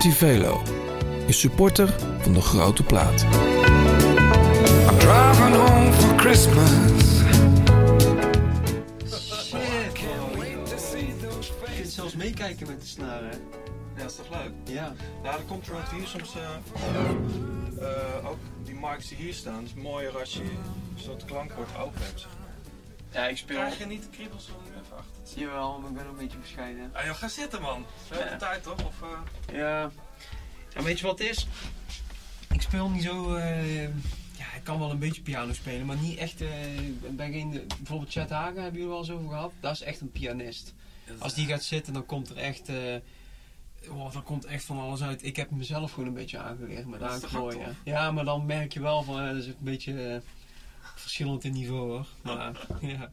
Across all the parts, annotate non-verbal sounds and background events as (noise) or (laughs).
Tivelo is supporter van de grote plaat. I'm driving home for Christmas. Je kunt zelfs meekijken met de snaren. Ja, is toch leuk? Ja. Nou, dan komt er ook hier soms eh, eh, ook die marks die hier staan. Het is mooier als je zo'n klankbord open hebt. zeg maar. Ja, ik speel. Krijg je niet de kriebels even achter te? Jawel, maar ik ben ook een beetje bescheiden. Ah joh, ga zitten man. We hebben Ja. de tijd toch? Of, eh, Ja. ja. Weet je wat het is? Ik speel niet zo. eh, ja, ik kan wel een beetje piano spelen, maar niet echt. eh, ik ben geen, bijvoorbeeld Chet Hagen hebben jullie wel eens over gehad. Dat is echt een pianist. Als die gaat zitten, dan komt er echt. eh oh, dan komt echt van alles uit. Ik heb mezelf gewoon een beetje aangeleerd met aanklooien. Ja, maar dan merk je wel van. eh, dat is een beetje verschillend in niveau hoor. Maar (laughs) ja.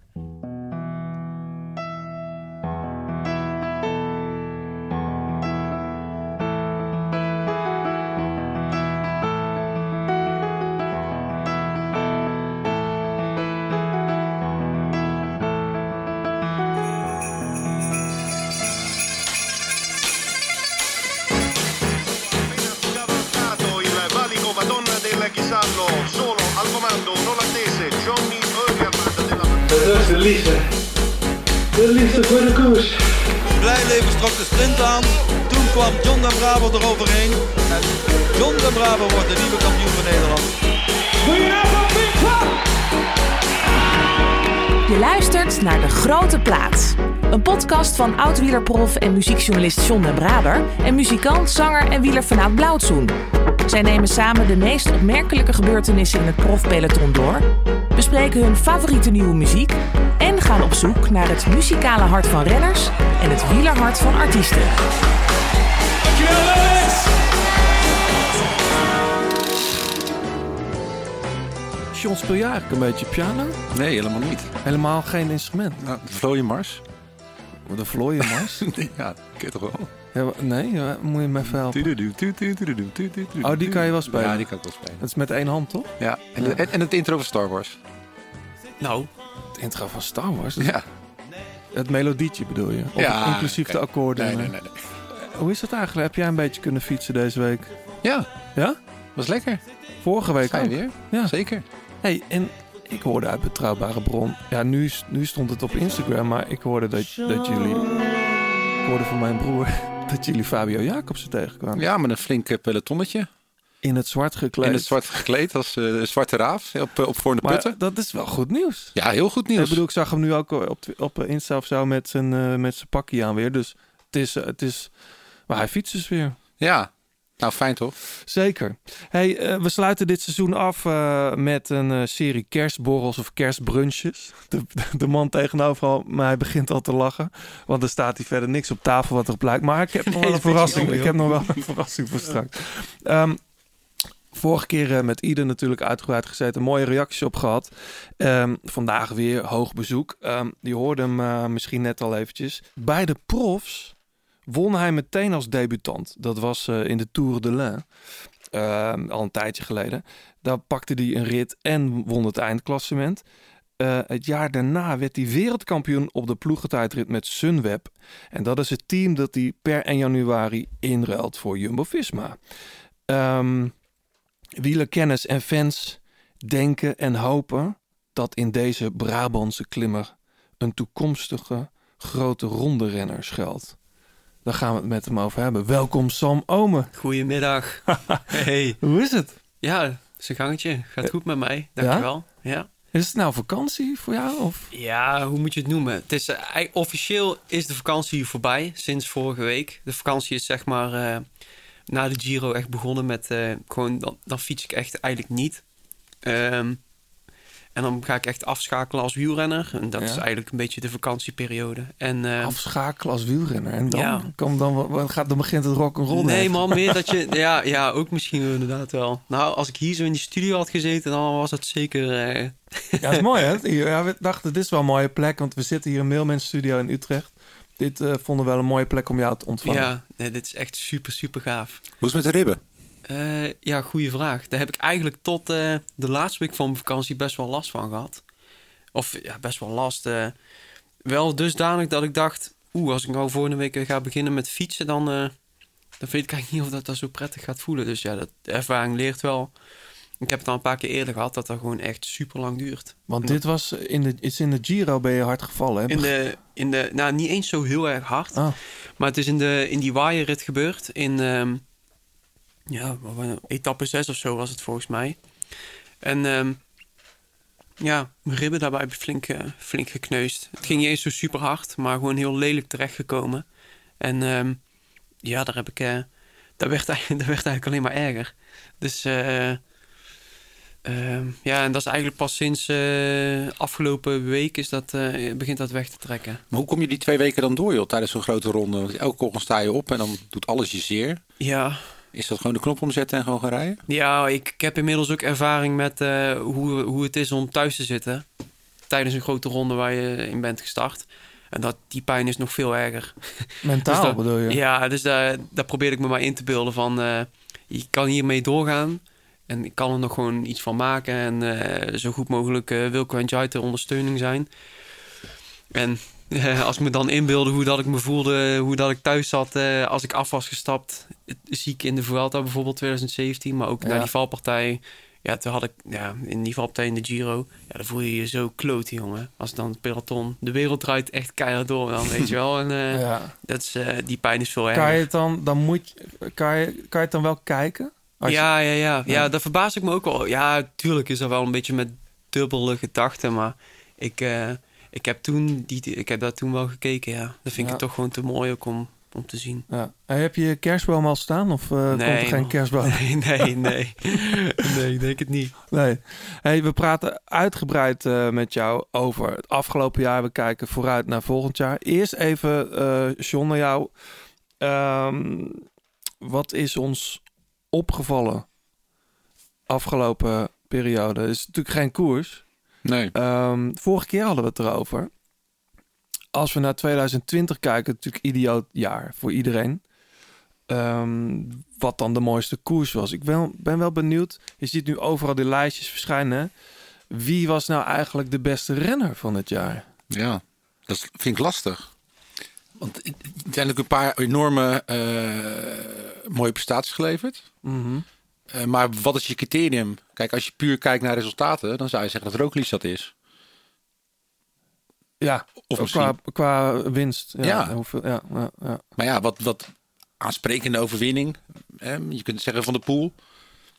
Bravo eroverheen. En John de Bravo wordt de nieuwe kampioen van Nederland. Je luistert naar De Grote Plaats. Een podcast van oud-wielerprof en muziekjournalist John den Braber... en muzikant, zanger en wieler vanuit Blauwtsoen. Zij nemen samen de meest opmerkelijke gebeurtenissen in het profpeloton door... bespreken hun favoriete nieuwe muziek... en gaan op zoek naar het muzikale hart van renners... en het wielerhart van artiesten. John, speel je eigenlijk een beetje piano? Nee, helemaal niet. Helemaal geen instrument. Nou, de vlooienmars. De vlooienmars? (laughs) ja, ken je toch wel? ja, nee, ja, moet je me even helpen. Oh, die kan je wel spelen? Ja, die kan ik wel spelen. Dat is met één hand, toch? Ja, en, en, en het intro van Star Wars. Nou, het intro van Star Wars. Ja. Het melodietje bedoel je? Of Ja, inclusief de akkoorden? Nee, nee. nee. Hoe is dat eigenlijk? Heb jij een beetje kunnen fietsen deze week? Ja, Ja? was lekker. Vorige week ook? weer? Ja. Zeker. Hey, en ik hoorde uit betrouwbare bron. Ja, nu, nu stond het op Instagram, maar ik hoorde dat, dat jullie. Ik hoorde van mijn broer (laughs) dat jullie Fabio Jacobsen tegenkwamen. Ja, met een flink eh, pelotonnetje. In het zwart gekleed. In het zwart gekleed als een zwarte raaf op, eh, op voor de maar putten. dat is wel goed nieuws. Ja, heel goed nieuws. Ik bedoel, ik zag hem nu ook op, op Insta of zo met zijn, eh, met zijn pakje aan weer. Dus het is, het is... Maar hij fietst dus weer. Ja, nou fijn toch? Zeker. Hey, eh, we sluiten dit seizoen af eh, met een eh, serie kerstborrels of kerstbrunches. De, de man tegenover mij begint al te lachen. Want er staat hier verder niks op tafel wat erop lijkt. Maar ik heb nog wel een verrassing. jammer, Ik heb nog wel een verrassing voor straks. Ehm, vorige keer met Ieder natuurlijk uitgebreid gezeten. Mooie reacties op gehad. Ehm, vandaag weer hoog bezoek. Ehm, die hoorde hem eh, misschien net al eventjes. Bij de profs won hij meteen als debutant. Dat was eh, in de Tour de l'Ain. Ehm, al een tijdje geleden. Daar pakte hij een rit en won het eindklassement. Eh, het jaar daarna werd hij wereldkampioen op de ploegentijdrit met Sunweb. En dat is het team dat hij per 1 januari inruilt voor Jumbo-Visma. Ehm wielerkennis en fans denken en hopen dat in deze Brabantse klimmer een toekomstige grote ronde renner schuilt. Daar gaan we het met hem over hebben. Welkom Sam Omen. Goedemiddag. (laughs) hey. Hoe is het? Ja, zijn gangetje. Gaat goed met mij. Dankjewel. Ja. Is het nou vakantie voor jou? Of? Ja, hoe moet je het noemen? Het is, eh, officieel is de vakantie voorbij sinds vorige week. De vakantie is zeg maar eh, na de Giro echt begonnen met eh, gewoon, dan, dan fiets ik echt eigenlijk niet. Ehm, en dan ga ik echt afschakelen als wielrenner. En dat Ja. is eigenlijk een beetje de vakantieperiode. En, eh, Afschakelen als wielrenner. En dan, Ja. kan dan, wat gaat, dan begint het rock'n'roll. Nee, man, meer dat je. (laughs) Ja, ja, ook misschien wel inderdaad wel. Nou, als ik hier zo in die studio had gezeten, dan was het zeker. eh, Ja, dat is mooi hè. (laughs) Hier, Ja, we dachten, dit is wel een mooie plek. Want we zitten hier in Mailmans Studio in Utrecht. Dit eh, vonden we wel een mooie plek om jou te ontvangen. ja, nee, dit is echt super, super gaaf. Hoe is het met de ribben? Eh, ja, goede vraag. Daar heb ik eigenlijk tot eh, de laatste week van mijn vakantie best wel last van gehad. Of ja, best wel last. eh, wel dusdanig dat ik dacht... Oeh, als ik nou volgende week ga beginnen met fietsen... dan, dan weet ik eigenlijk niet of dat, dat zo prettig gaat voelen. Dus ja, dat, de ervaring leert wel. Ik heb het al een paar keer eerder gehad dat dat gewoon echt super lang duurt. Want dit was in de, is in de Giro ben je hard gevallen. Hè? In de, in de, nou, niet eens zo heel erg hard. Ah. Maar het is in, de, in die waaierrit gebeurd. In, ehm, ja, etappe 6 of zo was het volgens mij. En ehm, ja, mijn ribben daarbij flink, eh, flink gekneusd. Het ging niet eens zo super hard, maar gewoon heel lelijk terechtgekomen. En ehm, ja, daar heb ik, eh, dat, werd, (laughs) werd eigenlijk alleen maar erger. Dus eh, ehm, ja, en dat is eigenlijk pas sinds eh, afgelopen week is dat, begint dat weg te trekken. Maar hoe kom je die twee weken dan door, joh, tijdens zo'n grote ronde? Want elke ochtend sta je op en dan doet alles je zeer. Ja, Is dat gewoon de knop omzetten en gewoon gaan rijden? Ja, ik, ik heb inmiddels ook ervaring met eh, hoe, hoe het is om thuis te zitten. Tijdens een grote ronde waar je in bent gestart. En dat, die pijn is nog veel erger. (laughs) Mentaal Dus dat- bedoel je? Ja, dus daar, daar probeer ik me maar in te beelden van... eh, je kan hiermee doorgaan. En ik kan er nog gewoon iets van maken. En eh, zo goed mogelijk eh Wilco en Jai ter ondersteuning zijn. En (laughs) eh, als ik me dan inbeelde hoe dat ik me voelde... hoe dat ik thuis zat eh, als ik af was gestapt... ziek in de Vuelta bijvoorbeeld 2017... maar ook Ja. naar die valpartij... Ja, toen had ik ja, in die valpartij in de Giro... Ja, dan voel je je zo kloot, jongen. Als dan het peloton... De wereld draait echt keihard door dan, weet je wel. En eh, Ja. dat is, eh, die pijn is veel Kan erger. je het dan, dan moet je, kan je, kan je het dan wel kijken? Als Ja, ja, ja, ja. Ja. daar verbaas ik me ook wel. Ja, tuurlijk is er wel een beetje met dubbele gedachten, maar ik, eh, ik, heb toen die, ik heb daar toen wel gekeken, ja. Dat vind Ja. ik toch gewoon te mooi ook om, om te zien. Ja. En heb je kerstboom al staan of eh, komt er geen kerstboom? (laughs) Nee, nee, nee. (laughs) nee, ik denk het niet. Nee. Hey, we praten uitgebreid eh, met jou over het afgelopen jaar. We kijken vooruit naar volgend jaar. Eerst even, eh John, naar jou. Ehm, wat is ons opgevallen afgelopen periode? Het is natuurlijk geen koers. Nee. Ehm, vorige keer hadden we het erover. Als we naar 2020 kijken, natuurlijk idioot jaar voor iedereen. Ehm, wat dan de mooiste koers was. Ik ben, ben wel benieuwd. Je ziet nu overal die lijstjes verschijnen. hè. Wie was nou eigenlijk de beste renner van het jaar? Ja, dat vind ik lastig. Want natuurlijk een paar enorme eh, mooie prestaties geleverd. Mhm. Eh, maar wat is je criterium? Kijk, als je puur kijkt naar resultaten, dan zou je zeggen dat Roglic dat is. Ja, Of qua, misschien, qua winst. Ja, Ja. Hoeveel, ja, ja, ja. maar ja, wat, wat aansprekende overwinning. Hè? Je kunt zeggen Van de Poel.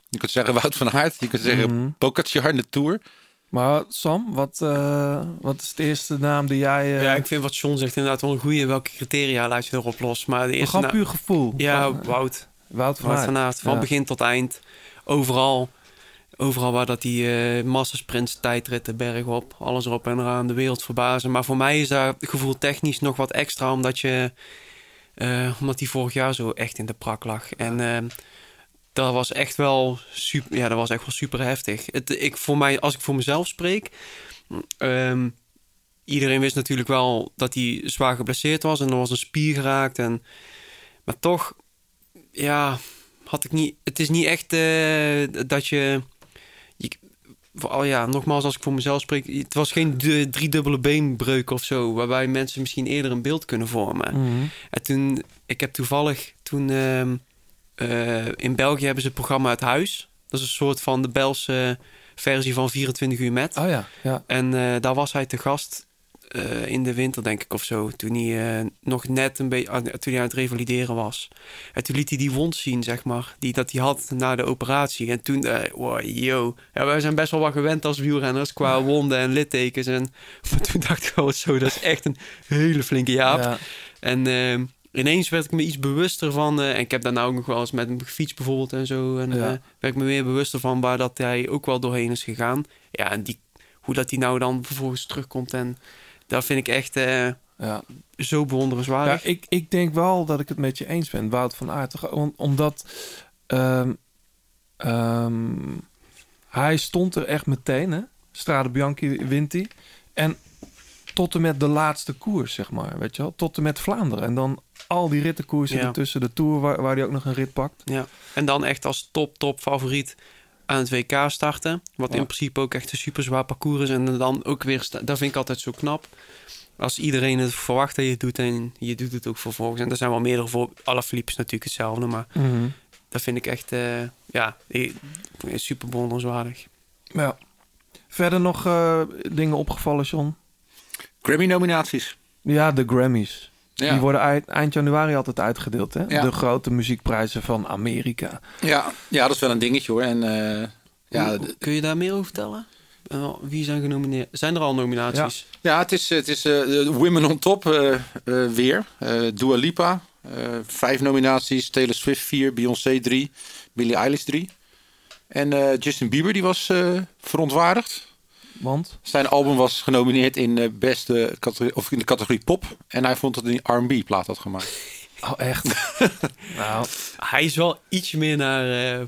Je kunt zeggen Wout van Aert. Je kunt zeggen. Pogacar in de Tour. Maar Sam, wat, eh, wat is de eerste naam die jij... eh Ja, ik vind wat John zegt inderdaad wel een goede. Welke criteria laat je erop los? Maar de eerste... gewoon na- puur gevoel. Ja, Van, eh, Wout. Wout van Wout Aert. van Aert. Van Ja. begin tot eind. Overal. Overal waar dat die eh massasprints, tijdritten, berg op. Alles erop en eraan. De wereld verbazen. Maar voor mij is daar gevoel technisch nog wat extra. Omdat je... eh, omdat die vorig jaar zo echt in de prak lag. En eh, dat was echt wel super... Ja, dat was echt wel super heftig. Het, ik, voor mij, als ik voor mezelf spreek... ehm, iedereen wist natuurlijk wel dat hij zwaar geblesseerd was. En er was een spier geraakt. En, maar toch... Ja, had ik niet. Het is niet echt dat je vooral ja, nogmaals, als ik voor mezelf spreek, het was geen du- driedubbele beenbreuk of zo, waarbij mensen misschien eerder een beeld kunnen vormen. Mhm. En toen, ik heb toevallig toen ehm, eh, in België hebben ze het programma Het Huis. Dat is een soort van de Belse versie van 24 uur met. Oh ja, ja. En eh, daar was hij te gast eh, in de winter, denk ik, of zo. Toen hij eh, nog net een beetje toen hij aan het revalideren was. En toen liet hij die wond zien, zeg maar, die dat hij had na de operatie. En toen, eh wow, yo. Ja, wij zijn best wel wat gewend als wielrenners qua wonden en littekens. En, (laughs) maar toen dacht ik wel zo, dat is echt een hele flinke jaap. Ja. En ehm, ineens werd ik me iets bewuster van. en ik heb daarna ook nog wel eens met hem gefietst bijvoorbeeld en zo. En Ja. werd ik me weer bewuster van waar dat hij ook wel doorheen is gegaan. Ja, en die, hoe dat hij nou dan vervolgens terugkomt. En dat vind ik echt eh, ja. zo bewonderenswaardig. Ja, ik, ik denk wel dat ik het met je eens ben, Wout van Aert. Om- omdat ehm, ehm, hij stond er echt meteen, hè? Strade Bianchi wint hij. En tot en met de laatste koers, zeg maar, weet je wel? Tot en met Vlaanderen. En dan al die rittenkoersen Ja. ertussen, de Tour waar, waar hij ook nog een rit pakt. Ja. En dan echt als top, top favoriet aan het WK starten. Wat Ja. in principe ook echt een super zwaar parcours is. En dan ook weer, dat vind ik altijd zo knap. Als iedereen het verwacht dat je het doet en je doet het ook vervolgens. En er zijn wel meerdere voor. Alle Philips natuurlijk hetzelfde, maar Mhm. dat vind ik echt, eh, ja, eh, super bewonderenswaardig. Ja. Verder nog eh, dingen opgevallen, John? Grammy-nominaties. Ja, de Grammys. Ja. Die worden eind, eind januari altijd uitgedeeld, hè? Ja. De grote muziekprijzen van Amerika. Ja, ja, dat is wel een dingetje hoor. En eh, ja, Hoe- kun je daar meer over vertellen? Eh, wie zijn genomineerd? Zijn er al nominaties? Ja, het is, het is eh, de Women on Top weer. Eh Dua Lipa, eh, vijf nominaties. Taylor Swift vier, Beyoncé drie, Billie Eilish drie. En eh, Justin Bieber die was eh, verontwaardigd. Want? Zijn album was genomineerd in, eh, beste categorie, of in de categorie pop. En hij vond dat hij een R&B plaat had gemaakt. (laughs) Oh, echt? (laughs) nou, Hij is wel iets meer naar eh,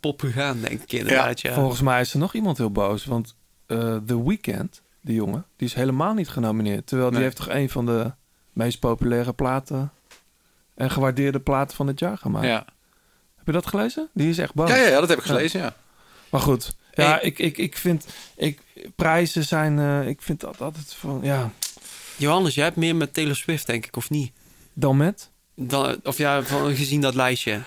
pop gegaan, denk ik inderdaad. Ja, volgens mij is er nog iemand heel boos. Want eh The Weeknd, die jongen, die is helemaal niet genomineerd. Terwijl die heeft toch een van de meest populaire platen en gewaardeerde platen van het jaar gemaakt. Ja. Heb je dat gelezen? Die is echt boos. Ja, ja, ja, dat heb ik gelezen, ja. Maar goed, ja, ik, ik, ik vind, ik, prijzen zijn, eh, ik vind dat altijd van, ja, Johannes, jij hebt meer met Taylor Swift, denk ik, of niet? dan met. Dan, of ja, van, gezien dat lijstje.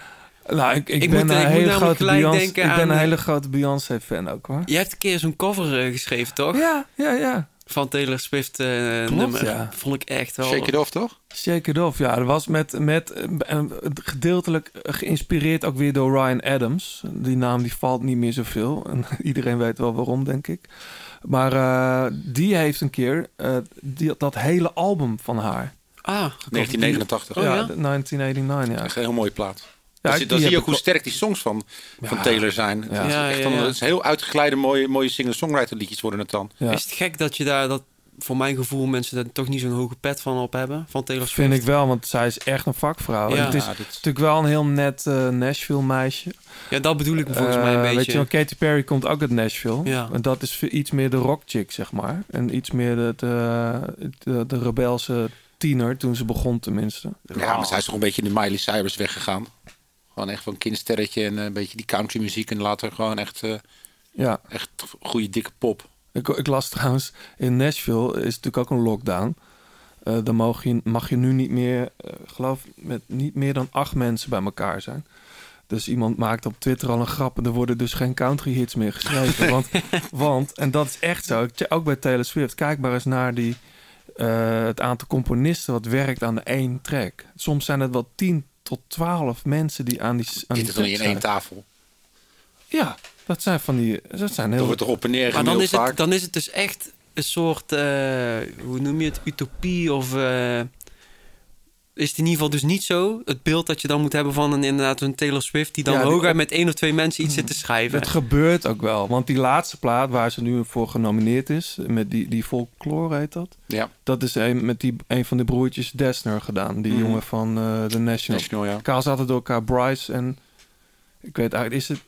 Nou, ik, ik, Ik ben moet- een ik hele namelijk grote ik ben aan, een hele grote Beyoncé fan ook hoor. Jij hebt een keer zo'n cover eh, geschreven, toch? Ja, ja, ja. Van Taylor Swift eh, Klopt, nummer. ja. Vond ik echt wel... Shake It Off, toch? Shake It Off, ja. Dat was met, met eh, eh, gedeeltelijk geïnspireerd ook weer door Ryan Adams. Die naam die valt niet meer zoveel. En (laughs) iedereen weet wel waarom, denk ik. Maar eh, die heeft een keer eh, die, dat hele album van haar. Ah, 1989. Oh, ja, ja? de 1989, ja. Echt een heel mooie plaat. Ja, dan zie, die dan zie je ook hoe sterk die songs van, van. Taylor zijn. Ja. Het is Ja, echt dan-. Het is heel uitgeleide, mooie, mooie singer-songwriter liedjes worden het dan. Ja. Is het gek dat je daar, dat, voor mijn gevoel, mensen daar toch niet zo'n hoge pet van op hebben? Van Taylor Swift? Vind ik wel, want zij is echt een vakvrouw. En het is Ja, dit- natuurlijk wel een heel net eh, Nashville meisje. Ja, dat bedoel ik volgens mij een Eh, beetje. Weet je wel, Katy Perry komt ook uit Nashville. Ja. En dat is veel- iets meer de rock chick, zeg maar. En iets meer de, de, de, de rebelse tiener, toen ze begon tenminste. Ja, maar zij is toch een beetje in de Miley Cyrus weggegaan. Gewoon echt van kindsterretje en eh, een beetje die country muziek. En later gewoon echt, eh, Ja, echt goede dikke pop. ik, ik las trouwens, in Nashville is natuurlijk ook een lockdown. Eh dan mag je, mag je nu niet meer, geloof met niet meer dan acht mensen bij elkaar zijn. Dus iemand maakt op Twitter al een grap en er worden dus geen country hits meer geschreven. (laughs) Want, want, en dat is echt zo, ook bij Taylor Swift, kijk maar eens naar die, het aantal componisten wat werkt aan de één track. Soms zijn het wel 10 tot 12 mensen die aan die, aan die Zit er dan niet track in één tafel. Ja, dat zijn van die, dat zijn heel... wordt er op en neer maar dan is, het, dan is het dus echt een soort, eh, hoe noem je het, utopie of... eh, is het in ieder geval dus niet zo, het beeld dat je dan moet hebben van een, inderdaad een Taylor Swift... die dan Ja, hooguit met één of twee mensen iets zit te schrijven. Het gebeurt ook wel. Want die laatste plaat waar ze nu voor genomineerd is, met die, die folklore heet dat. Ja, Dat is een, met die, een van de broertjes Desner gedaan. Die Mhm. jongen van eh The National. National, ja. Elkaar zaten door elkaar Bryce en... Ik weet eigenlijk, is het...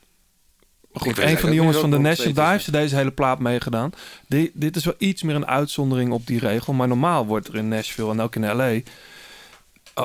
Goed, een van de jongens van The niet National, heeft ze deze hele plaat meegedaan. Die, dit is wel iets meer een uitzondering op die regel. Maar normaal wordt er in Nashville en ook in L.A.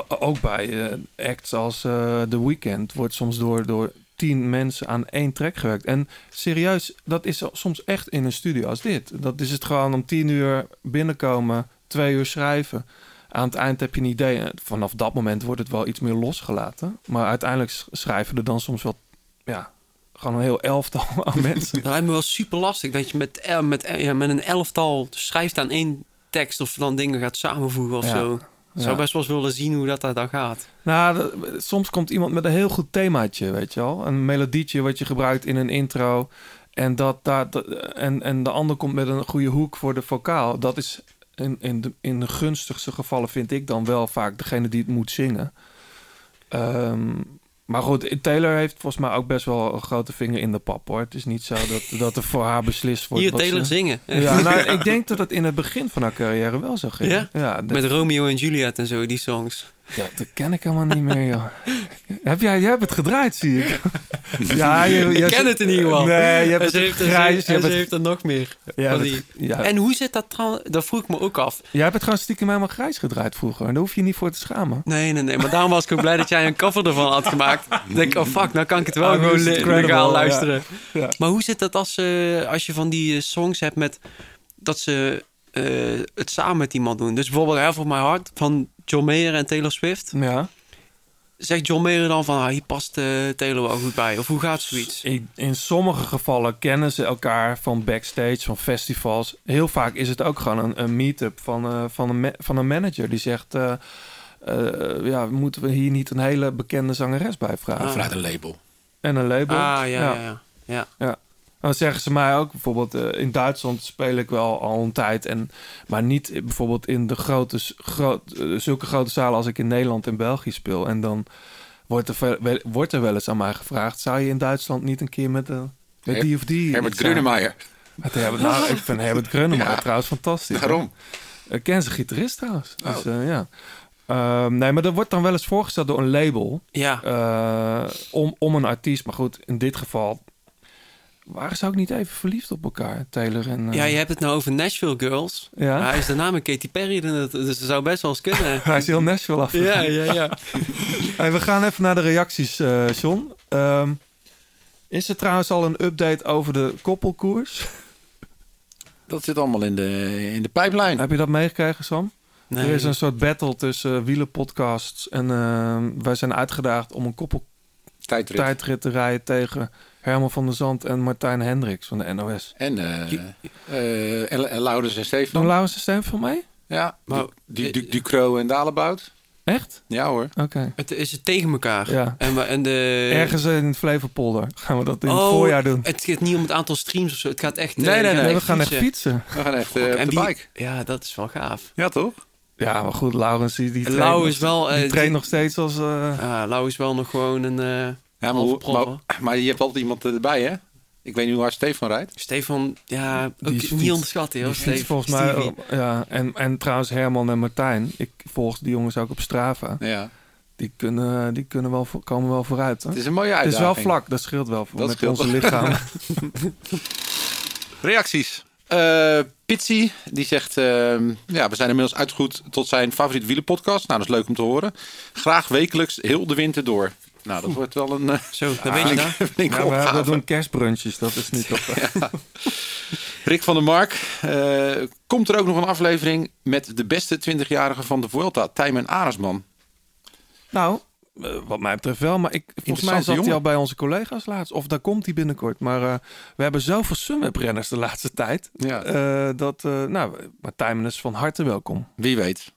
ook bij eh, acts als eh The Weeknd wordt soms door, door tien mensen aan één track gewerkt. En serieus, dat is soms echt in een studio als dit. Dat is het gewoon om tien uur binnenkomen, twee uur schrijven. Aan het eind heb je een idee. En Vanaf dat moment wordt het wel iets meer losgelaten. Maar uiteindelijk sch- schrijven er dan soms wel, ja, gewoon een heel elftal (laughs) aan mensen. Dat lijkt me wel super lastig dat je met, met, ja, met een elftal schrijft aan één tekst of dan dingen gaat samenvoegen of Ja. zo. Ik zou best wel eens willen zien hoe dat, dan gaat. Nou, soms komt iemand met een heel goed themaatje, weet je wel. Een melodietje wat je gebruikt in een intro. En, dat, dat, dat- en, en de ander komt met een goede hoek voor de vocaal. Dat is in, in, de, in de gunstigste gevallen vind ik dan wel vaak degene die het moet zingen. Ehm, maar goed, Taylor heeft volgens mij ook best wel een grote vinger in de pap hoor. Het is niet zo dat, dat er voor haar beslist wordt. Hier Taylor ze- zingen. Ja, nou, ik denk dat het in het begin van haar carrière wel zo ging. Ja? ja dat- Met Romeo en Juliet en zo, die songs. Ja, dat ken ik helemaal niet meer, joh. (laughs) Heb jij, jij hebt het gedraaid, zie ik. (laughs) Ja, je, Ik je- ken het in ieder geval. Nee, je hebt en het ze heeft, ze je ze het- heeft er nog meer. Ja, die. ja. En hoe zit dat trouwens? Dat vroeg ik me ook af. Jij hebt het gewoon stiekem helemaal grijs gedraaid vroeger. En daar hoef je niet voor te schamen. Nee, nee, nee. Maar daarom was ik ook blij dat jij een cover ervan had gemaakt. Dan denk ik, oh fuck, nou kan ik het wel Oh, nu gewoon legaal luisteren. Ja. Maar hoe zit dat als, eh, als je van die eh, songs hebt met dat ze eh, het samen met iemand doen? Dus bijvoorbeeld Half of My Heart van John Mayer en Taylor Swift. Ja. Zegt John Mayer dan van, ah, hier past eh, Taylor wel goed bij? Of hoe gaat zoiets? In, in sommige gevallen kennen ze elkaar van backstage, van festivals. Heel vaak is het ook gewoon een, een meet-up van, eh, van, een van een manager die zegt... eh, eh, ja, moeten we hier niet een hele bekende zangeres bij vragen? Ah. Vanuit een label. En een label. Ah, ja, ja, ja. ja. Ja. Dan zeggen ze mij ook bijvoorbeeld eh, in Duitsland speel ik wel al een tijd en maar niet bijvoorbeeld in de grote groot, eh, zulke grote zalen als ik in Nederland en België speel en dan wordt er ve- wel, wordt er wel eens aan mij gevraagd zou je in Duitsland niet een keer met, de, met die of die Herbert Grönemeyer. Met Herbert, nou, ik vind Herbert Grönemeyer Ja. trouwens fantastisch. hè. Daarom. Ik ken zijn gitarist trouwens. Oh. Dus, ja. Ehm, nee, maar er wordt dan wel eens voorgesteld door een label Ja. eh, om, om een artiest. Maar goed, in dit geval waren ze ook niet even verliefd op elkaar, Taylor en... eh, Ja, je hebt het nou over Nashville Girls. Ja? Maar hij is daarna met Katy Perry, dus dat zou best wel eens kunnen. (laughs) Hij is heel Nashville af. ja, ja, ja. (laughs) Hey, we gaan even naar de reacties, eh John. Ehm, is er trouwens al een update over de koppelkoers? (laughs) Dat zit allemaal in de, in de pijplijn. Heb je dat meegekregen, Sam? Nee. Er is een soort battle tussen wielenpodcasts. En ehm, wij zijn uitgedaagd om een Tijdrit. koppeltijdrit te rijden tegen Herman van der Zand en Martijn Hendricks van de NOS. En, eh eh, en, en Laurens en Stefan. Doen Laurens een stem van mij? Ja, Maar- die, die, Ducro en Dalebout. Echt? Ja hoor. Oké. Het is het tegen elkaar. Ja. En, we- en de... Ergens in het Flevopolder gaan we dat in het Oh, voorjaar doen. Het gaat niet om het aantal streams of zo. Het gaat echt... eh, Nee, nee, nee, we gaan echt fietsen. fietsen. We gaan echt eh, op en de wie- bike. Ja, dat is wel gaaf. Ja toch? Ja, maar goed, Laurens die, die En traint, Lau nog- is wel... eh, die traint die- nog steeds als... eh, Ja, Lau is wel nog gewoon een... Ja, maar, hoe- maar, maar je hebt altijd iemand erbij hè? Ik weet niet hoe hard Stefan rijdt. Stefan, ja, ook Die niet onderschatten, fietst Stefan, volgens mij... Stevie. ja, en, en trouwens Herman en Martijn. Ik volg die jongens ook op Strava. Ja. Die kunnen, die kunnen wel, komen wel vooruit. Hè? Het is een mooie Het is uitdaging. wel vlak, dat scheelt wel voor Dat met scheelt onze lichaam. (laughs) Reacties. Eh Pitsy, die zegt... ehm, ja, we zijn inmiddels uitgegroeid tot zijn favoriete wielenpodcast. Nou, dat is leuk om te horen. Graag wekelijks, heel de winter door. Nou, dat wordt wel een... eh, Zo, dan weet je dat. (laughs) Ja, we, doen kerstbrunches, dat is niet (laughs) op. Rick van der Mark. eh, komt er ook nog een aflevering met de beste 20-jarige van de Vuelta, Tijmen Aresman. Nou, eh, wat mij betreft wel. Maar ik, volgens mij zat hij al bij onze collega's laatst. Of daar komt hij binnenkort. Maar eh, we hebben zoveel Sunweb-renners de laatste tijd. Ja. eh, dat, eh nou, Martijn is van harte welkom. Wie weet.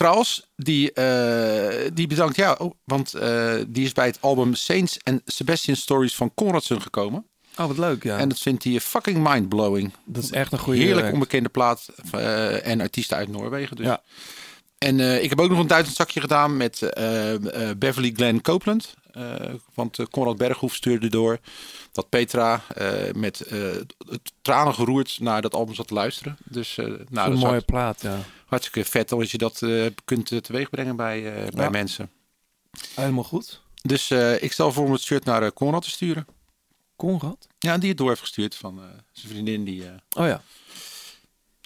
Trouwens, die, eh, die bedankt jou, oh, want eh, die is bij het album Saints and Sebastian Stories van Conradson gekomen. Oh, wat leuk, ja. En dat vindt hij fucking mindblowing. dat is echt een goede Heerlijk werk. onbekende plaat eh, en artiesten uit Noorwegen. Dus. Ja. En ik heb ook nog een Duitsend zakje gedaan met Beverly Glenn Copeland. Eh, want eh, Conrad Berghoef stuurde door dat Petra eh, met tranen geroerd naar dat album zat te luisteren. Dus nou, een dat is mooie hart- plaat, ja. hartstikke vet als je dat kunt teweegbrengen bij, bij mensen. Helemaal goed. Dus ik stel voor om het shirt naar Conrad te sturen. Conrad? Ja, die het door heeft gestuurd van zijn vriendin. Die, Oh ja,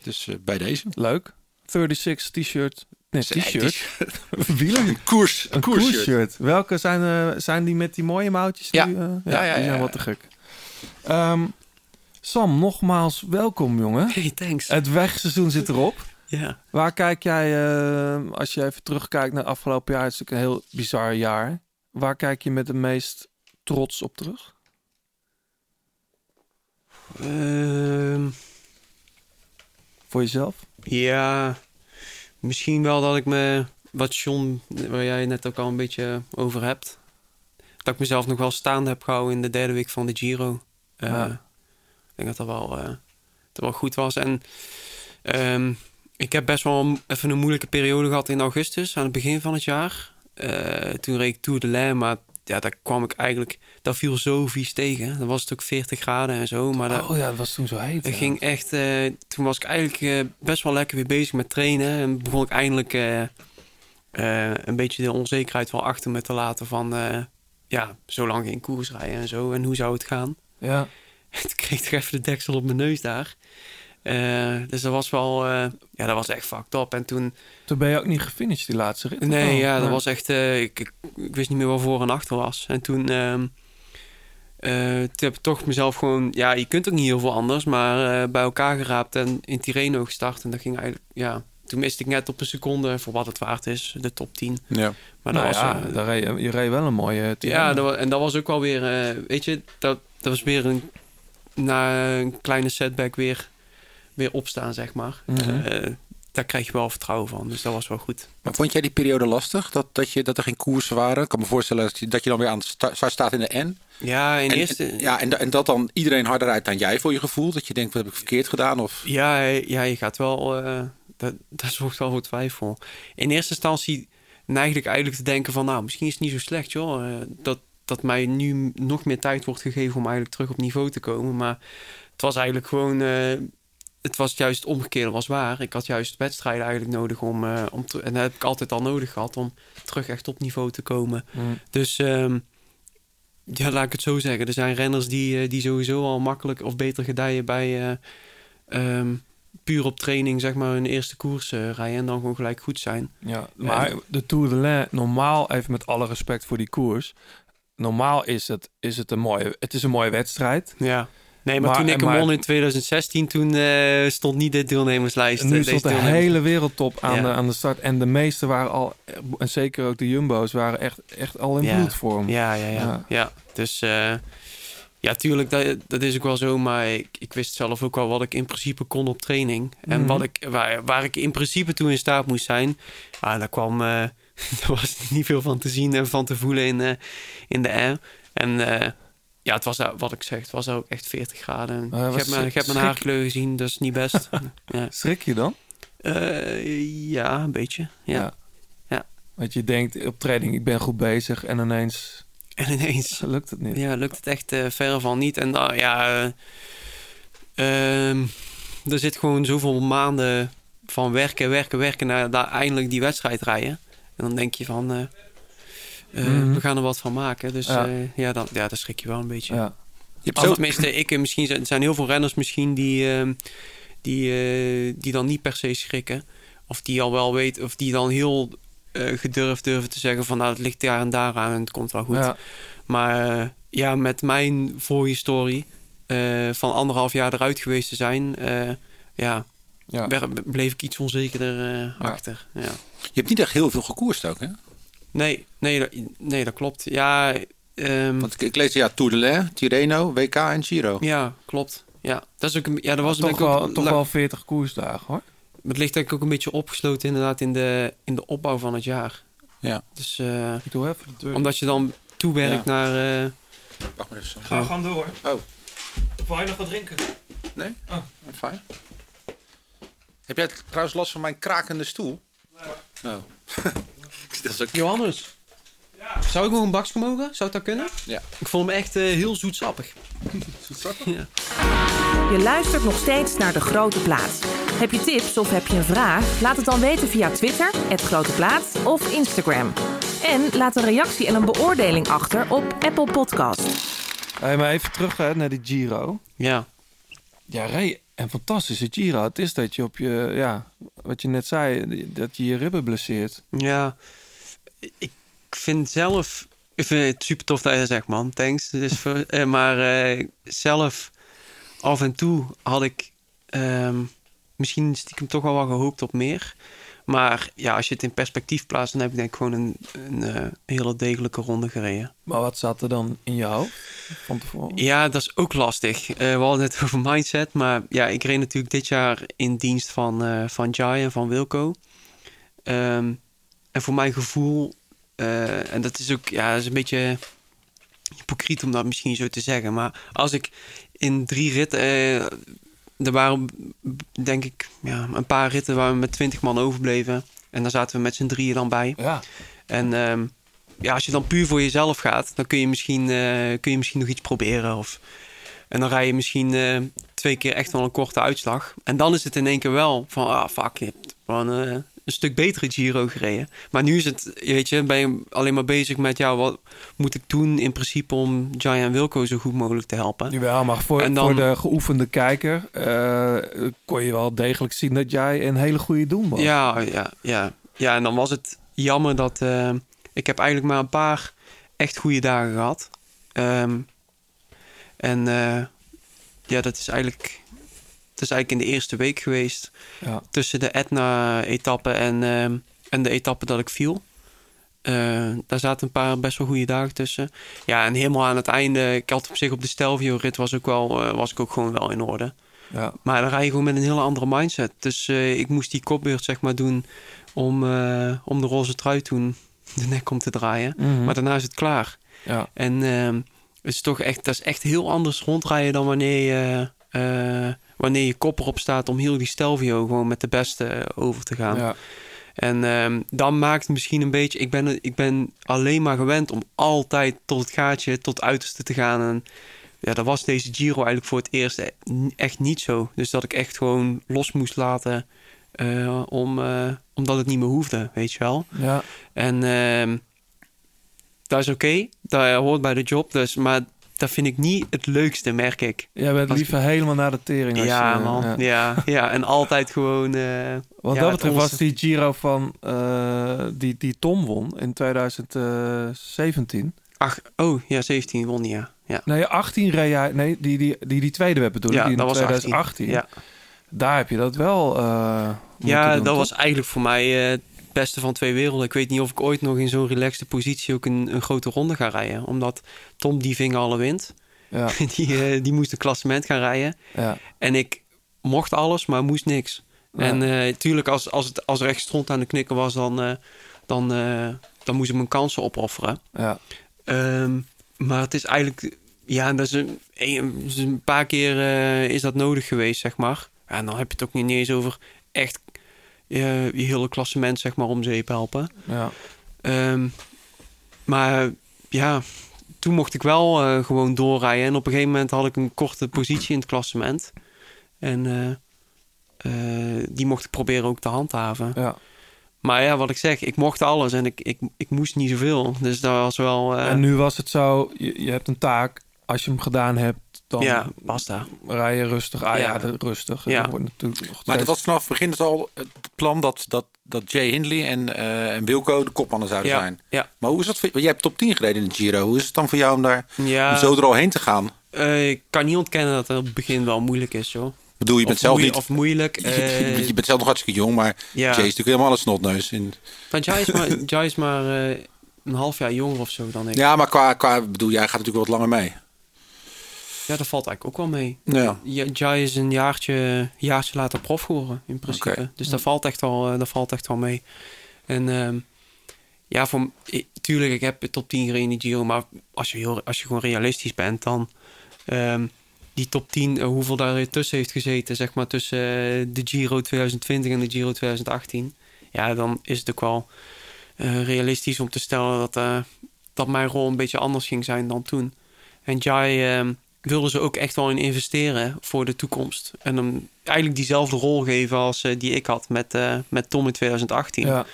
dus bij deze. leuk. 36 t-shirt. Nee, t-shirt. (laughs) Wieler. Een koers. Een koersshirt. Welke zijn, eh, zijn die met die mooie mouwtjes? Ja. Die, eh, Ja, ja, die zijn ja, wat te gek. Ehm, Sam, nogmaals welkom, jongen. Hey, thanks. Het wegseizoen zit erop. ja. Waar kijk jij, eh, als je even terugkijkt naar afgelopen jaar, het is natuurlijk een heel bizar jaar. Waar kijk je met de meest trots op terug? Ehm, Voor jezelf? ja, misschien wel dat ik me, wat John, waar jij net ook al een beetje over hebt, dat ik mezelf nog wel staande heb gehouden in de derde week van de Giro. Eh, Ja. Ik denk dat dat wel, eh, dat wel goed was. En ehm, ik heb best wel even een moeilijke periode gehad in augustus, aan het begin van het jaar. Eh, toen reed ik Tour de Lens, maar ja, daar kwam ik eigenlijk, dat viel zo vies tegen. Dan was het ook 40 graden en zo, maar dat, Oh ja, dat was toen zo heet. het ja. ging echt, eh, toen was ik eigenlijk eh, best wel lekker weer bezig met trainen. En begon ik eindelijk eh, een beetje de onzekerheid wel achter me te laten van... ja, zo lang geen koers rijden en zo. En hoe zou het gaan? Ja. (laughs) Toen kreeg ik toch even de deksel op mijn neus daar. Eh, dus dat was wel... eh, ja, dat was echt fucked up. En toen... Toen ben je ook niet gefinished die laatste rit? Nee, wel? ja, dat was echt... eh, ik, ik, ik wist niet meer waar voor en achter was. En toen... ehm, eh, toen heb ik toch mezelf gewoon... Ja, je kunt ook niet heel veel anders. Maar eh, bij elkaar geraapt en in Tirreno gestart. En dat ging eigenlijk... Ja, toen miste ik net op een seconde, voor wat het waard is, de top 10. Ja. Maar dat Nou was... ja, daar reed je, je reed wel een mooie team. ja, dat en dat was ook wel weer, eh, weet je, dat, dat was weer een, na een kleine setback weer, weer opstaan, zeg maar. Mhm. Eh, daar krijg je wel vertrouwen van, dus dat was wel goed. Maar vond jij die periode lastig? Dat, dat, je, dat er geen koersen waren? Ik kan me voorstellen dat je, dat je dan weer aan het sta- start staat in de N. Ja, in En, eerste... en- ja, en, en dat dan iedereen harder rijdt dan jij voor je gevoel? Dat je denkt, wat heb ik verkeerd gedaan? Of... Ja, ja, je gaat wel. eh, dat, dat zorgt wel voor twijfel. In eerste instantie neigde ik eigenlijk te denken van, nou, misschien is het niet zo slecht, joh. eh, dat, dat mij nu nog meer tijd wordt gegeven om eigenlijk terug op niveau te komen. Maar het was eigenlijk gewoon. Het was juist het omgekeerde was waar. Ik had juist wedstrijden eigenlijk nodig om, eh, om te- en dat heb ik altijd al nodig gehad om terug echt op niveau te komen. Mm. Dus ehm, ja, laat ik het zo zeggen. Er zijn renners die, eh, die sowieso al makkelijk of beter gedijen bij eh, ehm, puur op training, zeg maar, hun eerste koers eh, rijden en dan gewoon gelijk goed zijn. Ja, maar de Tour de l'Ain, normaal, even met alle respect voor die koers. Normaal is het, is het een mooie, het is een mooie wedstrijd. Ja. Nee, maar, Maar- toen ik hem won in 2016, toen eh, stond niet de deelnemerslijst. Eh, nu deze stond de hele wereldtop aan, Ja. de, aan de start. En de meeste waren al, en zeker ook de Jumbo's, waren echt, echt al in Ja. bloedvorm. Ja, ja, ja. Ja. ja. Dus eh, ja, tuurlijk, dat, dat is ook wel zo. Maar ik, ik wist zelf ook wel wat ik in principe kon op training. En Mhm. wat ik, waar, waar ik in principe toe in staat moest zijn. Ah, daar kwam, eh (laughs) er was niet veel van te zien en van te voelen in, in de air. En eh, ja, het was wat ik zeg, het was ook echt 40 graden. Ik, heb mijn, ik heb mijn haarkleur gezien, dat is niet best. (laughs) ja. Schrik je dan? Eh, ja, een beetje. Ja. Ja. Want je denkt op training, ik ben goed bezig. En ineens En ineens (laughs) lukt het niet. Ja, lukt het echt eh verre van niet. En dan, ja, eh, ehm, er zit gewoon zoveel maanden van werken, werken, werken naar daar eindelijk die wedstrijd rijden. En dan denk je van, eh, eh, Mhm. we gaan er wat van maken. Dus Ja. ja, ja, dan, ja dan schrik je wel een beetje. Ja. Je hebt tenminste, ik, eh, misschien zijn, er zijn heel veel renners misschien die, ehm, die, eh, die dan niet per se schrikken. Of die al wel weten, of die dan heel eh, gedurfd durven te zeggen van nou, het ligt daar en daar aan en het komt wel goed. Ja. Maar eh, ja, met mijn voorhistorie eh van anderhalf jaar eruit geweest te zijn, eh, ja, Ja. bleef ik iets onzekerder eh, achter. Ja. Je hebt niet echt heel veel gekoerst ook, hè? Nee, nee, dat- nee, dat klopt. Ja, ehm, Want ik, ik lees ja, Tour de l'Ain, Tirreno, WK en Giro. ja, klopt. Ja, dat is ook een, ja, dat was toch ook, wel, toch wel 40 koersdagen hoor. Het ligt denk ik ook een beetje opgesloten inderdaad in de, in de opbouw van het jaar. Ja. Dus eh, Ik doe even de deur. omdat je dan toewerkt Ja. naar... eh, Wacht maar even. Ga gewoon door. Oh. Wil je nog wat drinken? Nee? Oh. Fijn. Heb jij trouwens last van mijn krakende stoel? Nee. Oh. (laughs) (laughs) dat is ook... Johannes, zou ik nog een bakje mogen? Zou het dat kunnen? Ja. Ik vond hem echt eh, heel zoetsappig. ja. Je luistert nog steeds naar De Grote Plaats. Heb je tips of heb je een vraag? Laat het dan weten via Twitter, het Grote Plaats of Instagram. En laat een reactie en een beoordeling achter op Apple Podcast. Hey, maar even terug hè, naar die Giro. ja. Ja, Ray, een fantastische Giro. Het is dat je op je, ja, wat je net zei, dat je je ribben blesseert. Ja, ik vind zelf... Ik vind het super tof dat je zegt, man. Thanks. Dus voor, eh, maar eh, zelf af en toe had ik ehm, misschien stiekem toch wel wat gehoopt op meer. Maar ja, als je het in perspectief plaatst, dan heb ik denk ik gewoon een, een eh, hele degelijke ronde gereden. Maar wat zat er dan in hoofd van tevoren? Ja, dat is ook lastig. We hadden het over mindset, maar ja, ik reed natuurlijk dit jaar in dienst van, eh van Jai en van Wilco. Ehm, en voor mijn gevoel, eh, en dat is ook, ja, dat is een beetje hypocriet om dat misschien zo te zeggen, maar als ik in drie ritten, eh, er waren denk ik ja, een paar ritten waar we met twintig man overbleven. En daar zaten we met z'n drieën dan bij. Ja. En ehm, ja, als je dan puur voor jezelf gaat, dan kun je misschien, eh, kun je misschien nog iets proberen. Of, en dan rij je misschien twee keer echt wel een korte uitslag. En dan is het in één keer wel van, ah fuck, je hebt gewoon, een stuk betere Giro gereden. Maar nu is het, weet je, ben je alleen maar bezig met... ja, wat moet ik doen in principe om Jai en Wilco zo goed mogelijk te helpen? Jawel, maar voor, En dan- voor de geoefende kijker eh, kon je wel degelijk zien dat jij een hele goede doen was. Ja, ja, ja. Ja, en dan was het jammer dat... eh, ik heb eigenlijk maar een paar echt goede dagen gehad. Ehm, en eh, ja, dat is eigenlijk... Is eigenlijk in de eerste week geweest. Ja. Tussen de Etna-etappe en, ehm, en de etappe dat ik viel. Eh, daar zaten een paar best wel goede dagen tussen. Ja, en helemaal aan het einde... Ik had op zich op de Stelvio-rit was, ook wel, eh, was ik ook gewoon wel in orde. Ja. Maar dan rij je gewoon met een hele andere mindset. Dus eh, ik moest die kopbeurt zeg maar doen om, om de roze trui toen (laughs) de nek om te draaien. Mhm. Maar daarna is het klaar. Ja. En ehm, het is toch echt, dat is echt heel anders rondrijden dan wanneer je, wanneer je kop erop staat om heel die Stelvio gewoon met de beste eh, over te gaan. Ja. En ehm, dan maakt het misschien een beetje... Ik ben, ik ben alleen maar gewend om altijd tot het gaatje, tot het uiterste te gaan. En ja, dat was deze Giro eigenlijk voor het eerst e- echt niet zo. Dus dat ik echt gewoon los moest laten eh, om, eh, omdat het niet meer hoefde, weet je wel. Ja. En ehm, dat is oké, dat hoort bij de job. Dus, maar dat vind ik niet het leukste, merk ik. Jij bent Als- liever helemaal naar de tering. Als Ja, je, man. ja. Ja. Ja, en altijd gewoon... eh, Wat ja, dat betreft was die Giro van eh, die, die Tom won in 2017. Ach, oh, ja, 17 won die, ja. ja. Nee, 18 reed jij. Nee, die, die, die, die tweede werd bedoeld. Ja, die in dat was 2018. 18. Ja, Daar heb je dat wel. eh, ja doen, dat toch? was eigenlijk voor mij eh, beste van twee werelden. Ik weet niet of ik ooit nog in zo'n relaxte positie ook een, een grote ronde ga rijden. Omdat Tom die ving alle wind. Ja, (laughs) Die, eh, die moest een klassement gaan rijden. ja, En ik mocht alles, maar moest niks. Ja. En tuurlijk, als, als, het, als er echt stront aan de knikken was, dan, eh, dan, dan moest ik mijn kansen opofferen. ja. Ehm, maar het is eigenlijk, ja, dat is een, een, een paar keer is dat nodig geweest, zeg maar. En dan heb je het ook niet eens over echt je hele klassement, zeg maar, om zeep helpen. ja. Ehm, maar ja, toen mocht ik wel eh, gewoon doorrijden. En op een gegeven moment had ik een korte positie in het klassement. En eh, eh, die mocht ik proberen ook te handhaven. ja. Maar ja, wat ik zeg, ik mocht alles en ik, ik, ik moest niet zoveel. Dus dat was wel... eh, En nu was het zo, je, je hebt een taak. Als je hem gedaan hebt, dan ja, basta. rij je rustig. Ah ja, rustig. Ja. Dat wordt natuurlijk nog Maar dat was vanaf het begin dus al het plan dat, dat, dat Jay Hindley en, eh, en Wilco de kopmannen zouden Ja, zijn. ja. Maar hoe is dat voor, jij hebt top 10 gereden in de Giro. Hoe is het dan voor jou om daar Ja, om zo er al heen te gaan? eh, ik kan niet ontkennen dat het op het begin wel moeilijk is, joh. Bedoel, je bent of, zelf niet... of moeilijk. (laughs) eh, je bent zelf nog hartstikke jong, maar ja. Jay is natuurlijk helemaal een snotneus. In, Maar Jai is maar, Jai is maar eh, een half jaar jonger of zo dan ik. ja, maar qua, qua bedoel, jij gaat natuurlijk wat langer mee. Ja, dat valt eigenlijk ook wel mee. Ja. Ja, Jai is een jaartje, jaartje later prof geworden, in principe. Dus dat valt, echt wel, eh, dat valt echt wel mee. En ehm, ja, voor, i- tuurlijk, ik heb top 10 gereden in die Giro. Maar als je, heel, als je gewoon realistisch bent, dan... ehm, die top 10, eh, hoeveel daar tussen heeft gezeten, zeg maar, tussen eh, de Giro 2020 en de Giro 2018. Ja, dan is het ook wel realistisch om te stellen dat, dat mijn rol een beetje anders ging zijn dan toen. En Jai ehm, wilde ze ook echt wel in investeren voor de toekomst. En hem eigenlijk diezelfde rol geven als eh, die ik had met, eh, met Tom in 2018. Ja,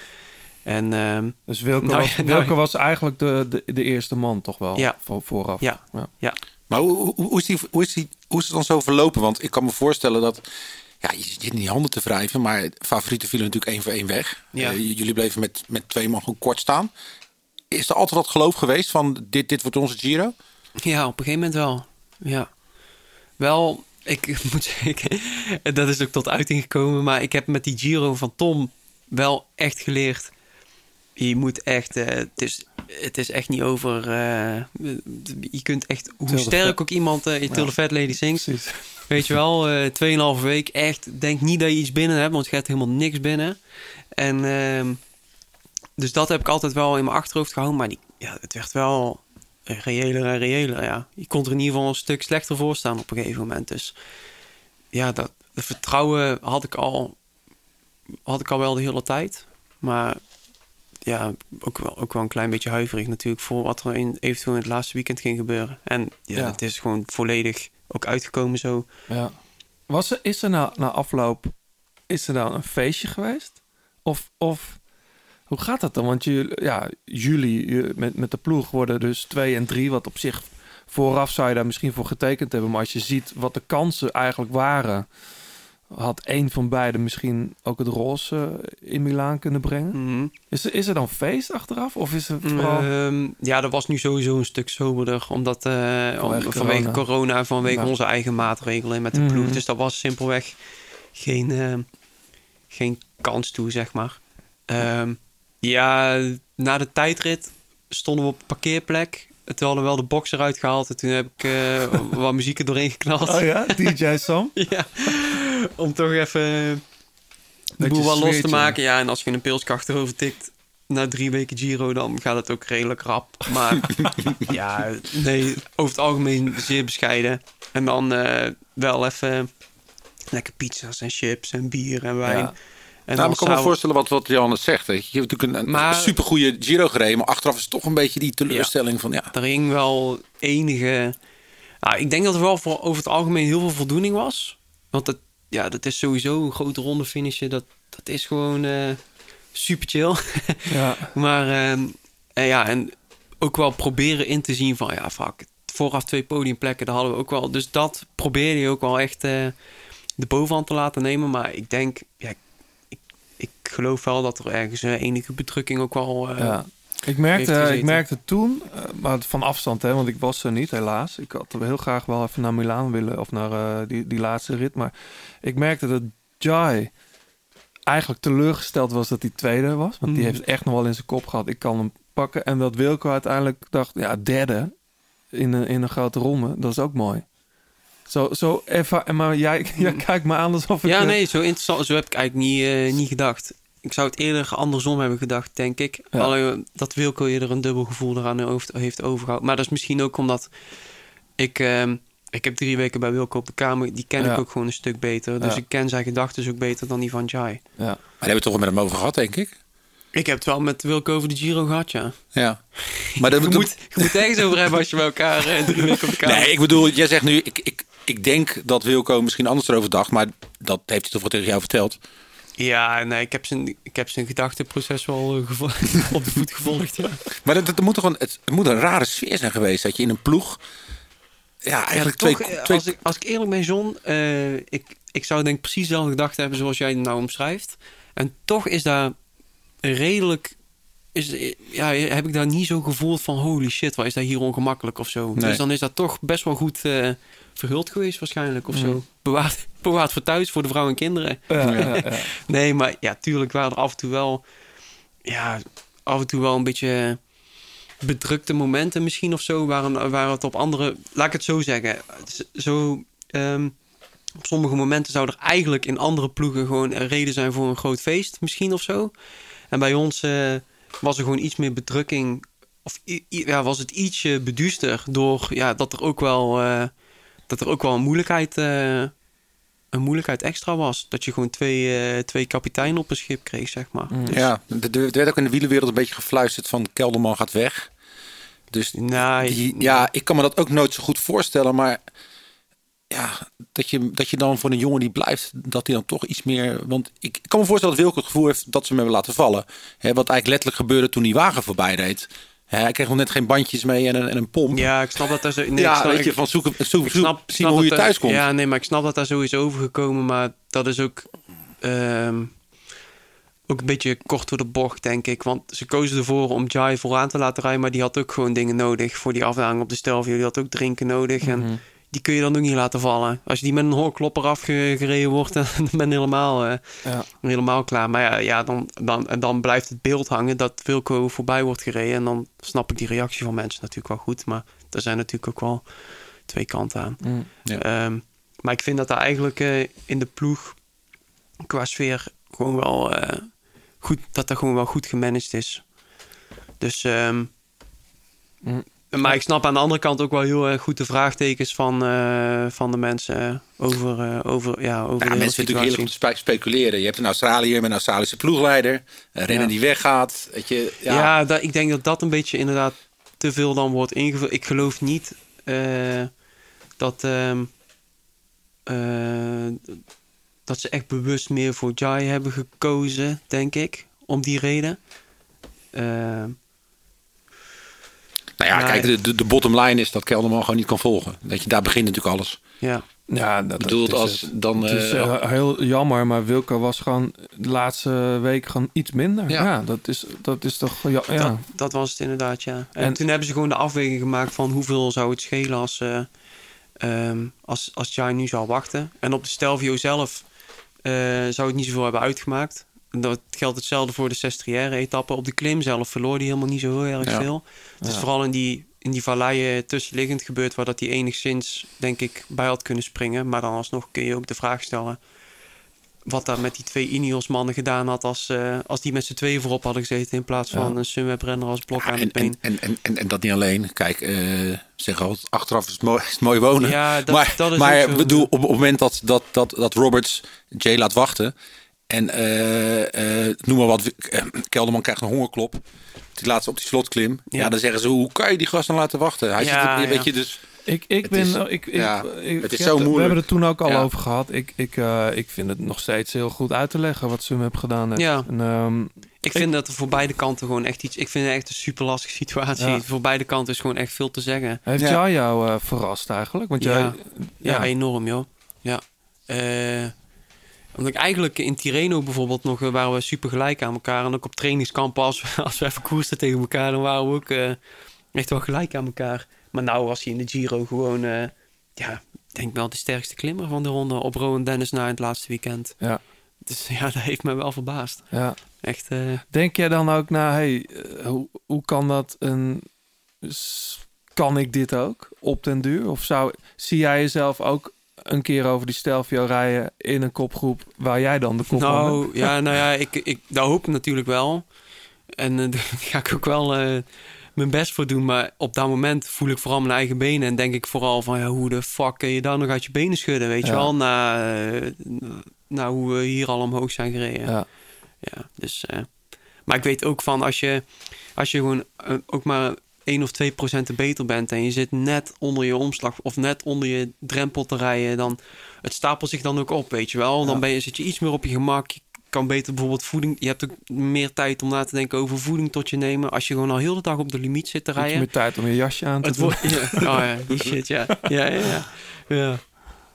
En ehm, dus Wilco, Nou was, ja, nou ja. was eigenlijk de, de, de eerste man toch wel Ja. voor, vooraf. Ja. Maar hoe, hoe, hoe is die, hoe, is die, hoe is het dan zo verlopen? Want ik kan me voorstellen dat... Ja, je zit in die handen te wrijven, maar favorieten vielen natuurlijk één voor één weg. Ja. Eh, jullie bleven met, met twee man gewoon kort staan. Is er altijd wat geloof geweest van dit, dit wordt onze Giro? Ja, op een gegeven moment wel. Ja. Wel, ik (laughs) moet zeggen, dat is ook tot uiting gekomen. Maar ik heb met die Giro van Tom wel echt geleerd. Je moet echt, eh, het, is, het is echt niet over. eh, je kunt echt, hoe sterk ook iemand eh, in Fat Lady zingt. Precies. Weet je wel, eh tweeënhalve week. Echt, denk niet dat je iets binnen hebt, want je hebt helemaal niks binnen. En ehm, dus dat heb ik altijd wel in mijn achterhoofd gehouden. Maar die, ja, het werd wel reëler en reëler, ja. Je kon er in ieder geval een stuk slechter voor staan op een gegeven moment. Dus ja, dat, dat vertrouwen had ik al, had ik al wel de hele tijd. Maar ja, ook wel, ook wel een klein beetje huiverig natuurlijk voor wat er in, eventueel in het laatste weekend ging gebeuren. En ja, Ja. het is gewoon volledig ook uitgekomen zo. Ja. Was er, is er na, na afloop is er dan een feestje geweest? Of, of hoe gaat dat dan? Want je, ja, jullie je- met, met de ploeg worden dus twee en drie, wat op zich vooraf zou je daar misschien voor getekend hebben. Maar als je ziet wat de kansen eigenlijk waren, had één van beiden misschien ook het roze in Milaan kunnen brengen. Mhm. Is, er, is er dan feest achteraf? Of is het vooral... Ehm, ja, dat was nu sowieso een stuk soberder. Omdat eh, Vanwege om- vanwege corona. corona, vanwege Ja. onze eigen maatregelen met de Mhm. ploeg. Dus dat was simpelweg geen, eh, geen kans toe, zeg maar. Ehm, ja, na de tijdrit stonden we op een parkeerplek. Toen hadden we wel de box eruit gehaald. En toen heb ik eh, (laughs) wat muziek er doorheen geknald. Oh ja, DJ Sam? (laughs) ja, om toch even de boel wel los te maken. Ja, en als je een pilsje achterover tikt na drie weken Giro, dan gaat het ook redelijk rap. Maar (laughs) ja, nee, over het algemeen zeer bescheiden. En dan eh, wel even lekker pizza's en chips en bier en wijn. Ja. En nou, ik kan me voorstellen wat, wat Johannes zegt. Weet je. je hebt natuurlijk een, Maar- supergoeie Giro gereden. Maar achteraf is het toch een beetje die teleurstelling van... Ja, Er hing wel enige... Nou, ik denk dat er wel voor over het algemeen heel veel voldoening was. Want dat, ja, dat is sowieso een grote ronde finishen. Dat, dat is gewoon eh, super chill. (laughs) Ja. maar ehm, en ja, en ook wel proberen in te zien van... Ja, fuck, vooraf twee podiumplekken, daar hadden we ook wel. Dus dat probeerde je ook wel echt eh, de bovenhand te laten nemen. Maar ik denk... Ja, geloof wel dat er ergens eh, enige bedrukking ook wel... eh, Ja. Ik merkte, ik merkte toen, eh, maar van afstand, hè, want ik was er niet, helaas. Ik had heel graag wel even naar Milaan willen, of naar die, die laatste rit. Maar ik merkte dat Jai eigenlijk teleurgesteld was dat hij tweede was. Want die Mhm. heeft echt nog wel in zijn kop gehad, ik kan hem pakken. En dat Wilco uiteindelijk dacht, ja, derde in een, in een grote ronde, dat is ook mooi. Zo, zo even, maar jij, (laughs) jij kijkt me aan alsof ik... Ja, nee, zo interessant. Zo heb ik eigenlijk niet, niet gedacht. Ik zou het eerder andersom hebben gedacht, denk ik. Ja. Alleen dat Wilco eerder een dubbel gevoel eraan heeft, heeft overgehouden. Maar dat is misschien ook omdat ik... ehm, ik heb drie weken bij Wilco op de kamer. Die ken Ja. ik ook gewoon een stuk beter. Dus Ja. ik ken zijn gedachten ook beter dan die van Jai. Ja. Maar daar hebben we het toch wel met hem over gehad, denk ik. Ik heb het wel met Wilco over de Giro gehad, ja. Ja. Maar (laughs) dat, Je moet, je moet ergens over hebben als je bij elkaar eh, drie weken op de kamer... Nee, ik bedoel, jij zegt nu... Ik, ik, ik denk dat Wilco misschien anders erover dacht. Maar dat heeft hij toch wel tegen jou verteld. Ja, nee, ik heb zijn, ik heb zijn gedachteproces wel eh, (laughs) op de voet gevolgd, ja. Maar dat, dat moet toch een, het, het moet een rare sfeer zijn geweest. Dat je in een ploeg... Ja, eigenlijk Ja, twee... toch, eh, twee als, ik, als ik eerlijk ben, John, eh, ik, ik zou denk ik precies dezelfde gedachten hebben zoals jij het nou omschrijft. En toch is daar redelijk, is, ja, heb ik daar niet zo gevoeld van holy shit, wat is dat hier ongemakkelijk of zo. Nee. Dus dan is dat toch best wel goed eh, verhuld geweest waarschijnlijk of zo. Bewaard, (laughs) bewaard voor thuis, voor de vrouw en kinderen. Ja, ja, ja. (laughs) Nee, maar ja, tuurlijk waren er af en toe wel, ja, af en toe wel een beetje bedrukte momenten misschien of zo. Waren, waren het op andere, laat ik het zo zeggen. Zo, ehm, op sommige momenten zou er eigenlijk in andere ploegen gewoon een reden zijn voor een groot feest misschien of zo. En bij ons eh, was er gewoon iets meer bedrukking. Of ja, was het ietsje beduuster door ja, dat er ook wel, eh, dat er ook wel een moeilijkheid, eh, een moeilijkheid extra was. Dat je gewoon twee, eh, twee kapiteinen op een schip kreeg, zeg maar. Dus- Ja, er er werd ook in de wielenwereld een beetje gefluisterd van Kelderman gaat weg. Dus die, ja, ik kan me dat ook nooit zo goed voorstellen. Maar ja, dat je, dat je dan voor een jongen die blijft, dat hij dan toch iets meer... Want ik, ik kan me voorstellen dat Wilco het gevoel heeft dat ze hem hebben laten vallen. Hè, wat eigenlijk letterlijk gebeurde toen die wagen voorbij reed. Hè, hij kreeg nog net geen bandjes mee en een, en een pomp. Ja, ik snap dat daar zo... Nee, ja, ik snap, weet je, van zoeken, zoek, ik zoek- snap, zien snap hoe je er- thuis komt. Ja, nee, maar ik snap dat daar zo is overgekomen. Maar dat is ook... ehm, ook een beetje kort door de bocht, denk ik. Want ze kozen ervoor om Jai vooraan te laten rijden. Maar die had ook gewoon dingen nodig voor die afdaling op de Stelvio. Die had ook drinken nodig. Mhm. En die kun je dan ook niet laten vallen. Als je die met een hoorklopper afgereden wordt, (laughs) dan ben je helemaal, eh, Ja. helemaal klaar. Maar ja, ja dan, dan, dan blijft het beeld hangen dat Wilco voorbij wordt gereden. En dan snap ik die reactie van mensen natuurlijk wel goed. Maar er zijn natuurlijk ook wel twee kanten aan. Mm. Ja. Ehm, maar ik vind dat daar eigenlijk eh, in de ploeg qua sfeer gewoon wel eh, goed, dat dat gewoon wel goed gemanaged is. Dus, Mm. Maar ik snap aan de andere kant ook wel heel erg goed de vraagtekens van, eh, van de mensen eh, over, eh, over, ja, over Ja, de hele mensen natuurlijk om situatie. te spe- speculeren. Je hebt een Australiër met een Australische ploegleider. Een renner Ja. die weggaat. Weet je, ja. Ja, dat, ik denk dat dat een beetje inderdaad te veel dan wordt ingevuld. Ik geloof niet dat, ehm, eh, dat ze echt bewust meer voor Jai hebben gekozen, denk ik. Om die reden. Nou ja, kijk, de, de, de bottom line is dat Kelderman gewoon niet kan volgen. Dat je, daar begint natuurlijk alles. ja. Ja, dat, Bedoeld dat is als het. dan... Het is eh, eh, heel jammer, maar Wilco was gewoon de laatste week gewoon iets minder. Ja, Ja. dat, is, dat is toch... Ja, ja. Dat, dat was het inderdaad, ja. En, En- toen hebben ze gewoon de afweging gemaakt van hoeveel zou het schelen als, eh ehm, als, als Jai nu zou wachten. En op de Stelvio zelf eh, zou het niet zoveel hebben uitgemaakt. Dat geldt hetzelfde voor de Sestriere etappe. Op de klim zelf verloor hij helemaal niet zo heel erg Ja. veel. Het is Ja. vooral in die, in die valleien tussenliggend gebeurd... waar dat hij enigszins, denk ik, bij had kunnen springen. Maar dan alsnog kun je ook de vraag stellen... wat daar met die twee Ineos-mannen gedaan had... Als, eh, als die met z'n tweeën voorop hadden gezeten... in plaats van Ja. een Sunweb-renner als blok aan en, het been. en, en, en, en, dat niet alleen. Kijk, eh zeg altijd, achteraf is het mooi, is het mooi wonen. Dat, maar dat is maar bedoel, op, op het moment dat, dat, dat, dat Roberts Jay laat wachten... en eh, eh, noem maar wat, eh, Kelderman krijgt een hongerklop... die laatste op die slotklim... Ja. Ja. dan zeggen ze, hoe kan je die gast dan laten wachten? Hij Ja, zit, er- weet ja. je, dus... Ik, ik Het ben... is- ik, ik, ja, ik- het is zo heb- We moeilijk. hebben het toen ook al Ja. over gehad. Ik, ik, eh, ik vind het nog steeds heel goed uit te leggen wat Sum heb gedaan. heeft. Ja. En, ehm, Ik vind dat er voor beide kanten gewoon echt iets... Ik vind het echt een super lastige situatie. Ja. Voor beide kanten is gewoon echt veel te zeggen. heeft Ja. Jai jou eh, verrast eigenlijk? Want jij... Ja. Ja, enorm, joh. Ja. Eh, omdat ik eigenlijk in Tireno bijvoorbeeld nog... eh, waren we super gelijk aan elkaar. En ook op trainingskampen, als we, (laughs) als we even koersten tegen elkaar... dan waren we ook eh, echt wel gelijk aan elkaar. Maar nou was hij in de Giro gewoon... eh, ja, ik denk wel de sterkste klimmer van de ronde... op Rowan Dennis na het laatste weekend. Ja. Dus (laughs) ja, dat heeft me wel verbaasd. ja. Echt... Denk jij dan ook na, hey, hoe, hoe kan dat een... Kan ik dit ook op den duur? Of zou, zie jij jezelf ook een keer over die Stelvio rijden in een kopgroep waar jij dan de kop? Nou, ja, nou ja, ik, ik dat hoop ik natuurlijk wel. En eh, (laughs) daar ga ik ook wel eh, mijn best voor doen. Maar op dat moment voel ik vooral mijn eigen benen. En denk ik vooral van, ja, hoe de fuck kun je daar nog uit je benen schudden, weet je wel? Na, eh, na hoe we hier al omhoog zijn gereden. Ja. Ja, dus... maar ik weet ook van, als je, als je gewoon ook maar 1 of 2 procent beter bent... en je zit net onder je omslag of net onder je drempel te rijden... dan het stapelt zich dan ook op, weet je wel. Dan ben je, zit je iets meer op je gemak. Je kan beter bijvoorbeeld voeding... Je hebt ook meer tijd om na te denken over voeding tot je nemen... als je gewoon al heel de dag op de limiet zit te rijden. meer tijd om je jasje aan te Het doen. (laughs) ja. Oh ja, die shit, ja. Ja, ja, ja. Ja,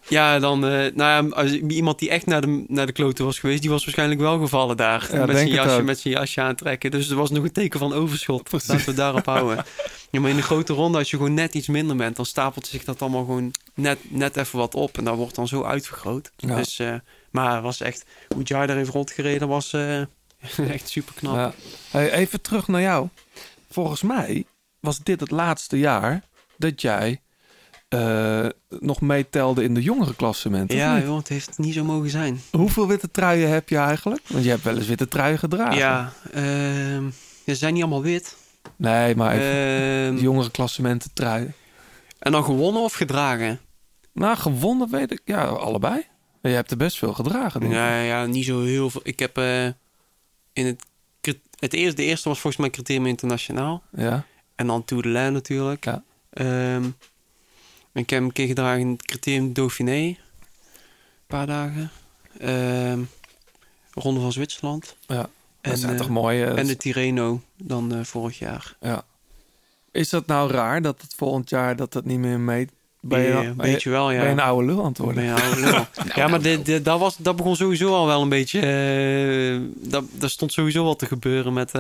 ja dan, eh, nou ja, als, iemand die echt naar de, naar de kloten was geweest, die was waarschijnlijk wel gevallen daar. Ja, met, zijn jasje, met zijn jasje aantrekken. Dus er was nog een teken van overschot. Precies. Laten we daarop (laughs) houden. Ja, maar in de grote ronde, als je gewoon net iets minder bent, dan stapelt zich dat allemaal gewoon net, net even wat op. En dat wordt dan zo uitvergroot. Ja. Dus, eh, maar het was echt, hoe Jar daar heeft rondgereden, was eh, (laughs) echt super knap. Ja. Hey, even terug naar jou. Volgens mij was dit het laatste jaar dat jij eh, nog meetelde in de jongere klassementen. Ja, joh, het heeft niet zo mogen zijn. Hoeveel witte truien heb je eigenlijk? Want je hebt wel eens witte truien gedragen. Ja, ehm, ze zijn niet allemaal wit. Nee, maar even Ehm, jongere klassementen truien. en dan gewonnen of gedragen? Nou, gewonnen weet ik. Ja, allebei. Je hebt er best veel gedragen, denk ik. Ja, ja, niet zo heel veel. Ik heb eh, in het, het eerste, de eerste was volgens mij Criterium Internationaal. Ja. En dan Tour de Lens natuurlijk. Ja. Ehm, ik heb hem een keer gedragen in het Criterium Dauphiné. Een paar dagen. Ehm, Ronde van Zwitserland. Ja. Dat En, zijn eh, toch en de Tirreno dan eh, vorig jaar. Ja. Is dat nou raar dat het volgend jaar dat dat niet meer meet? Ben je, een beetje wel, ja. ben een oude lul? Ben een oude lul. (laughs) ja, maar dit, dit- dat, was, dat begon sowieso al wel een beetje... eh dat, dat stond sowieso wel te gebeuren met...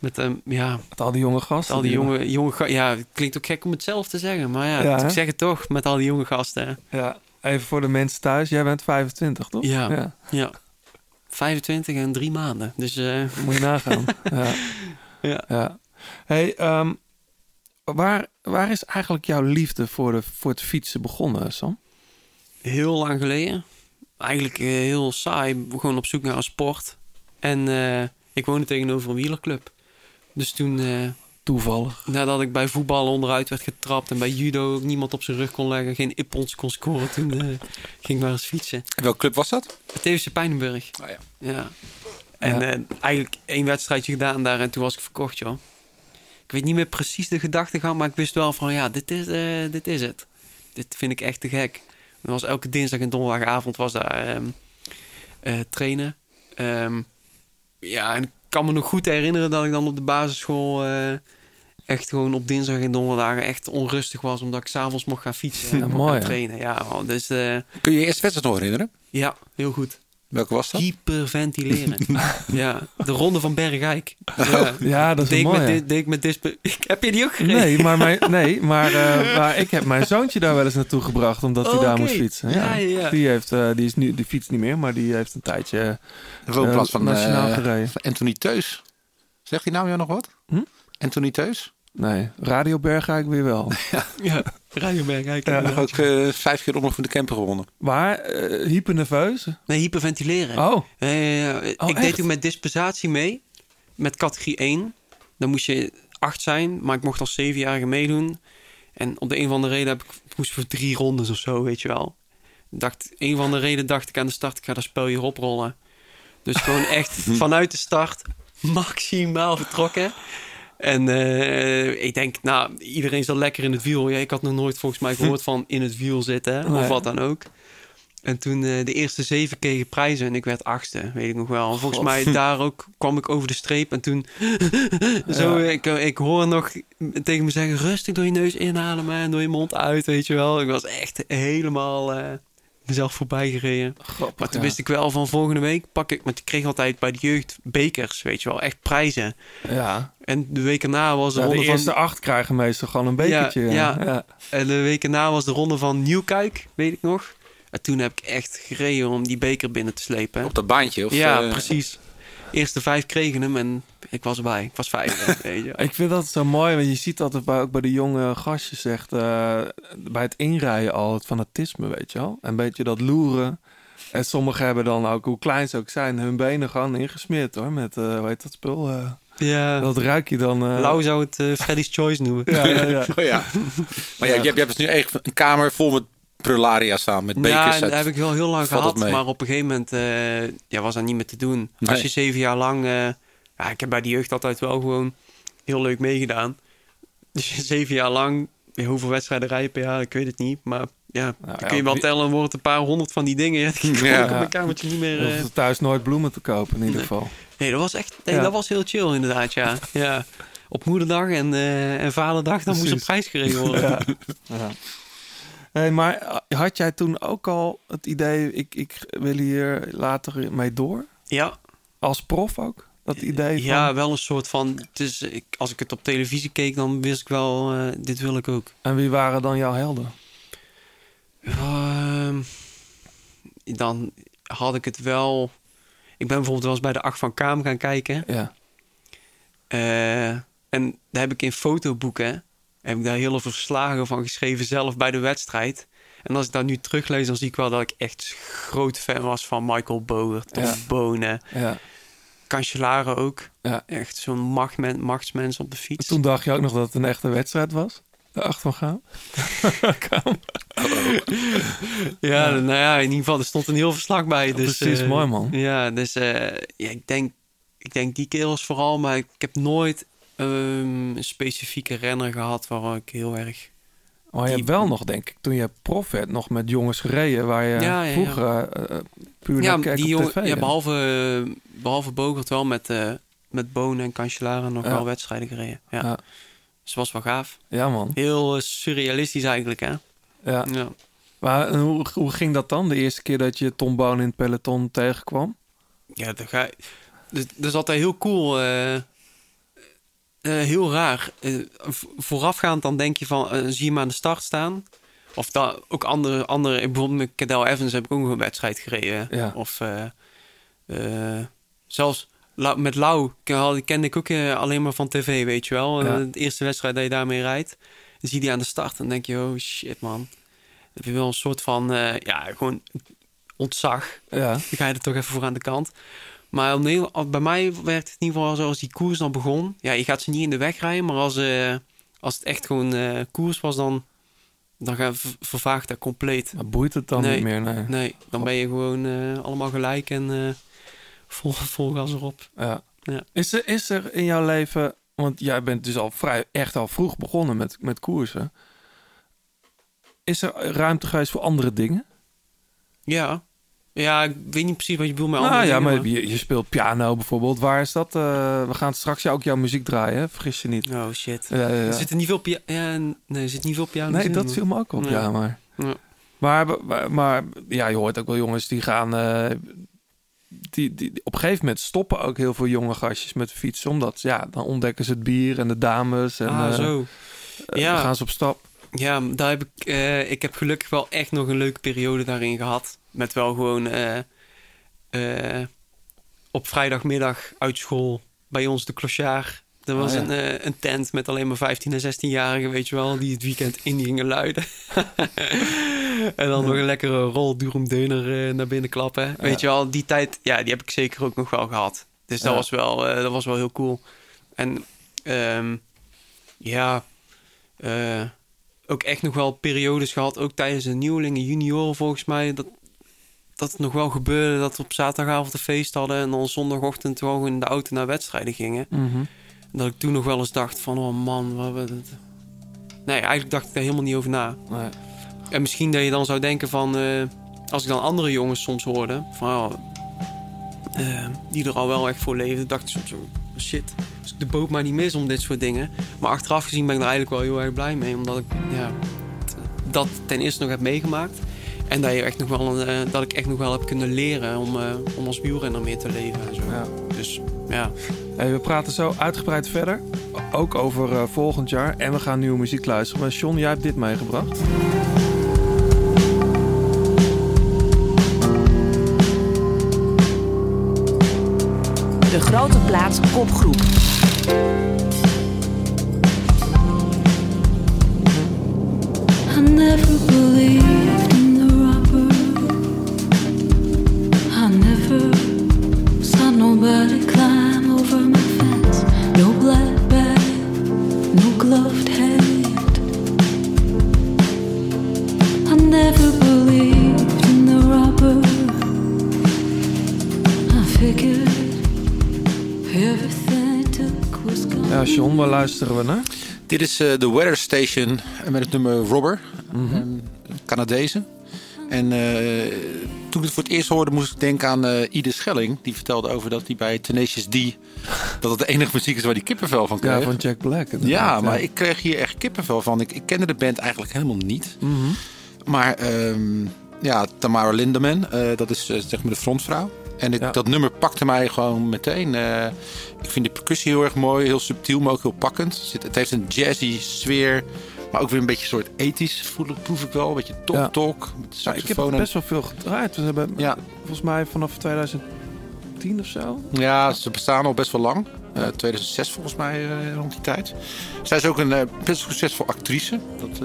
met eh, ja, Met al die jonge gasten. al die jonge, jonge Ja, het klinkt ook gek om het zelf te zeggen. Maar ja, Ja, ik zeg het toch. Met al die jonge gasten. Ja, even voor de mensen thuis. Jij bent 25, toch? Ja. ja. Ja. 25 en drie maanden. Dus eh, (laughs) Moet je nagaan. (laughs) ja. Ja. ja. Hey, ehm, waar, waar is eigenlijk jouw liefde voor, de, voor het fietsen begonnen, Sam? heel lang geleden. Eigenlijk eh, heel saai. Gewoon op zoek naar een sport. En eh, ik woonde tegenover een wielerclub. Dus toen... eh, Toevallig. Nadat ik bij voetbal onderuit werd getrapt en bij judo ook niemand op zijn rug kon leggen, geen ippons kon scoren, toen eh, ging ik maar eens fietsen. En welke club was dat? TFC Pijnenburg. Oh ja. Ja. En Ja. eh, eigenlijk één wedstrijdje gedaan daar en toen was ik verkocht, joh. Ik weet niet meer precies de gedachtegang, maar ik wist wel van ja, dit is, dit is het. Dit vind ik echt te gek. Dat was elke dinsdag en donderdagavond was daar ehm, eh, trainen. Ehm, ja, en kan me nog goed herinneren dat ik dan op de basisschool eh, echt gewoon op dinsdag en donderdagen echt onrustig was. Omdat ik s'avonds mocht gaan fietsen en mooi, gaan trainen. Ja, man, dus eh, Kun je je eerste wedstrijd nog herinneren? ja, heel goed. Welke was dat? Hyperventileren. (laughs) ja, de ronde van Bergijk. Ja, Ja, dat is deed ik mooi. met, deed ik met dispe- (laughs) Heb je die ook gereden? Nee, maar, mijn, (laughs) nee maar, eh, maar ik heb mijn zoontje daar wel eens naartoe gebracht omdat hij Oh, daar oké. moest fietsen. Ja, ja, ja. Die, heeft, eh, die, is nu, die fietst niet meer, maar die heeft een tijdje eh, van, nationaal gereden. van Anthony Teus. Zegt die naam jou nog wat? Hm? Anthony Teus? Nee, Radio Bergijk weer wel. Ja, Radio Bergijk. Ja, ook eh, vijf keer op van de camper gewonnen. Maar eh hyper nerveus. Nee, hyperventileren. Oh, Eh, Oh, ik echt? deed toen met dispensatie mee. Met categorie 1. Dan moest je 8 zijn, maar ik mocht als 7-jarige meedoen. En op de een of andere reden heb ik, moest voor drie rondes of zo, weet je wel. Dacht, een van de reden dacht ik aan de start, ik ga dat spel hier oprollen. Dus gewoon echt (laughs) vanuit de start maximaal vertrokken. En eh, ik denk, nou, iedereen zat lekker in het wiel. Ja, ik had nog nooit volgens mij gehoord (laughs) van in het wiel zitten, Nee. of wat dan ook. En toen eh, de eerste zeven kregen prijzen en ik werd achtste, weet ik nog wel. En volgens God. mij (laughs) daar ook kwam ik over de streep en toen (laughs) zo, Ja. ik, ik hoor nog tegen me zeggen, rustig door je neus inademen en door je mond uit, weet je wel. Ik was echt helemaal eh, mezelf voorbij gereden. grappig. Maar toen ja. wist ik wel van volgende week pak ik, want ik kreeg altijd bij de jeugd bekers, weet je wel, echt prijzen. Ja, En de week erna was de Ja, de ronde eerste van... acht krijgen meestal gewoon een bekertje. Ja, ja. ja. En de week erna was de ronde van Nieuwkuik, weet ik nog. En toen heb ik echt gereden om die beker binnen te slepen. Op dat baantje? Of, ja, eh, precies. Eerste vijf kregen hem en ik was erbij. Ik was vijf. (laughs) weet je. Ik vind dat zo mooi, want je ziet dat bij, ook bij de jonge gastjes echt eh, bij het inrijden al het fanatisme, weet je wel. Een beetje dat loeren. En sommigen hebben dan ook, hoe klein ze ook zijn, hun benen gewoon ingesmeerd hoor. Met, eh hoe heet dat spul? Eh, Ja. dat ruik je dan. eh, Lau zou het eh, Freddy's Choice noemen. Ja, ja, ja. (laughs) Oh ja. Maar ja, je, hebt, je hebt dus nu echt een kamer vol met prularia staan. Met bekers. Ja, uit- dat heb ik wel heel lang gehad. Maar op een gegeven moment eh, ja, was dat niet meer te doen. Nee. Als je zeven jaar lang... eh, ja, ik heb bij de jeugd altijd wel gewoon heel leuk meegedaan. Dus je (laughs) zeven jaar lang... ja, hoeveel wedstrijden rij je per jaar? Ik weet het niet. Maar ja, dan ja, kun je wel tellen. wordt een paar honderd van die dingen. (laughs) Ja, die Ja. op mijn kamertje niet meer... Of eh, er thuis nooit bloemen te kopen in ieder Nee. geval. Nee, dat was echt... Nee, Ja. dat was heel chill inderdaad, ja. ja. Op moederdag en, eh, en vaderdag, dan moest er Precies. prijs gereden worden. (laughs) Hey, maar eh, had jij toen ook al het idee, ik, ik wil hier later mee door? ja. Als prof ook? Dat idee van... Ja, wel een soort van. Het is, ik, als ik het op televisie keek, dan wist ik wel, eh, dit wil ik ook. En wie waren dan jouw helden? Ehm, dan had ik het wel. Ik ben bijvoorbeeld wel eens bij de Acht van Kaam gaan kijken. Ja. Eh, en daar heb ik in fotoboeken. Heb ik daar hele verslagen van geschreven, zelf bij de wedstrijd. En als ik dat nu teruglees, dan zie ik wel dat ik echt groot fan was van Michael Bogert, Tom Ja. Bonen, ja. Cancellara ook. Ja. Echt zo'n machtmen, machtsmens op de fiets. Toen dacht je ook nog dat het een echte wedstrijd was? De acht van? (laughs) Kaam. Ja, nou ja, in ieder geval, er stond een heel verslag bij. Dus, precies, eh, mooi, man. Ja, dus eh, ja, ik, denk, ik denk die kerels vooral, maar ik heb nooit ehm, een specifieke renner gehad waar ik heel erg... Maar je hebt wel nog, denk ik, toen je prof werd, nog met jongens gereden waar je Ja, ja, ja. vroeger eh, eh, puur Ja, naar keek die jongen, tv. ja, behalve, behalve Bogert wel met, eh met Bonen en Cancellara nog wel wedstrijden gereden. Ja. Dus was wel gaaf. Ja, man. Heel surrealistisch eigenlijk, hè? Ja. Ja. Maar hoe, hoe ging dat dan, de eerste keer dat je Tom Boon in het peloton tegenkwam? Ja, ga. Dus, dat is altijd heel cool. Eh, heel raar. Eh, voorafgaand dan denk je van... eh, zie je hem aan de start staan. Of dat ook andere... andere bijvoorbeeld met Cadel Evans heb ik ook nog een wedstrijd gereden. Ja. Of zelfs met Lau kende ik ook alleen maar van tv, weet je wel. Ja. De eerste wedstrijd dat je daarmee rijdt. Dan zie je die aan de start en denk je... Oh shit, man. Dan heb je wel een soort van... ja, gewoon ontzag. Ja. Dan ga je er toch even voor aan de kant. Maar bij mij werkt het in ieder geval zo als die koers dan begon. Ja, je gaat ze niet in de weg rijden, maar als, eh, als het echt gewoon eh, koers was, dan, dan ga, ver- vervaagt dat compleet. Maar boeit het dan Nee. niet meer? Nee. Nee, dan ben je gewoon eh, allemaal gelijk en vol, vol gas erop. Ja. Ja. Is, er, is er in jouw leven, want jij bent dus al vrij, echt al vroeg begonnen met, met koersen. Is er ruimte geweest voor andere dingen? Ja, Ja, ik weet niet precies wat je bedoelt met Nou ja, maar je, je speelt piano bijvoorbeeld. Waar is dat? eh, we gaan straks ook jouw muziek draaien, hè? vergis je niet. Oh shit. Ja, ja, ja. Er zit er niet veel pia ja, nee, er zit niet veel piano Nee, in, dat viel me ook op, ja, maar... Ja. Maar, maar, maar ja, je hoort ook wel jongens die gaan... eh, die, die, op een gegeven moment stoppen ook heel veel jonge gastjes met fietsen. Omdat, ja, dan ontdekken ze het bier en de dames. En, ah, eh, zo. Ja. dan gaan ze op stap. Ja, daar heb ik, ik heb gelukkig wel echt nog een leuke periode daarin gehad. Met wel gewoon eh, eh, op vrijdagmiddag uit school bij ons de clochard. Er was ja. een, eh, een tent met alleen maar 15 en 16-jarigen, weet je wel, die het weekend in gingen luiden. (laughs) en dan nog een lekkere rol durum deuner eh, naar binnen klappen. Weet je wel, die tijd, ja, die heb ik zeker ook nog wel gehad. Dus dat, was, wel, dat was wel heel cool. En ehm, ja, ook echt nog wel periodes gehad, ook tijdens de nieuwelingen, junioren volgens mij, dat, dat het nog wel gebeurde dat we op zaterdagavond een feest hadden en dan zondagochtend gewoon in de auto naar wedstrijden gingen. Mhm. Dat ik toen nog wel eens dacht van, oh man, wat... wat- wat- Nee, eigenlijk dacht ik daar helemaal niet over na. Nee. En misschien dat je dan zou denken van... eh, als ik dan andere jongens soms hoorde... Van, oh, eh, die er al wel echt voor leven... dacht ik soms shit, als ik de boot maar niet mis om dit soort dingen. Maar achteraf gezien ben ik er eigenlijk wel heel erg blij mee. Omdat ik ja, dat ten eerste nog heb meegemaakt. En dat, je echt nog wel een, eh, dat ik echt nog wel heb kunnen leren... om, eh, om als wielrenner meer te leven en zo. Ja. Dus ja... Hey, we praten zo uitgebreid verder. Ook over eh, volgend jaar. En we gaan nieuwe muziek luisteren. Maar John, jij hebt dit meegebracht. De Grote Plaats kopgroep. I never believed Ja, John, waar luisteren we naar? Dit is eh, de Weather Station met het nummer Robber, een Canadezen. En eh, toen ik het voor het eerst hoorde, moest ik denken aan eh Ide Schelling. Die vertelde over dat hij bij Tenacious D... dat het de enige muziek is waar hij kippenvel van kreeg. Ja, van Jack Black. Ja, maar ik kreeg hier echt kippenvel van. Ik, ik kende de band eigenlijk helemaal niet. Mhm. Maar ehm, ja, Tamara Lindeman, eh, dat is zeg maar de frontvrouw. En ik, Ja. dat nummer pakte mij gewoon meteen. Ik vind de percussie heel erg mooi, heel subtiel, maar ook heel pakkend. Het heeft een jazzy sfeer, maar ook weer een beetje een soort ethisch, voel, proef ik wel. Een beetje Ja. talk-talk, met Ja, ik heb best wel veel gedraaid. We hebben Ja. volgens mij vanaf 2010 of zo. Ja, ze bestaan al best wel lang. Eh, 2006 volgens mij eh, rond die tijd. Zij is ook een eh, best succesvol actrice. Dat, eh,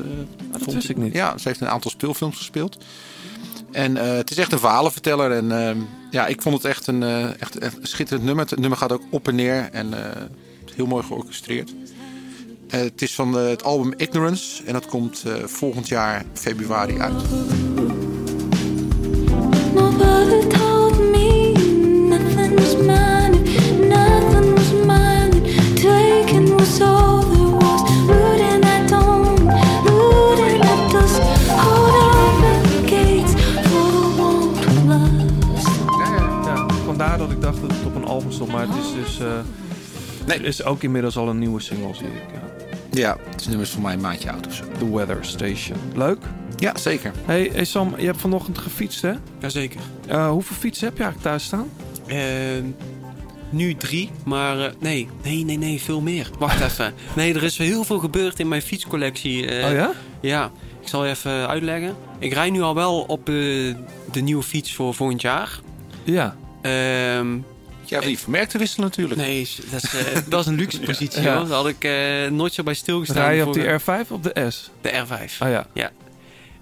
dat vond wist ik niet. Ja, ze heeft een aantal speelfilms gespeeld. En eh, het is echt een verhalenverteller. En ehm, ja, ik vond het echt een, eh, echt, echt schitterend nummer. Het nummer gaat ook op en neer. En eh, heel mooi georchestreerd. Eh, het is van eh, het album Ignorance. En dat komt eh, volgend jaar februari uit. Dat ik dacht dat het op een album stond. Maar het is dus... eh, Nee. Er is ook inmiddels al een nieuwe single, zie ik. Ja. Ja, het nummer is voor mij een maandje oud of zo. The Weather Station. Leuk. Ja, zeker. Hey, hey Sam, je hebt vanochtend gefietst, hè? Jazeker. Eh, hoeveel fietsen heb je eigenlijk thuis staan? Ehm, nu drie, maar eh, nee, nee, nee, nee, veel meer. Wacht (laughs) even. Nee, er is heel veel gebeurd in mijn fietscollectie. eh, oh ja? Ja, ik zal je even uitleggen. Ik rij nu al wel op eh, de nieuwe fiets voor volgend jaar. Ja. Ja, die vermerkt te wisselen natuurlijk. nee, dat is, eh, dat is een luxe (laughs) positie Ja. hoor. Daar had ik eh, nooit zo bij stilgestaan. Rij je op die R5 of op de S? De R5. Ah ja.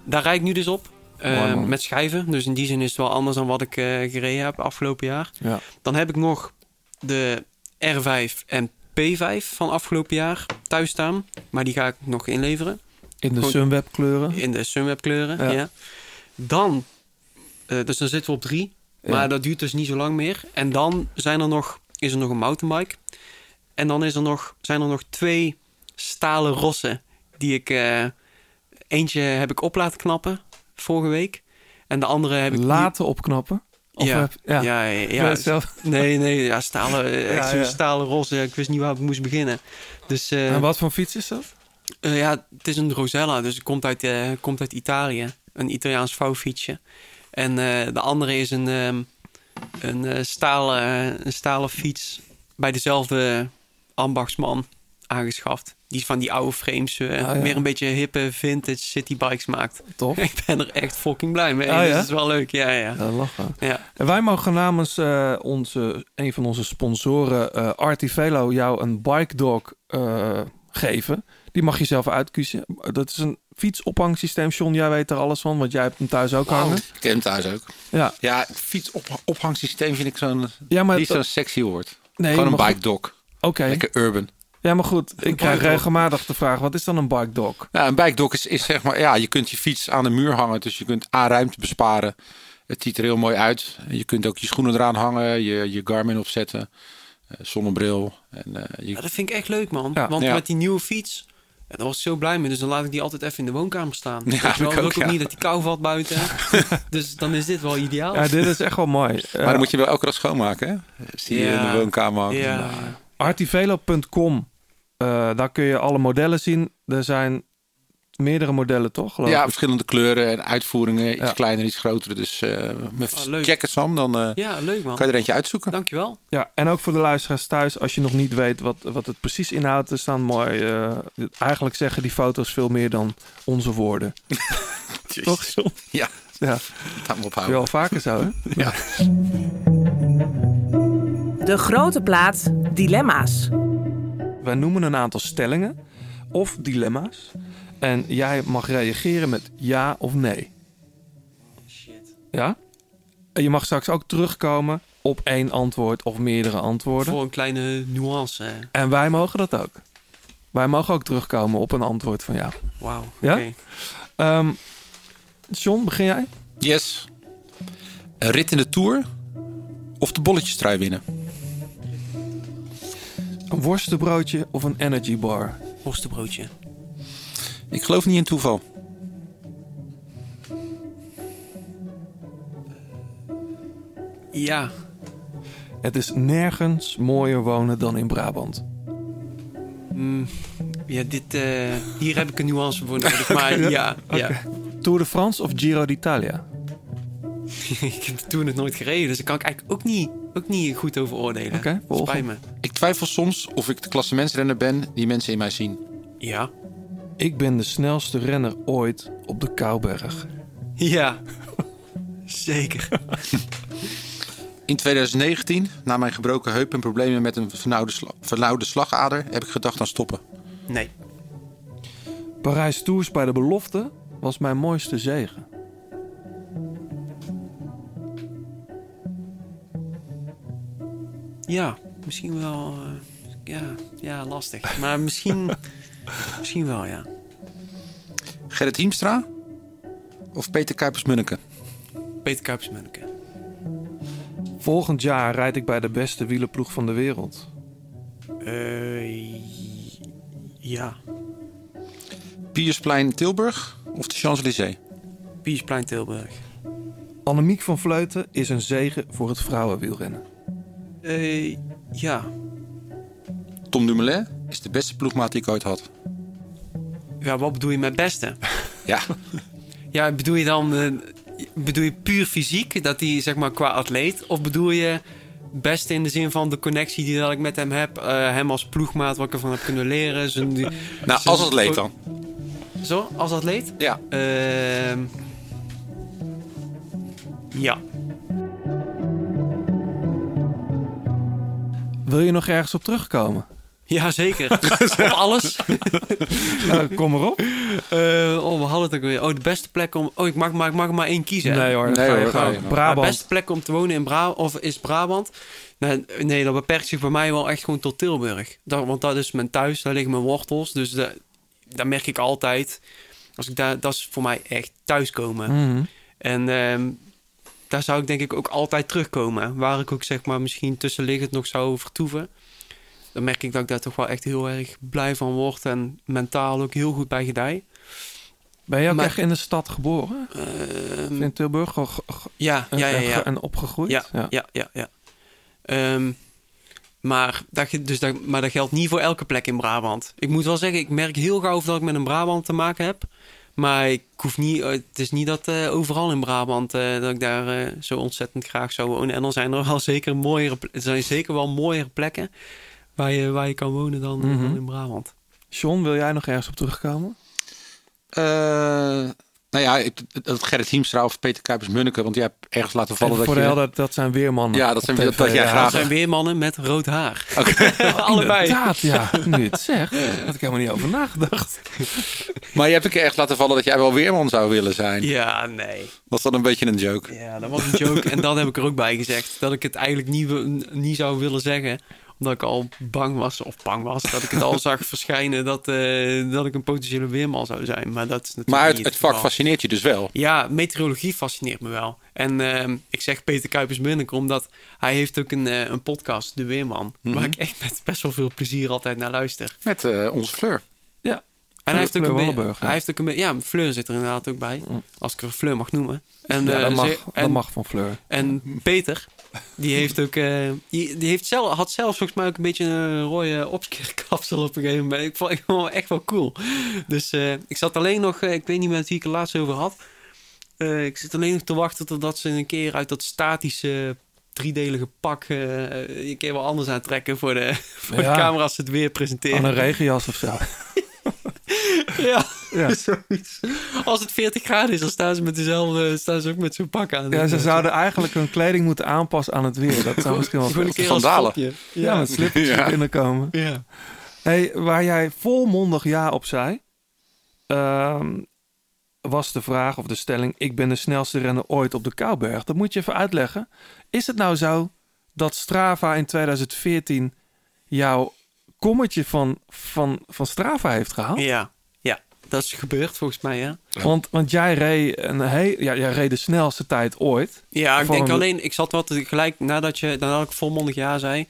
Daar rijd ik nu dus op. eh, met schijven. Dus in die zin is het wel anders dan wat ik eh, gereden heb afgelopen jaar. Ja. Dan heb ik nog de R5 en P5 van afgelopen jaar thuis staan. Maar die ga ik nog inleveren. In de Gewoon- Sunweb kleuren. In de Sunweb kleuren, Ja. ja. Dan, eh, dus dan zitten we op drie. Ja. Maar dat duurt dus niet zo lang meer. En dan zijn er nog, is er nog een mountainbike. En dan is er nog, zijn er nog twee stalen rossen. Die ik, eh, eentje heb ik op laten knappen vorige week. En de andere heb ik... nu- Laten opknappen? Of ja. heb- ja. ja, ja, zelf? Nee, nee, ja, stalen, (laughs) eh, echt zo'n stalen roze. Ik wist niet waar ik moest beginnen. Dus, eh, En wat voor fiets is dat? ja, het is een Rosella, dus het komt uit, komt uit Italië. Een Italiaans vouwfietsje. En eh, de andere is een, ehm, een, eh, stalen, een stalen fiets bij dezelfde ambachtsman aangeschaft. Die van die oude frames eh, Ah, ja. weer een beetje hippe vintage citybikes maakt. (laughs) Tof. Ik ben er echt fucking blij mee. Ah, dus ja? is wel leuk, ja, ja. Ja, lachen. ja. En wij mogen namens eh, onze, een van onze sponsoren, eh Artivelo, jou een bike dog eh, geven. Die mag je zelf uitkiezen. Dat is een fietsophangsysteem. John, jij weet er alles van, want jij hebt hem thuis ook hangen. Ik ken hem thuis ook. Ja. Ja, fietsophangsysteem vind ik zo'n Ja, maar niet dat- zo'n sexy woord. Nee, Gewoon een bike goed. dog. Oké. Lekker urban. Ja, maar goed. Ik krijg regelmatig de vraag, wat is dan een bike dog? Nou, een bike dog is, is zeg maar, ja, je kunt je fiets aan de muur hangen. Dus je kunt A, ruimte besparen. Het ziet er heel mooi uit. Je kunt ook je schoenen eraan hangen, je, je Garmin opzetten, eh, zonnebril. En, eh, je, Ja, dat vind ik echt leuk, man. Ja. Want Ja. met die nieuwe fiets, ja, daar was ik zo blij mee. Dus dan laat ik die altijd even in de woonkamer staan. Ja, ik wil ook, ja. niet dat die kou valt buiten. (laughs) dus dan is dit wel ideaal. Ja, dit is echt wel mooi. (laughs) maar dan moet je wel elke dag schoonmaken, hè? Zie je in de woonkamer hangen. Ja. Nou, Artivelo.com. eh, daar kun je alle modellen zien. Er zijn meerdere modellen, toch? Ja, ik? verschillende kleuren en uitvoeringen. Iets Ja. kleiner, iets groter. Dus eh Ah, leuk. check het Sam, dan eh, Ja, leuk man. kan je er eentje uitzoeken. Dankjewel. Ja, en ook voor de luisteraars thuis, als je nog niet weet wat, wat het precies inhoudt, er staan mooi. eh, eigenlijk zeggen die foto's veel meer dan onze woorden. (laughs) Toch? John? Ja, Ja, gaan we je ophouden. wel vaker zo, hè? (laughs) Ja. De grote plaat Dilemma's. Wij noemen een aantal stellingen of dilemma's. En jij mag reageren met ja of nee. Shit. Ja? En je mag straks ook terugkomen op één antwoord of meerdere antwoorden. Voor een kleine nuance. eh. En wij mogen dat ook. Wij mogen ook terugkomen op een antwoord van jou. Wauw. Ja? oké. Ehm John, begin jij? Yes. Een rit in de Tour of de bolletjestrui winnen? Een worstenbroodje of een energy bar? Worstenbroodje. Ik geloof niet in toeval. Ja. Het is nergens mooier wonen dan in Brabant. Mm, ja, dit, eh, hier heb ik een nuance voor nodig. (laughs) Maar ja. Tour de France of Giro d'Italia? (laughs) ik heb toen het nooit gereden. Dus daar kan ik eigenlijk ook niet, ook niet goed over oordelen. Oké, me. Ik twijfel soms of ik de klassementsrenner ben die mensen in mij zien. Ja. Ik ben de snelste renner ooit op de Kouberg. Ja. Zeker. In 2019, na mijn gebroken heup en problemen met een vernauwde, sla- vernauwde slagader, heb ik gedacht aan stoppen. Nee. Parijs Tours bij de belofte was mijn mooiste zegen. Ja, misschien wel. eh, ja, ja, lastig. Maar misschien, (laughs) misschien wel, ja. Gerrit Hiemstra of Peter Kuipers-Munneke? Peter Kuipers-Munneke. Volgend jaar rijd ik bij de beste wielerploeg van de wereld. Eh, ja. Piersplein Tilburg of de Champs-Élysées? Piersplein Tilburg. Annemiek van Vleuten is een zegen voor het vrouwenwielrennen. Eh, ja. Tom Dumoulin is de beste ploegmaat die ik ooit had. Ja, wat bedoel je met beste? (laughs) Ja, Ja, bedoel je dan eh, bedoel je puur fysiek, dat hij zeg maar qua atleet? Of bedoel je beste in de zin van de connectie die dat ik met hem heb, eh, hem als ploegmaat, wat ik ervan heb kunnen leren? Zijn, (laughs) nou zijn- als atleet dan. Zo, als atleet? Ja. Ehm, ja. Wil je nog ergens op terugkomen? Ja, zeker. (laughs) Op alles. Nou, kom erop. Eh, oh, we hadden het ook weer. Oh, de beste plek om... Oh, ik mag, maar, ik mag er maar één kiezen. Nee hoor, Nee hoor, maar. De Brabant. beste plek om te wonen in Bra of is Brabant? Nee, nee, dat beperkt zich bij mij wel echt gewoon tot Tilburg. Dat, want dat is mijn thuis, daar liggen mijn wortels. Dus da- daar merk ik altijd... Als ik daar, dat is voor mij echt thuiskomen. Mhm. En ehm, daar zou ik denk ik ook altijd terugkomen. Waar ik ook zeg maar misschien tussenliggend nog zou vertoeven. Dan merk ik dat ik daar toch wel echt heel erg blij van word. En mentaal ook heel goed bij gedij. Ben je ook Maar- echt in de stad geboren? Ehm, In Tilburg? Ja, ja, ja, en, ja. en opgegroeid? Ja, ja, ja, ja. Ehm, maar, dat, dus dat, maar dat geldt niet voor elke plek in Brabant. Ik moet wel zeggen, ik merk heel gauw dat ik met een Brabant te maken heb. Maar ik hoef niet, eh, het is niet dat eh, overal in Brabant eh, dat ik daar zo ontzettend graag zou wonen. En dan zijn er wel zeker mooiere, er zijn zeker wel mooiere plekken waar je, waar je kan wonen dan, Mhm. dan in Brabant. John, wil jij nog ergens op terugkomen? Eh, nou ja, ik, dat Gerrit Hiemstra of Peter Kuipers-Munneke. Want jij hebt ergens laten vallen dat voor je... de helder, dat zijn weermannen. Ja, dat zijn- TV, dat- dat jij ja. graag- Dat zijn weer mannen met rood haar. Oh, (laughs) Allebei. Inderdaad, ja. (laughs) Nu het zegt, daar had ik helemaal niet over nagedacht. (laughs) Maar je hebt een keer echt laten vallen dat jij wel weerman zou willen zijn. Ja, nee. Was dat een beetje een joke? Ja, dat was een joke. en dan heb ik er ook bij gezegd dat ik het eigenlijk niet, wil- niet zou willen zeggen. Omdat ik al bang was, of bang was, dat ik het al zag (laughs) verschijnen dat, eh, dat ik een potentiële weerman zou zijn. Maar dat is natuurlijk Maar het, het vak geval. fascineert je dus wel. Ja, meteorologie fascineert me wel. En ehm, ik zeg Peter Kuipers-Munneke omdat hij heeft ook een, eh, een podcast, De Weerman. Mhm. Waar ik echt met best wel veel plezier altijd naar luister. Met eh, onze Fleur. Ja. En hij heeft ook Fleur een. Wallenburg. Hij heeft ook een beetje... Ja, Fleur zit er inderdaad ook bij. Als ik er Fleur mag noemen. En, ja, dat, mag, ze- dat mag van Fleur. En Peter, die heeft ook, eh, die, die heeft zelf, had zelf volgens mij ook een beetje een rode opskeerkapsel op een gegeven moment. Ik vond, het echt wel cool. Dus eh, ik zat alleen nog, eh, ik weet niet met wie ik het laatst over had. Ik zit alleen nog te wachten totdat ze een keer uit dat statische driedelige pak een keer wel anders aantrekken voor de, (laughs) voor Ja. de camera als ze het weer presenteren. Aan een regenjas of zo. (laughs) (laughs) Ja, Ja. (laughs) zoiets. Als het 40 graden is, dan staan ze met dezelfde, staan ze ook met zo'n pak aan. Ja, ze zouden eigenlijk hun kleding moeten aanpassen aan het weer. Dat zou (laughs) misschien wel een keer als Vandalen. stokje. Ja, met slippertjes Ja. binnenkomen. Ja. Hey, waar jij volmondig ja op zei, ehm, was de vraag of de stelling: ik ben de snelste renner ooit op de Kouberg. Dat moet je even uitleggen. Is het nou zo dat Strava in 2014 jouw kommetje van, van, van Strava heeft gehaald? Ja, ja, dat is gebeurd volgens mij, ja. Want, want jij reed een heel, ja, jij reed de snelste tijd ooit. Ja, ik denk een- alleen, ik zat wat gelijk nadat, je, nadat ik volmondig ja zei.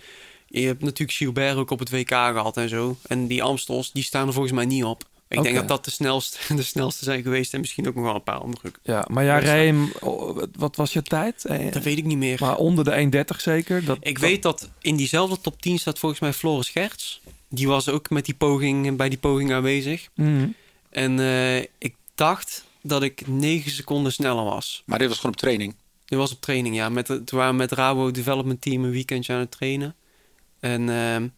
Je hebt natuurlijk Gilbert ook op het WK gehad en zo. En die Amstels, die staan er volgens mij niet op. Ik denk dat dat de snelste, (laughs) de snelste zijn geweest en misschien ook nog wel een paar andere. Ja, maar jij reed hem, oh, wat was je tijd? Eh, Dat weet ik niet meer. Maar onder de 1,30 zeker? Dat, ik dat- weet dat in diezelfde top 10 staat volgens mij Floris Gerts. Die was ook met die poging, bij die poging aanwezig. Mhm. En eh, ik dacht dat ik 9 seconden sneller was. Maar dit was gewoon op training. Dit was op training, ja. Met, toen waren we met Rabo Development Team een weekendje aan het trainen. En ehm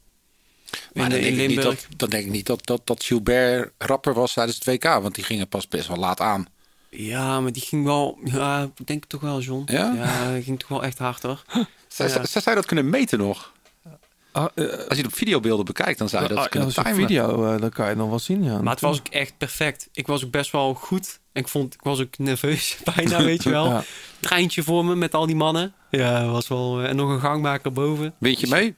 Maar in, dan in denk, ik niet Limburg. dat, dan denk ik niet dat, dat, dat Gilbert rapper was tijdens het WK. Want die gingen pas best wel laat aan. Ja, maar die ging wel... Ja, ik denk toch wel, John. Ja? die ging toch wel echt hard, hoor. (laughs) Ja. zou dat kunnen meten nog. Ah, eh, Als je het op videobeelden bekijkt, dan zou je dat ah, kunnen als timen. video, eh, dan kan je dan wel zien, ja. Maar het was ook echt perfect. Ik was ook best wel goed. En ik, vond, ik was ook nerveus (laughs) bijna, weet je wel. (laughs) Ja. Treintje voor me met al die mannen. Ja, was wel... eh, En nog een gangmaker boven. Weet je mee?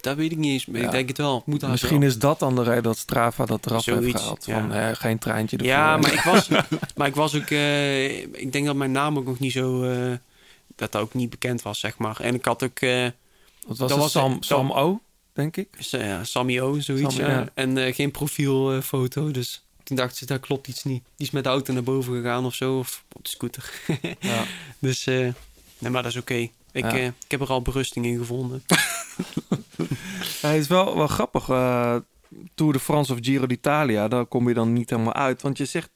Dat weet ik niet eens. Maar Ja. ik denk het wel. Moet Misschien wel. is dat dan de reden dat Strava dat eraf heeft Zoiets, gehaald. ja. Van eh, geen treintje ervoor. Ja, maar ik was, (laughs) maar ik was ook. eh, ik denk dat mijn naam ook nog niet zo. eh, dat dat ook niet bekend was, zeg maar. En ik had ook. Eh, Wat was dat het? was- Sam, Sam O, denk ik. s- ja, Sammy O, zoiets. Sammy, ja. ja. En eh, geen profielfoto. dus toen dacht ze, daar klopt iets niet. Die is met de auto naar boven gegaan of zo. Of op de scooter. Ja. (laughs) Dus. eh, nee, maar dat is oké. Ik, Ja. eh, ik heb er al berusting in gevonden. (laughs) Ja, het is wel, wel grappig. eh Tour de France of Giro d'Italia, daar kom je dan niet helemaal uit. Want je zegt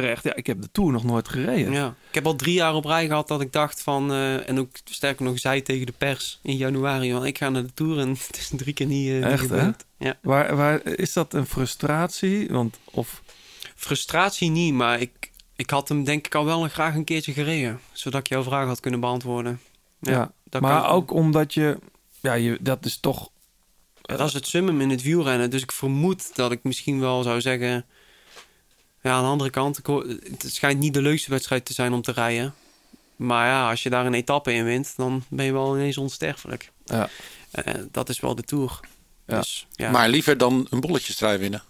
terecht, ja, ik heb de Tour nog nooit gereden. Ja. Ik heb al drie jaar op rij gehad dat ik dacht van... eh, en ook sterker nog zei tegen de pers in januari... van ik ga naar de Tour en (laughs) het is drie keer niet, eh, Echt, hè? Ja. Waar, waar, is dat een frustratie? Want, of, Frustratie niet, maar ik, ik had hem denk ik al wel graag een keertje gereden. Zodat ik jouw vraag had kunnen beantwoorden. ja, dat maar kan- ook omdat je, ja, je, dat is toch... Ja, dat is het summum in het wielrennen. Dus ik vermoed dat ik misschien wel zou zeggen... Ja, aan de andere kant, het schijnt niet de leukste wedstrijd te zijn om te rijden. Maar ja, als je daar een etappe in wint, dan ben je wel ineens onsterfelijk. Ja. Eh, dat is wel de Tour. Ja. Dus, ja. Maar liever dan een bolletjestrui winnen.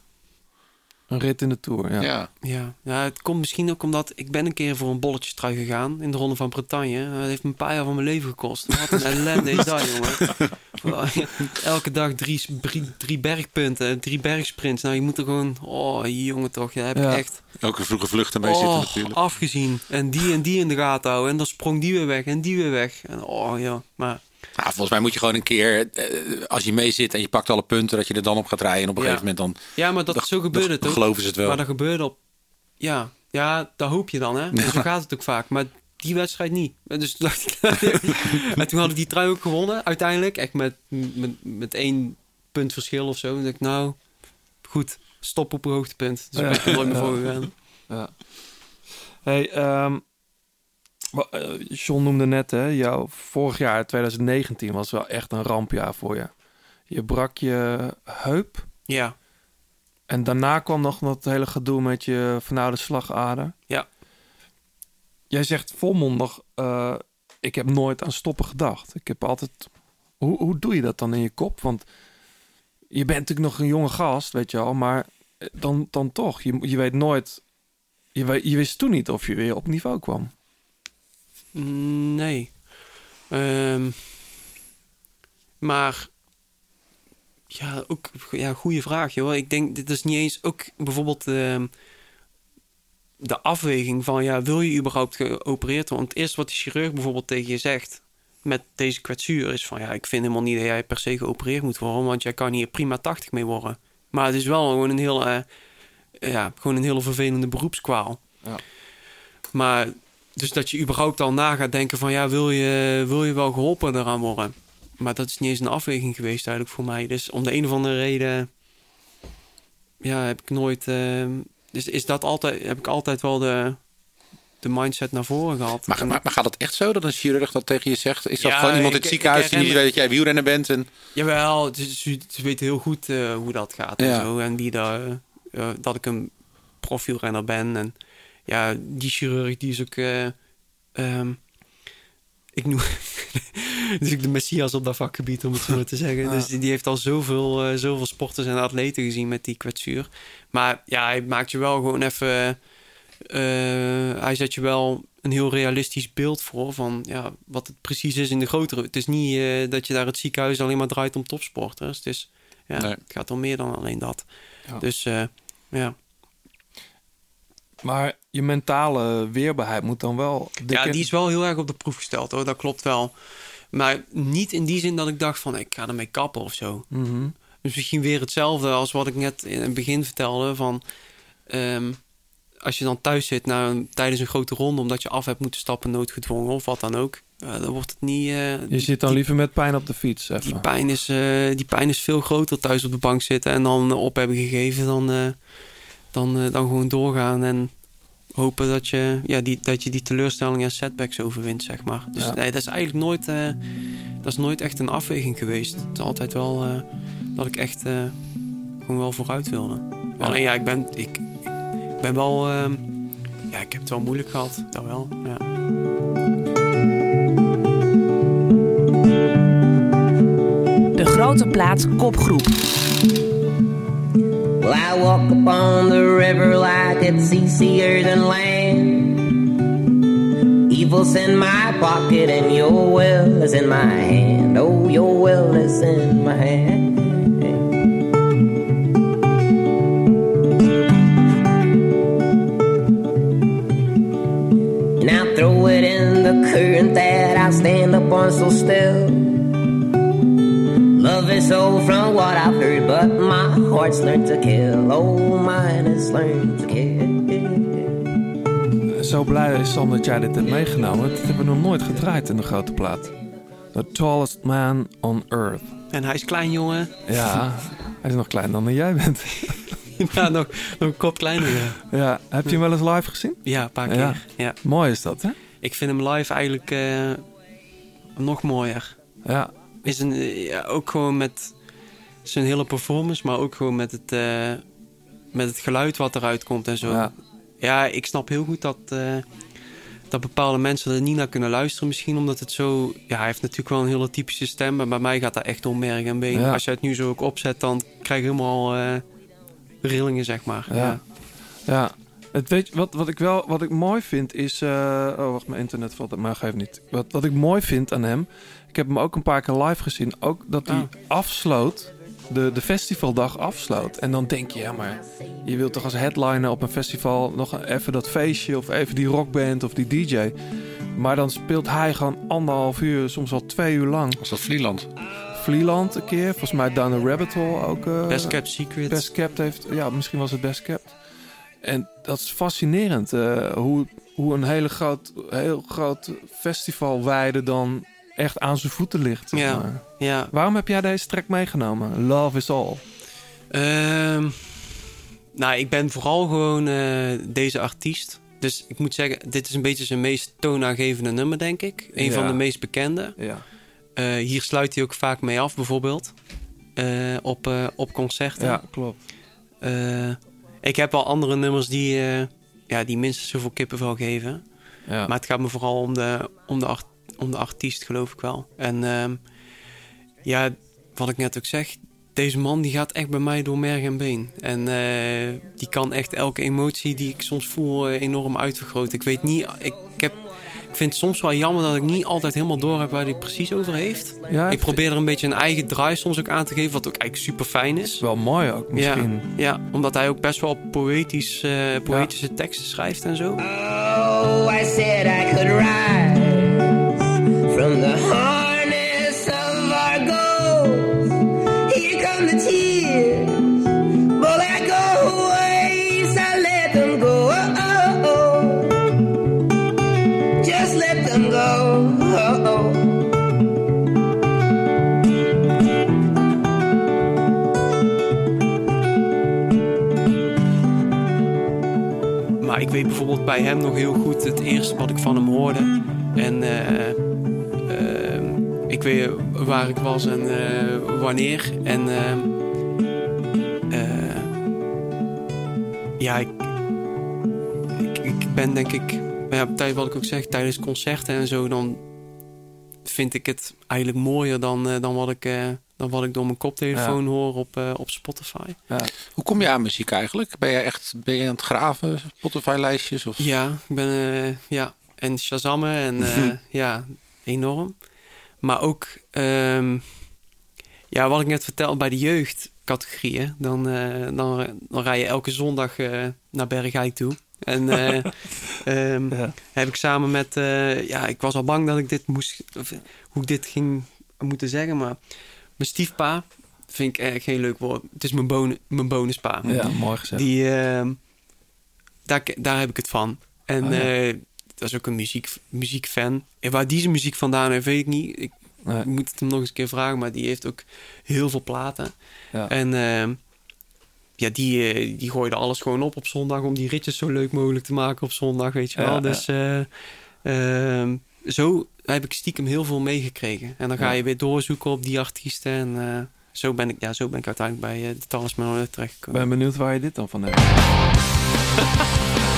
Een rit in de Tour, ja. Ja. Ja. ja, het komt misschien ook omdat ik ben een keer voor een bolletje trui gegaan in de Ronde van Bretagne. Dat heeft me een paar jaar van mijn leven gekost. Wat een ellende is dat, jongen. (laughs) Elke dag drie, drie, drie bergpunten, drie bergsprints. Nou, je moet er gewoon... Oh, jongen toch, daar heb Ja. ik echt Elke vroege vlucht ermee zitten oh, natuurlijk. afgezien. En die en die in de gaten houden. En dan sprong die weer weg en die weer weg. En oh ja, maar... Nou, volgens mij moet je gewoon een keer, eh, als je mee zit en je pakt alle punten, dat je er dan op gaat rijden. En op een Ja. gegeven moment dan, Ja, maar dat, Dan- zo gebeurde dan het ook. geloven ze het wel. Maar dat gebeurde op... Ja, ja, dat hoop je dan, hè. (laughs) En zo gaat het ook vaak. Maar die wedstrijd niet. En Dus toen dacht ik... en toen had ik die trui ook gewonnen, uiteindelijk. Echt met, met, met één punt verschil of zo. En dacht ik, nou, goed, stop op een hoogtepunt. Dus Ja. ik ben er nooit meer Ja. voor gegaan. Ja. Hey, ehm, eh, John noemde net, hè, jouw vorig jaar, 2019, was wel echt een rampjaar voor je. Je brak je heup Ja, en daarna kwam nog dat hele gedoe met je vernauwde slagader. Ja. Jij zegt volmondig, eh ik heb nooit aan stoppen gedacht. Ik heb altijd... Hoe, hoe doe je dat dan in je kop? Want je bent natuurlijk nog een jonge gast, weet je wel, maar eh, dan, dan toch. Je, je weet nooit... Je, je wist toen niet of je weer op niveau kwam. Nee. Ehm, maar... Ja, ook ja, goede vraag, joh. Ik denk, dit is niet eens... Ook bijvoorbeeld... ehm, de afweging van, ja, wil je überhaupt geopereerd worden? Want het eerste wat de chirurg bijvoorbeeld tegen je zegt met deze kwetsuur is van, ja, ik vind helemaal niet dat jij per se geopereerd moet worden, want jij kan hier prima 80 mee worden. Maar het is wel gewoon een heel, eh, ja, gewoon een hele vervelende beroepskwaal. Ja. Maar dus dat je überhaupt al na gaat denken van, ja, wil je, wil je wel geholpen eraan worden? Maar dat is niet eens een afweging geweest eigenlijk voor mij. Dus om de een of andere reden, ja, heb ik nooit. ehm, dus is dat altijd, heb ik altijd wel de, de mindset naar voren gehad. maar, maar, maar gaat het echt zo dat een chirurg dat tegen je zegt? Is dat Ja, gewoon iemand in het ik ziekenhuis die niet weet dat jij wielrenner bent? En, Jawel, ze, ze weten heel goed eh, hoe dat gaat en zo. En wie daar, eh, dat ik een profielrenner ben. En ja, die chirurg die is ook... eh, ehm, ik noem... (laughs) dus ik de messias op dat vakgebied, om het zo maar te (laughs) zeggen. Dus die, heeft al zoveel, eh, zoveel sporters en atleten gezien met die kwetsuur. Maar ja, hij maakt je wel gewoon even... eh, hij zet je wel een heel realistisch beeld voor van ja, wat het precies is in de grotere. Het is niet dat je daar het ziekenhuis alleen maar draait om topsporters. Het, is, ja, Nee. het gaat om meer dan alleen dat. Ja. Dus ja. Maar je mentale weerbaarheid moet dan wel... ja, die is wel heel erg op de proef gesteld hoor, dat klopt wel. Maar niet in die zin dat ik dacht van ik ga ermee kappen of zo. Mhm. Dus misschien weer hetzelfde als wat ik net in het begin vertelde. Van, ehm, als je dan thuis zit na een, tijdens een grote ronde... omdat je af hebt moeten stappen, noodgedwongen of wat dan ook... eh, dan wordt het niet... eh, Je zit dan die, liever met pijn op de fiets, even. die, pijn is, eh, die pijn is veel groter thuis op de bank zitten... en dan op hebben gegeven dan, dan, eh, dan gewoon doorgaan... en hopen dat je, ja, die, dat je die teleurstelling en setbacks overwint, zeg maar. Dus Ja. nee, dat is eigenlijk nooit, eh, dat is nooit echt een afweging geweest. Het is altijd wel eh, dat ik echt eh, gewoon wel vooruit wilde. Alleen ja, ik ben, ik, ik ben wel, ehm, ja, ik heb het wel moeilijk gehad. Dat wel, ja. De grote plaats kopgroep. Well, I walk upon the river like it's easier than land. Evil's in my pocket and your will is in my hand. Oh, your will is in my hand. And I throw it in the current that I stand upon so still. Love is so from what I've heard, but my heart's learned to kill. Oh, mine has learned to kill. Zo blij is Sam dat jij dit hebt meegenomen. Dat hebben we nog nooit gedraaid in de grote plaat. The tallest man on earth. En hij is klein, jongen. Ja, hij is nog kleiner dan jij bent. (laughs) ja, nog, nog een kop kleiner. Ja, Ja, heb je hem wel eens live gezien? ja een paar keer. Ja. Ja. Mooi is dat, hè? Ik vind hem live eigenlijk eh, nog mooier. Ja, is een, ja, ook gewoon met zijn hele performance, maar ook gewoon met het, eh, met het geluid wat eruit komt en zo. Ja. Ja, ik snap heel goed dat, eh, dat bepaalde mensen er niet naar kunnen luisteren. Misschien omdat het zo... Ja, hij heeft natuurlijk wel een hele typische stem, maar bij mij gaat dat echt om merg en been. Ja. Als je het nu zo ook opzet, dan krijg je helemaal... eh, rillingen, zeg maar. Ja. Ja. Het weet, wat, wat ik wel wat ik mooi vind is. oh, wacht, mijn internet valt. Maar geef niet. Wat, wat ik mooi vind aan hem. Ik heb hem ook een paar keer live gezien. Ook dat hij Ah. afsloot. De, de festivaldag afsloot. En dan denk je, ja, maar je wilt toch als headliner op een festival nog even dat feestje of even die rockband of die DJ. Maar dan speelt hij gewoon anderhalf uur, soms wel twee uur lang. Was dat Vlieland? Vlieland een keer, volgens mij Down the Rabbit Hole ook. eh, Best Kept Secret. Best Kept heeft, ja, misschien was het Best Kept. En dat is fascinerend, eh, hoe, hoe een hele groot, heel groot festivalweide dan echt aan zijn voeten ligt. zeg Ja. maar. Ja. Waarom heb jij deze track meegenomen? Love is all. Ehm, nou, ik ben vooral gewoon eh, deze artiest. Dus ik moet zeggen, dit is een beetje zijn meest toonaangevende nummer, denk ik. Een Ja. van de meest bekende. Ja. Eh, hier sluit hij ook vaak mee af, bijvoorbeeld. eh, op, op concerten. Ja, klopt. Ik heb wel andere nummers die, ja, die minstens zoveel kippenvel geven. Ja. Maar het gaat me vooral om de, om de, art- om de artiest, geloof ik wel. En ehm, ja, wat ik net ook zeg, deze man die gaat echt bij mij door merg en been. En eh, die kan echt elke emotie die ik soms voel eh, enorm uitvergroten. Ik weet niet, ik, ik, heb, ik vind het soms wel jammer dat ik niet altijd helemaal door heb waar hij precies over heeft. Ja, ik probeer er een beetje een eigen draai soms ook aan te geven, wat ook eigenlijk super fijn is. Wel mooi ook misschien. Ja, ja omdat hij ook best wel poëtisch, eh, poëtische teksten schrijft en zo. Oh, I said I could rise from the harness of our goals. Here come the tears, but I go away, so let them go. Oh, oh, oh. Just let them go. Oh, oh. Maar ik weet bijvoorbeeld bij hem nog heel goed het eerste wat ik van hem hoorde. En eh, ehm, ik weet waar ik was en eh, wanneer. En ehm, eh, ja, ik, ik, ik ben denk ik, ja, tijdens wat ik ook zeg, tijdens concerten en zo, dan vind ik het eigenlijk mooier dan, eh, dan, wat, ik, eh, dan wat ik door mijn koptelefoon hoor op, eh, op Spotify. Hoe kom je aan muziek eigenlijk? Ben je echt ben je aan het graven, Spotify-lijstjes? Of? Ja, ik ben eh, ja en Shazammen en eh, (laughs) ja, enorm. Maar ook, ehm, ja, wat ik net vertelde bij de jeugdcategorieën, dan, eh, dan, dan rij je elke zondag eh, naar Bergijk toe. En eh, (laughs) ehm, heb ik samen met, ja, ik was al bang dat ik dit moest, of, hoe ik dit ging moeten zeggen, maar mijn stiefpa vind ik echt geen leuk woord. Het is mijn, bonu mijn bonuspa. Ja, mooi gezegd. Die, ehm, daar, daar heb ik het van. En Oh, ja. Dat is ook een muziek, muziekfan. En waar die zijn muziek vandaan heeft, weet ik niet. Ik moet het hem nog eens een keer vragen, maar die heeft ook heel veel platen. Ja. En ehm, ja, die, eh, die gooide alles gewoon op op zondag om die ritjes zo leuk mogelijk te maken op zondag, weet je wel. ja. Dus eh, ehm, zo heb ik stiekem heel veel meegekregen. En dan ga je weer doorzoeken op die artiesten. En eh, zo, ben ik, ja, zo ben ik uiteindelijk bij de Talisman terechtgekomen. Ik ben benieuwd waar je dit dan van hebt. (laughs)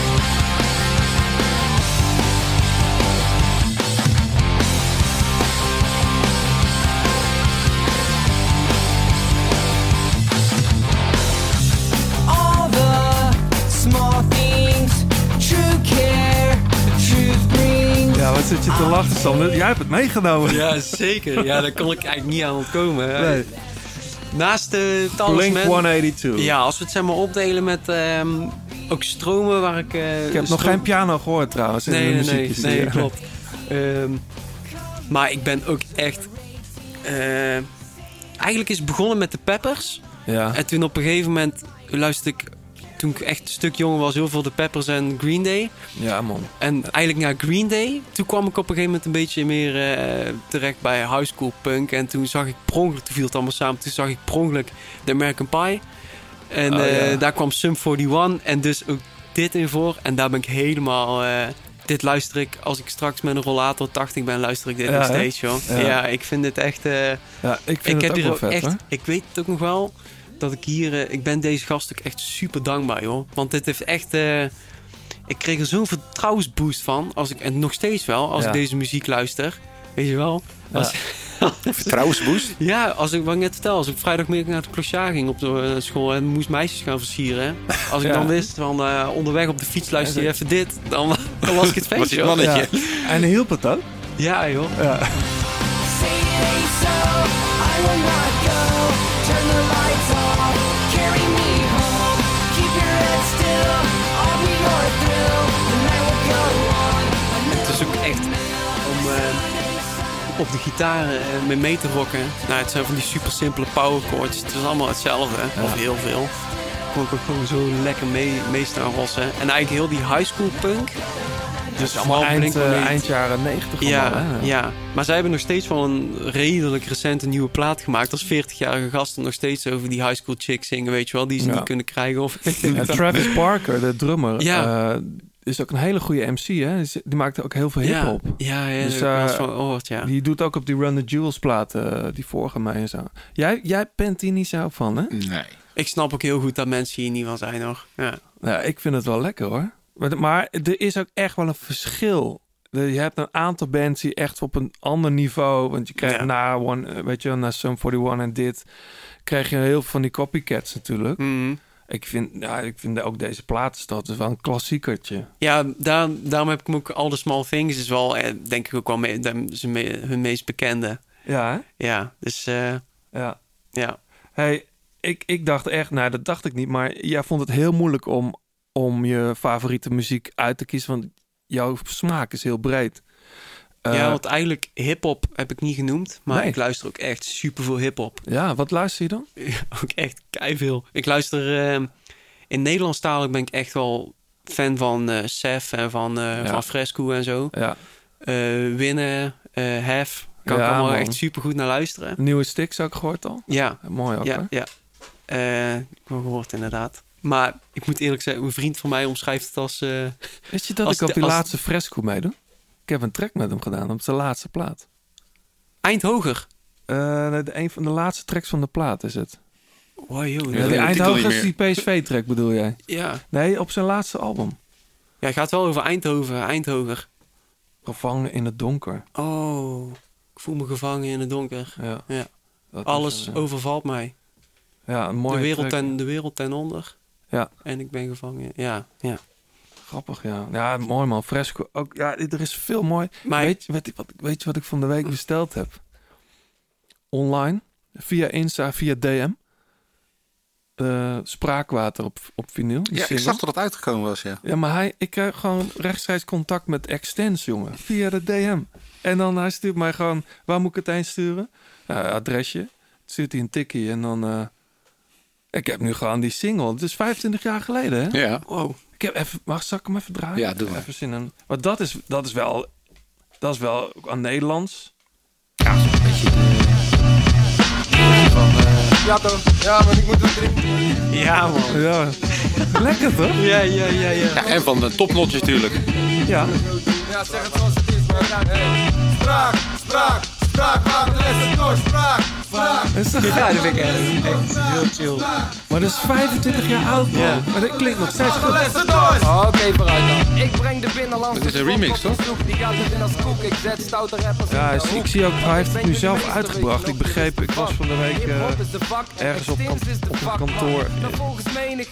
zit je te lachen, Sander? Jij hebt het meegenomen. Ja, zeker. Ja, daar kon ik eigenlijk niet aan ontkomen. Nee. Naast de Talisman... Blink 182. Ja, als we het zeg maar opdelen met ehm, ook stromen waar ik... eh, Ik heb nog geen piano gehoord trouwens. in Nee, de nee, nee, nee, klopt. Ehm, maar ik ben ook echt... eh, eigenlijk is het begonnen met de Peppers. Ja. En toen op een gegeven moment luisterde ik... Toen ik echt een stuk jonger was, heel veel de Peppers en Green Day. Ja, man. En eigenlijk na Green Day, toen kwam ik op een gegeven moment een beetje meer eh, terecht bij high school punk. En toen zag ik per ongeluk, toen viel het allemaal samen, toen zag ik per ongeluk de American Pie. En Oh, eh, ja. daar kwam Sum 41 en dus ook dit in voor. En daar ben ik helemaal... eh, dit luister ik, als ik straks met een rollator 80 ben, luister ik dit Ja, nog steeds, joh. Ja. Ja. ik vind dit echt... Ja, ik vind het heb ook hier wel vet, echt, hoor. Ik weet het ook nog wel, dat ik hier... eh, ik ben deze gast ook echt super dankbaar, joh. Want dit heeft echt... eh, ik kreeg er zo'n vertrouwensboost van. Als ik, en nog steeds wel, als Ja. ik deze muziek luister. Weet je wel? Ja. Als, (laughs) Vertrouwensboost. Ja, als ik, wat ik net vertel, als ik vrijdagmiddag naar de clochard ging op de eh, school en moest meisjes gaan versieren. Als ik (laughs) Ja. dan wist van eh, onderweg op de fiets luister je even dit, dan, dan was ik het (laughs) Was feestje. hoor. mannetje. Ja. En hielp het ook? Ja, joh. Ja. Say it ain't so, I will not go. Turn the lights off, carry me home. Keep your head still, I'll be your thrill. The night will go on. Het is ook echt om eh, op de gitaar eh, mee mee te rocken. Nou, het zijn van die super simpele power chords. Het is allemaal hetzelfde, of heel veel. Kon ik ook gewoon zo lekker mee, mee staan rossen. En eigenlijk heel die high school punk. Dus allemaal eind, Blink-182. eh, eind jaren 90 Ja, allemaal, ja, maar zij hebben nog steeds wel een redelijk recente nieuwe plaat gemaakt. Als 40-jarige gasten nog steeds over die high school chicks zingen, weet je wel. Die ze Ja. niet kunnen krijgen. Of (laughs) En Travis Barker, de drummer, Ja. eh, is ook een hele goede MC. Hè? Die- Die maakt ook heel veel Ja, hip-hop. ja, ja, Dus, ik wel eens eh, van ja. Die doet ook op die Run the Jewels platen, die vorige mij en zo. Jij, jij bent hier niet zo van, hè? Nee. Ik snap ook heel goed dat mensen hier niet van zijn, hoor. Ja. Ja, ik vind het wel lekker hoor. Maar, maar er is ook echt wel een verschil. De- Je hebt een aantal bands die echt op een ander niveau. Want je krijgt Ja. na one, eh, weet je, na Sum 41 en dit, krijg je heel veel van die copycats natuurlijk. Mhm. Ik vind, ja, ik vind ook deze platenstad is wel een klassiekertje. Ja, daar, daarom heb ik ook All the Small Things is wel, eh, denk ik ook wel mee, de- hun meest bekende. Ja, hè? Ja, dus eh, Ja. ja. Hey, ik, ik dacht echt, nou dat dacht ik niet, maar jij vond het heel moeilijk om, om je favoriete muziek uit te kiezen, want jouw smaak is heel breed. ja, Eh, want eigenlijk hip-hop heb ik niet genoemd, maar Nee. ik luister ook echt super veel hip-hop. ja, wat luister je dan? (laughs) Ook echt veel. Ik luister eh, in Nederlandstalig ben ik echt wel fan van eh Sef en van, Ja. van Fresco en zo. Ja, Winnen, Hef, kan Ja, ik allemaal man. echt super goed naar luisteren. nieuwe sticks ook gehoord al? Ja, Mooi ook, hè? ja, ja. Ik heb gehoord inderdaad. Maar ik moet eerlijk zeggen, een vriend van mij omschrijft het als... eh, Weet je dat Als ik op die als- laatste fresco meedoe? Ik heb een track met hem gedaan op zijn laatste plaat. Eindhoger. Eh, de, een van de laatste tracks van de plaat is het. Wow, joh. Ja, die Eindhoven is die PSV-track bedoel jij? Ja. Nee, op zijn laatste album. ja, het gaat wel over Eindhoven, Eindhoger. Gevangen in het donker. Oh, ik voel me gevangen in het donker. Ja. Ja. Is Alles ja. overvalt mij. Ja, een mooie de, wereld track. ten, de wereld ten onder. Ja. En ik ben gevangen. Ja, ja. Grappig, ja. Ja, mooi man. Fresco. Ook, ja, er is veel mooi. Maar Weet, je, weet, je wat, weet je wat ik van de week besteld heb? Online. Via Insta, via DM. Eh, spraakwater op, op vinyl. Ja, ik zag dat het uitgekomen was, ja. Ja, maar hij, ik krijg gewoon rechtstreeks contact met Extens, jongen. Via de DM. En dan hij stuurt mij gewoon, waar moet ik het heen sturen? Adresje. Stuurt hij een tikkie en dan... eh, ik heb nu gewoon die single. Het is 25 jaar geleden, hè? Ja. Wow. Ik heb even... Mag zal ik hem even draaien? Ja, doe maar. Even zin in. Maar dat is, dat is wel... Dat is wel ook aan Nederlands. Ja toch? Ja, maar ik moet het drinken. Ja, man. Ja. Lekker, toch? Ja, ja, ja, ja. ja en van de topnotjes natuurlijk. Ja. Ja, zeg het zoals het is, man. Hey. Spraak, spraak, spraak, les het door, spraak, spraak. Is dat Ja, dat vind ik echt, echt heel chill. Maar dat is 25 jaar oud, man. Ja. Maar dat klinkt nog steeds goed. Het door. Oké, vooruit dan. Ik breng de binnenlandse Dat is een remix, de toch? Die gaat erin als koek. Ik zet stoute rappers Ja, in de ik zie ook, hij heeft het nu zelf uitgebracht. Ik begreep, ik was van de week eh, de ergens op, de op een kantoor.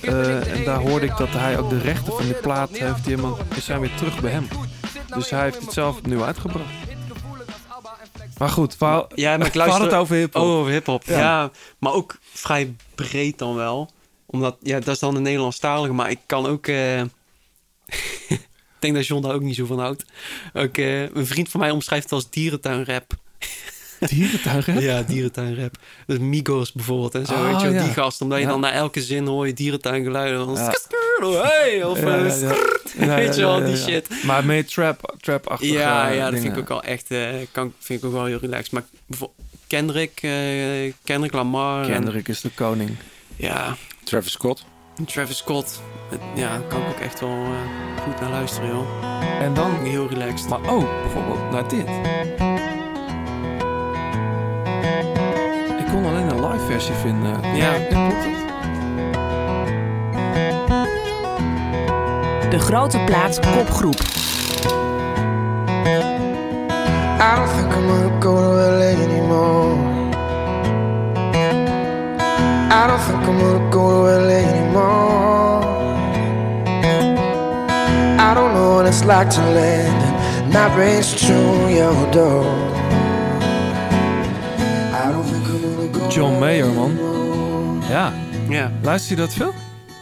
Eh, de en daar hoorde ik dat hij ook de rechten van die het plaat heeft. Die helemaal, zijn weer terug bij hem. Dus hij heeft het zelf opnieuw uitgebracht. Maar goed, we, Ja, maar ik (laughs) luister... hadden het over hip Oh, over hip-hop. Ja. Ja. maar ook vrij breed dan wel. Omdat, ja, dat is dan de Nederlandstalige, maar ik kan ook... eh, (laughs) ik denk dat John daar ook niet zo van houdt. Ook, eh, een vriend van mij omschrijft het als dierentuinrap. (laughs) Dierentuin, Ja, dierentuinrap. Dus Migos bijvoorbeeld en zo, Oh, weet je wel, ja. die gast. Omdat je dan na elke zin hoor je dierentuingeluiden. Skrrt, skrrt, hey, of Ja, eh, ja, ja. skrrt, Ja, weet je ja, wel, ja, die ja. shit. Maar meer trap, trap-achtige Ja, ja, dat vind ik ook wel echt, eh, kan, vind ik ook wel heel relaxed. Maar bijvoorbeeld Kendrick, eh, Kendrick Lamar. en- Kendrick is de koning. ja, Travis Scott. Travis Scott. Ja, daar kan ik ook echt wel goed naar luisteren, joh. En dan, Heel relaxed. maar ook bijvoorbeeld naar dit. Ik kon alleen een live versie vinden. Ja. klopt het? De grote plaat kopgroep. I don't think I'm gonna go to LA anymore. I don't think I'm gonna go to LA anymore. I don't know what it's like to land and not race through your door. John Mayer, man. Ja. Ja. Luister je dat veel?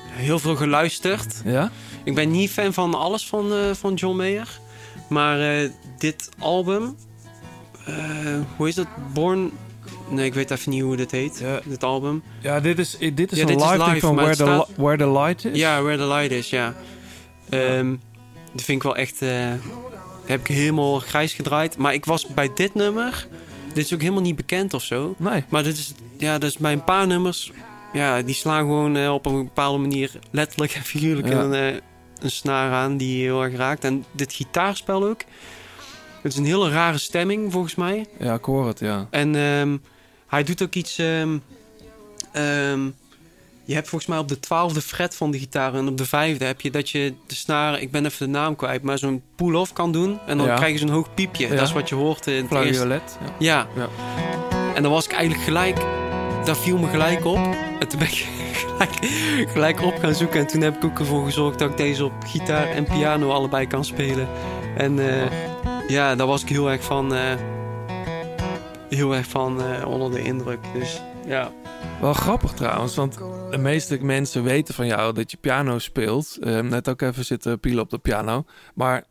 Heel veel geluisterd. Ja? Ik ben niet fan van alles van, eh, van John Mayer. Maar eh, dit album... eh, hoe is dat? Born... Nee, ik weet even niet hoe dit heet. Dit album. Ja, dit is, dit is Ja, een dit is live, van Where the, staat- Where the Light is. Ja, Where the Light is, ja. Ehm dat vind ik wel echt... heb ik helemaal grijs gedraaid. Maar ik was bij dit nummer... Dit is ook helemaal niet bekend of zo. Nee. Maar dit is, ja, dus bij een paar nummers... Ja, die slaan gewoon eh, op een bepaalde manier... letterlijk (laughs) en figuurlijk Ja. een, eh, een snaar aan die heel erg raakt. En dit gitaarspel ook. Het is een hele rare stemming, volgens mij. Ja, ik hoor het, ja. En ehm, hij doet ook iets. ehm, ehm, je hebt volgens mij op de twaalfde fret van de gitaar en op de vijfde heb je dat je de snaar, ik ben even de naam kwijt, maar zo'n pull-off kan doen. En dan Ja. krijg je zo'n hoog piepje. Ja. Dat is wat je hoort in het eerste. ja. Ja. En dan was ik eigenlijk gelijk, daar viel me gelijk op. En toen ben ik (laughs) gelijk, gelijk op gaan zoeken. En toen heb ik ook ervoor gezorgd dat ik deze op gitaar en piano allebei kan spelen. En eh, ja, daar was ik heel erg van, eh, heel erg van eh, onder de indruk. Dus ja. Wel grappig trouwens, want de meeste mensen weten van jou dat je piano speelt. Eh, net ook even zitten pielen op de piano. Maar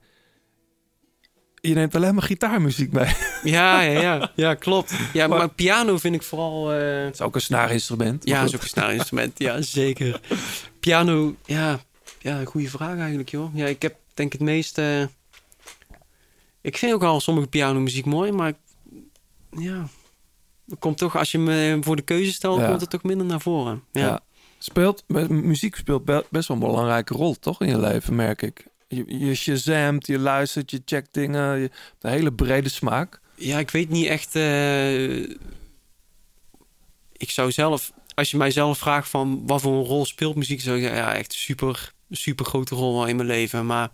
je neemt alleen maar gitaarmuziek mee. (laughs) Ja, ja, ja, ja, klopt. Ja, maar, piano vind ik vooral... eh, Het is ook een snaarinstrument. Ja, maar is ook een snaarinstrument. Ja, (laughs) zeker. Piano, ja, ja, goede vraag eigenlijk, joh. Ja, ik heb denk het meeste... Ik vind ook al sommige pianomuziek mooi, maar ja, het komt toch als je me voor de keuze stelt, Ja. komt het toch minder naar voren. Ja. Ja. Speelt, mu- muziek speelt be- best wel een belangrijke rol, toch, in je leven, merk ik. Je, je shazamt, je luistert, je checkt dingen. Je een hele brede smaak. Ja, ik weet niet echt. eh, ik zou zelf, als je mij zelf vraagt van wat voor een rol speelt muziek, zou ik zeggen, ja, echt super, super grote rol in mijn leven. Maar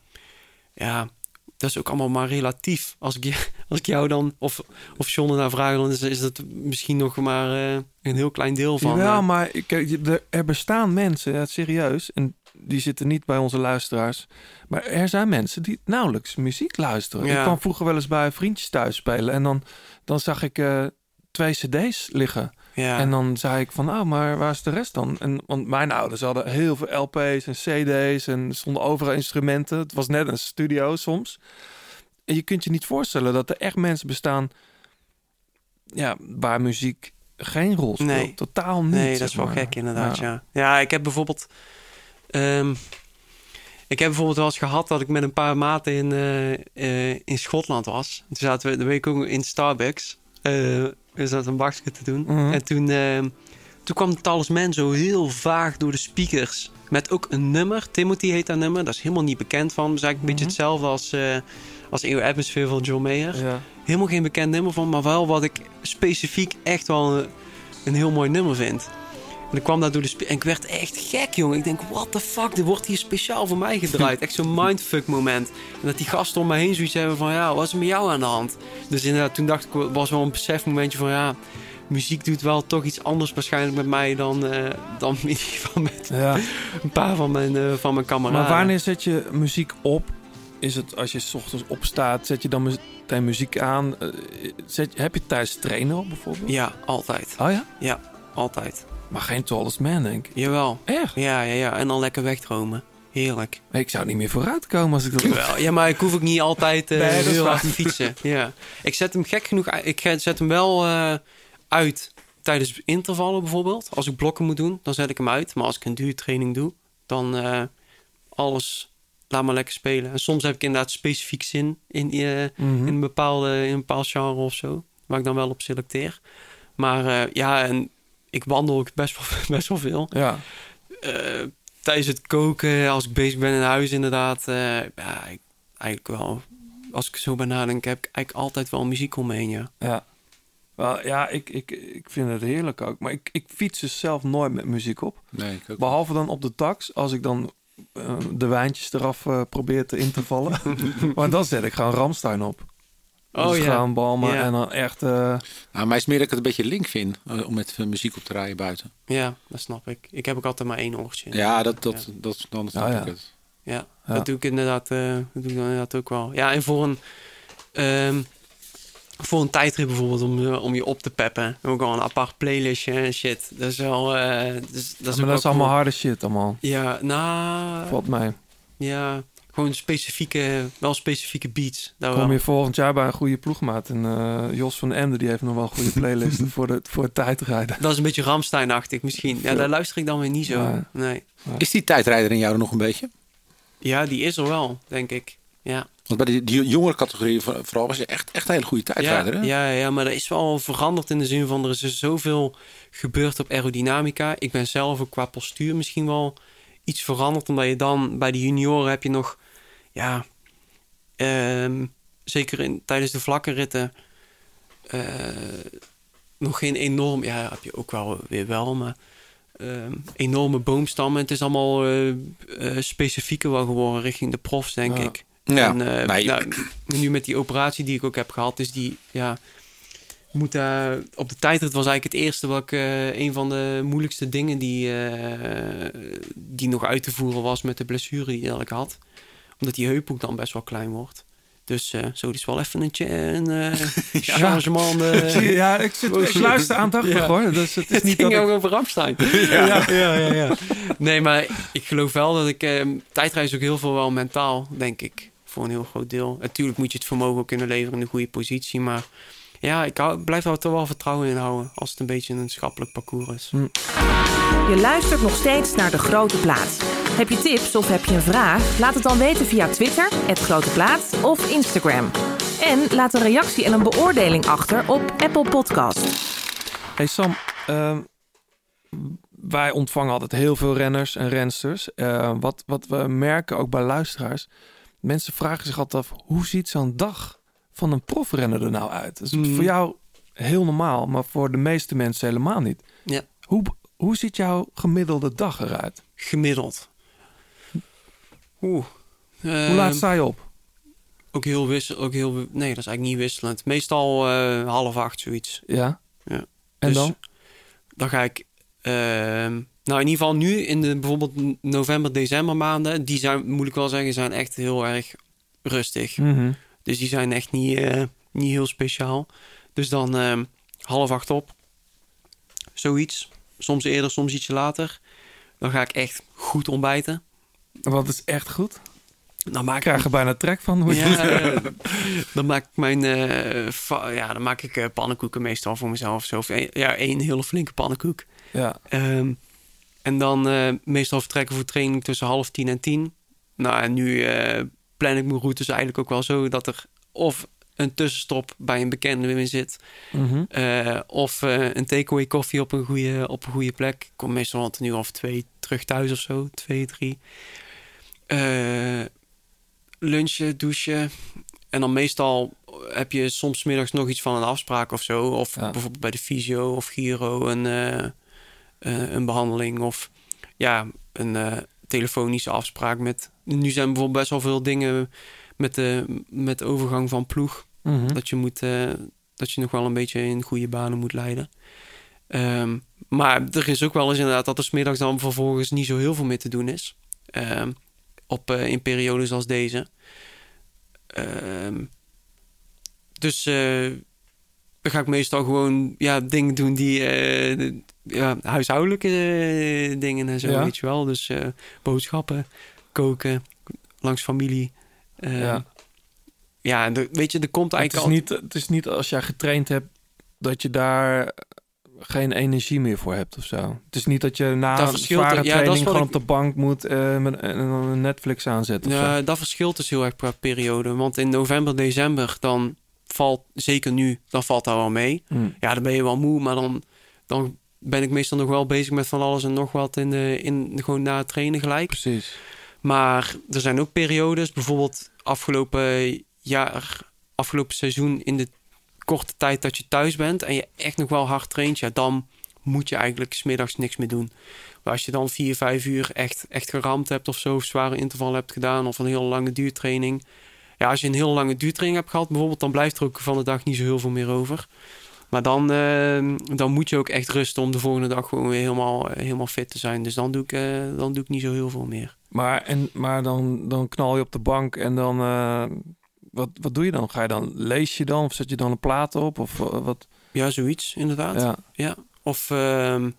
ja, dat is ook allemaal maar relatief. Als ik, je- (laughs) als ik jou dan, of, of John ernaar vraag, dan is, is dat misschien nog maar eh, een heel klein deel van. Ja, eh, maar ik- kijk, er, er bestaan mensen, ja, serieus, en die zitten niet bij onze luisteraars. Maar er zijn mensen die nauwelijks muziek luisteren. Ja. Ik kwam vroeger wel eens bij vriendjes thuis spelen en dan, dan zag ik eh, twee cd's liggen. Ja. En dan zei ik van, oh, maar waar is de rest dan? En, want mijn ouders hadden heel veel LP's en CD's en stonden overal instrumenten. Het was net een studio soms. En je kunt je niet voorstellen dat er echt mensen bestaan ja, waar muziek geen rol speelt. Nee. Totaal niet. Nee, dat is wel maar. gek inderdaad, ja. ja. ik heb bijvoorbeeld... ehm, ik heb bijvoorbeeld wel eens gehad dat ik met een paar maten in, eh, eh, in Schotland was. Toen zaten we de week ook in Starbucks. Eh, we zaten een bakje te doen. Mhm. En toen, ehm, toen kwam de talisman zo heel vaag door de speakers. Met ook een nummer. Timothy heet dat nummer. Dat is helemaal niet bekend van. Dat is eigenlijk een beetje hetzelfde als, eh als Eeuw Atmosphere van John Mayer. Ja. Helemaal geen bekend nummer van. Maar wel wat ik specifiek echt wel een, een heel mooi nummer vind. En ik kwam daar door de En ik werd echt gek, jongen. Ik denk, what the fuck, dit wordt hier speciaal voor mij gedraaid. Echt zo'n mindfuck moment. En dat die gasten om me heen zoiets hebben van, ja, wat is er met jou aan de hand? Dus inderdaad, toen dacht ik, was wel een besefmomentje van, ja... Muziek doet wel toch iets anders waarschijnlijk met mij dan, eh, dan in ieder geval met Ja. een paar van mijn, eh, van mijn kameraden. Maar wanneer zet je muziek op? Is het als je 's ochtends opstaat, zet je dan meteen muziek aan? Eh, Zet, heb je tijdens trainen op bijvoorbeeld? Ja, altijd. Oh ja? Ja, altijd. Maar geen Tallest Man, denk ik. Jawel. Echt? Ja, ja, ja. En dan lekker wegdromen. Heerlijk. Ik zou niet meer vooruit komen als ik dat... Wel, ja, maar ik hoef ook niet altijd Nee, is heel hard te fietsen. Ja. Ik zet hem gek genoeg uit- Ik zet hem wel eh, uit tijdens intervallen bijvoorbeeld. Als ik blokken moet doen, dan zet ik hem uit. Maar als ik een duurtraining doe, dan eh, alles laat maar lekker spelen. En soms heb ik inderdaad specifiek zin in, Mhm. in, een bepaalde, in een bepaald genre of zo. Waar ik dan wel op selecteer. Maar ja, en ik wandel ook best wel, (laughs) best wel veel. Ja. Eh, tijdens het koken, als ik bezig ben in huis inderdaad. eh, ja, ik, eigenlijk wel. Als ik zo bij nadenk, heb ik eigenlijk altijd wel muziek om me heen, ja. Ja. Wel, ja, ik, ik, ik vind het heerlijk ook. Maar ik, ik fiets dus zelf nooit met muziek op. Nee, ik ook Behalve dan op de tax, als ik dan eh, de wijntjes eraf eh, probeer te in te vallen. (laughs) (laughs) maar dan zet ik gewoon Ramstein op. Dus Oh, ja. balmen Ja. en dan echt... eh, Nou, mij is meer dat ik het een beetje link vind eh, om met eh, muziek op te rijden buiten. Ja, dat snap ik. Ik heb ook altijd maar één oortje. Ja, dat, dat, dat, dan snap Oh, ja. ik het. Ja, Ja. dat doe ik inderdaad, eh, dat doe ik inderdaad ook wel. Ja, en voor een, ehm, voor een tijdrit bijvoorbeeld, om, om je op te peppen. Ook al een apart playlistje en shit. Dat is wel... eh, dus, dat is, maar ook dat wel is allemaal cool. harde shit allemaal. Ja, nou... Valt mij. Ja, gewoon specifieke, wel specifieke beats. Daar Kom wel. je volgend jaar bij een goede ploegmaat. En eh, Jos van Emden die heeft nog wel een goede playlist (laughs) voor, de, voor het tijdrijden. Dat is een beetje Ramstein-achtig misschien. Ja, daar luister ik dan weer niet zo. Ja. Nee. Is die tijdrijder in jou er nog een beetje? Ja, die is er wel, denk ik. Ja. Want bij die, die jongere categorie voor- vooral was je echt, echt een hele goede tijdrijder. Ja, hè? ja, ja, maar er is wel veranderd in de zin van er is er zoveel gebeurd op aerodynamica. Ik ben zelf ook qua postuur misschien wel iets veranderd, omdat je dan bij de junioren heb je nog, ja, ehm, zeker in, tijdens de vlakke ritten, eh, nog geen enorm, ja, heb je ook wel weer wel, maar ehm, enorme boomstammen. Het is allemaal eh, specifieker wel geworden richting de profs, denk Ja. ik. Ja, En, nee. nou, nu met die operatie die ik ook heb gehad, is die, ja, moet op de tijdrit was eigenlijk het eerste wat ik, een van de moeilijkste dingen die, die nog uit te voeren was met de blessure die ik had. Omdat die heuphoek dan best wel klein wordt. Dus eh, zo, is wel even een, een eh, (laughs) changement. eh. Zie je, ja, ik, zit, ik luister aandachtig Ja. hoor. Dus het is Het niet ging dat ik- ook over Ramstein. (laughs) Ja. ja, ja, ja, ja. Nee, maar ik geloof wel dat ik... eh tijdreis ook heel veel wel mentaal, denk ik. Voor een heel groot deel. Natuurlijk moet je het vermogen ook kunnen leveren in een goede positie. Maar ja, ik hou, blijf er toch wel vertrouwen in houden. Als het een beetje een schappelijk parcours is. Je luistert nog steeds naar De Grote Plaat. Heb je tips of heb je een vraag? Laat het dan weten via Twitter, het Grote Plaat of Instagram. En laat een reactie en een beoordeling achter op Apple Podcast. Hey Sam, ehm, wij ontvangen altijd heel veel renners en rensters. Eh, wat, wat we merken ook bij luisteraars, mensen vragen zich altijd af, hoe ziet zo'n dag van een profrenner er nou uit? Dat is Mm. voor jou heel normaal, maar voor de meeste mensen helemaal niet. Ja. Hoe, hoe ziet jouw gemiddelde dag eruit? Gemiddeld. Oeh. hoe laat Ehm, sta je op? Ook heel wissel, ook heel, nee, dat is eigenlijk niet wisselend. Meestal eh, half acht, zoiets. Ja. Ja. En dan? Dan ga ik, ehm, nou in ieder geval nu in de bijvoorbeeld november, december maanden, die zijn, moet ik wel zeggen, zijn echt heel erg rustig. Mhm. Dus die zijn echt niet, eh, niet heel speciaal. Dus dan ehm, half acht op, zoiets. Soms eerder, soms ietsje later. Dan ga ik echt goed ontbijten. Wat is echt goed? Dan maak Ik krijg er bijna trek van. Hoe je ja, eh, (laughs) dan maak ik mijn eh, ja, dan maak ik eh, pannenkoeken meestal voor mezelf. Zo, of ja, één hele flinke pannenkoek. Ja. Ehm, en dan eh, meestal vertrekken voor training tussen half tien en tien. Nou, en nu eh, plan ik mijn routes eigenlijk ook wel zo dat er of een tussenstop bij een bekende in zit. Mhm. eh, of eh, een takeaway koffie op een, goede, op een goede plek. Ik kom meestal rond een uur of twee terug thuis of zo. Twee, drie. Eh, lunchen, douchen. En dan meestal heb je soms middags nog iets van een afspraak of zo. Of bijvoorbeeld bij de fysio of Giro een, een behandeling. Of ja, een telefonische afspraak met... Nu zijn bijvoorbeeld best wel veel dingen met de, met de overgang van ploeg. Mhm. Dat je moet... eh, dat je nog wel een beetje in goede banen moet leiden. Ehm, maar er is ook wel eens inderdaad dat er 's middags dan vervolgens niet zo heel veel meer te doen is. Ehm, op, eh, in periodes als deze. Ehm, dus eh, dan ga ik meestal gewoon ja, dingen doen die de- ja, huishoudelijke eh, dingen en zo, Ja. weet je wel. Dus eh, boodschappen, koken, langs familie. Eh, Ja. ja, en de- weet je, er komt Het is, eigenlijk niet, het is niet als jij getraind hebt dat je daar geen energie meer voor hebt of zo. Het is niet dat je na Dat een zware ja, training gewoon ik- op de bank moet met, en dan een Netflix aanzetten. Ja, dat verschilt dus heel erg per periode. Want in november, december, dan valt, zeker nu, dan valt dat wel mee. Hmm. Ja, dan ben je wel moe, maar dan, dan ben ik meestal nog wel bezig met van alles en nog wat in de, in, gewoon na het trainen gelijk. Precies. Maar er zijn ook periodes, bijvoorbeeld afgelopen jaar, afgelopen seizoen in de korte tijd dat je thuis bent en je echt nog wel hard traint, ja, dan moet je eigenlijk smiddags niks meer doen. Maar als je dan vier, vijf uur echt, echt geramd hebt of zo, of zware interval hebt gedaan of een hele lange duurtraining, Ja, als je een heel lange duurtraining hebt gehad bijvoorbeeld... dan blijft er ook van de dag niet zo heel veel meer over. Maar dan, eh, dan moet je ook echt rusten om de volgende dag gewoon weer helemaal, eh, helemaal fit te zijn. Dus dan doe, ik, eh, dan doe ik niet zo heel veel meer. Maar, en, maar dan, dan knal je op de bank en dan... wat, wat doe je dan? Ga je dan... Lees je dan? Of zet je dan een plaat op? Of wat? Ja, zoiets inderdaad. Ja. Ja. Of, ehm,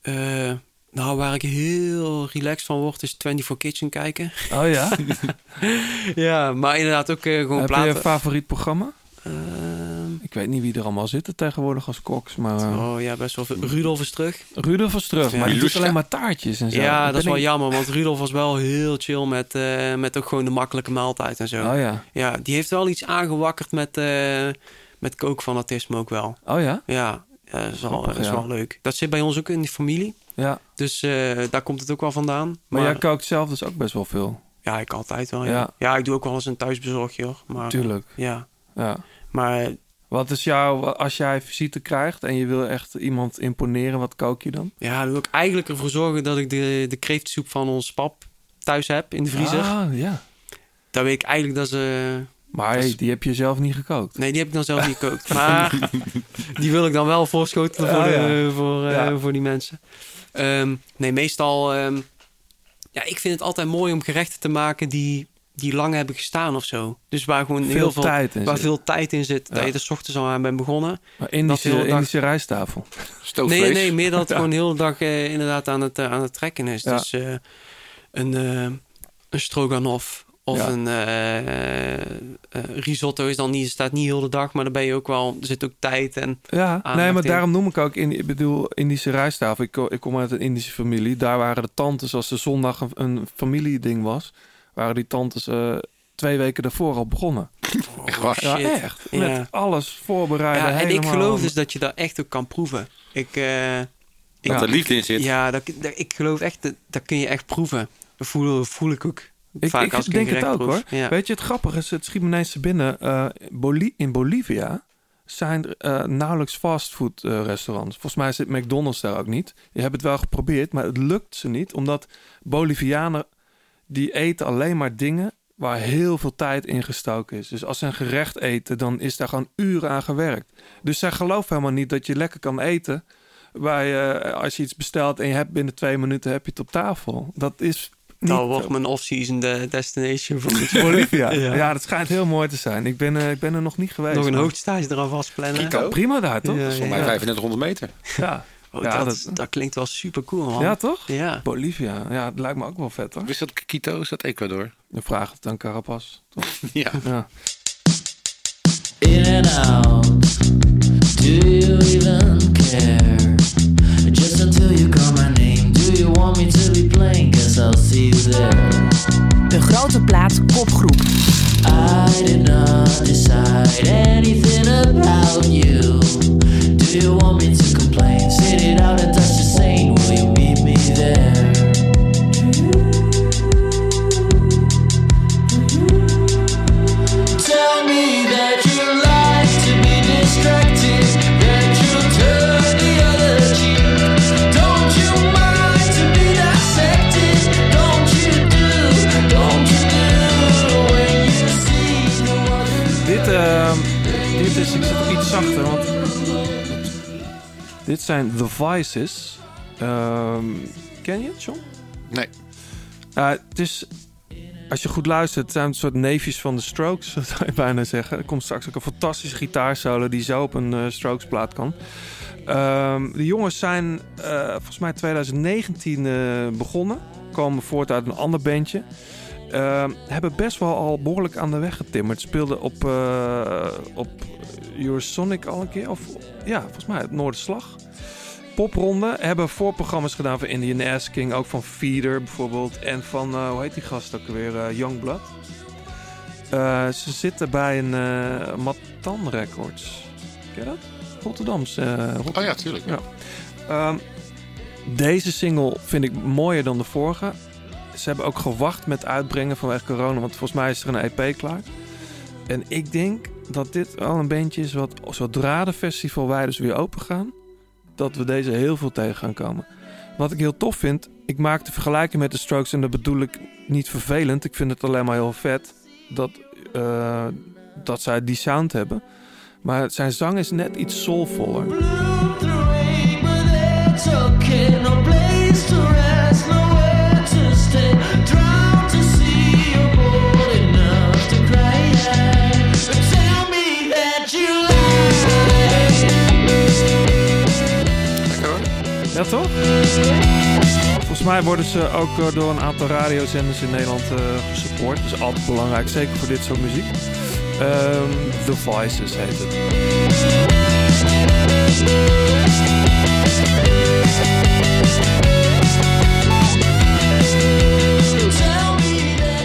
eh, nou, waar ik heel relaxed van word, is 24 Kitchen kijken. Oh ja? (laughs) ja, maar inderdaad ook gewoon Heb platen. je een favoriet programma? Ehm, Ik weet niet wie er allemaal zitten tegenwoordig als koks, maar... eh, Oh ja, best wel veel. Rudolf is terug. Rudolf is terug, Ja. maar die doet alleen maar taartjes en zo. Ja, dat is wel ik- jammer, want Rudolf was wel heel chill met, eh, met ook gewoon de makkelijke maaltijd en zo. Oh ja. Ja, die heeft wel iets aangewakkerd met, eh met kookfanatisme ook wel. Oh ja? Ja, ja dat is, wel, dat is wel leuk. Dat zit bij ons ook in die familie. Ja. Dus eh, daar komt het ook wel vandaan. Maar, jij kookt zelf dus ook best wel veel. Ja, ik altijd wel. Ja. Ja. ja. ik doe ook wel eens een thuisbezorgje hoor. Maar, Tuurlijk. Ja. Ja. Maar Wat is jouw... Als jij visite krijgt en je wil echt iemand imponeren, wat kook je dan? ja, dan wil ik eigenlijk ervoor zorgen dat ik de, de kreeftsoep van ons pap thuis heb in de vriezer. Ah, ja. Daar weet ik eigenlijk dat ze... Maar dat hey, is- die heb je zelf niet gekookt. Nee, die heb ik dan zelf niet gekookt. (laughs) Maar die wil ik dan wel voorschotelen voor, Oh, de- ja. voor, eh, voor die mensen. Ehm, nee, meestal... ehm, ja, ik vind het altijd mooi om gerechten te maken die, die lang hebben gestaan of zo. Dus waar gewoon Veel heel veel tijd in waar zit. veel tijd in zit. Dat je er 's ochtends al aan bent begonnen. Maar Indische, Dat de hele dag- Indische rijsttafel. Nee, nee, meer dat het Ja. gewoon de hele dag eh, inderdaad aan het, eh, aan het trekken is. Ja. Dus eh, een, eh een stroganoff of Ja. een eh, eh, risotto is dan niet, staat niet heel de dag, maar dan ben je ook wel, er zit ook tijd en Ja, nee, maar in. daarom noem ik ook, in, ik bedoel, Indische rijsttafel. Ik, ik kom uit een Indische familie. Daar waren de tantes, als de zondag een, een familieding was, waren die tantes eh, twee weken daarvoor al begonnen. (laughs) Echt waar? Ja, Shit. echt. Ja. Met alles voorbereiden. Ja, en ik geloof dus dat je daar echt ook kan proeven. Ik, eh, ik, Dat er liefde in zit. Ja, dat, dat- ik geloof echt, dat, dat kun je echt proeven. Dat voel, voel ik ook Ik, vaak ik als ik denk het ook proef. hoor. Ja. Weet je, het grappige is, het schiet me ineens te binnen. eh, Boli- in Bolivia zijn er eh, nauwelijks fastfood eh, restaurants. Volgens mij zit McDonald's daar ook niet. Je hebt het wel geprobeerd, maar het lukt ze niet. Omdat Bolivianen, die eten alleen maar dingen waar heel veel tijd in gestoken is. Dus als ze een gerecht eten, dan is daar gewoon uren aan gewerkt. Dus zij geloven helemaal niet dat je lekker kan eten... Waar je, als je iets bestelt en je hebt binnen twee minuten heb je het op tafel. Dat is niet Dat wordt mijn off-season de destination voor (laughs) Bolivia. ja. Ja. dat schijnt heel mooi te zijn. Ik ben, eh, ik ben er nog niet geweest. Nog een maar- hoogtestage eraan vastplannen. Kan prima daar, toch? Ja, Dat is voor mij ja. 3500 meter. Ja. (laughs) Oh, Ja, dat, dat, klinkt wel super cool, man. Ja, toch? Ja. Bolivia. Ja, het lijkt me ook wel vet, hoor. Wist dat Quito? Is dat Ecuador? Dan vraag het aan Carapaz. toch? (laughs) Ja. ja. In and out. Do you even care? Just until you call my name. Do you want me to be playing? Guess I'll see you there. De grote plaat kopgroep. I did not decide anything about you. You want me to complain? Sit it out and touch the same. Will you me there? Tell me that you like to be distracted, that you'll turn the other cheek. Don't you mind to be dissected? Don't you do, don't you do when you see the wonder? Dit, ehm, dit is, ik ook iets zachter, want dit zijn The Vices. Ehm, ken je het, John? Nee. Eh, het is, als je goed luistert, het zijn een soort neefjes van de Strokes, (laughs) zou je bijna zeggen. Er komt straks ook een fantastische gitaarsolo die zo op een eh, Strokes plaat kan. Ehm, de jongens zijn eh, volgens mij 2019 eh, begonnen. Komen voort uit een ander bandje. Ehm, hebben best wel al behoorlijk aan de weg getimmerd. Speelden op, op Eurosonic al een keer. Of ja, volgens mij het Noorderslag. Popronde. Hebben voorprogramma's gedaan voor Indian Asking. Ook van Feeder bijvoorbeeld. En van, eh, hoe heet die gast ook weer? eh Youngblood. Eh, ze zitten bij een Matan Records. Ken je dat? Rotterdams. eh, Rotterdam. Oh ja, tuurlijk. Ja. Ehm, deze single vind ik mooier dan de vorige. Ze hebben ook gewacht met uitbrengen vanwege corona, want volgens mij is er een EP klaar. En ik denk dat dit wel een bandje is wat zodra de festivalwijden dus weer open gaan, dat we deze heel veel tegen gaan komen. Wat ik heel tof vind, ik maak de vergelijking met de Strokes en dat bedoel ik niet vervelend. Ik vind het alleen maar heel vet dat eh, dat zij die sound hebben. Maar zijn zang is net iets soulvoller. Ja, toch? Volgens mij worden ze ook eh, door een aantal radiozenders in Nederland eh, gesupport. Dat is altijd belangrijk, zeker voor dit soort muziek. Ehm, The Voices heet het.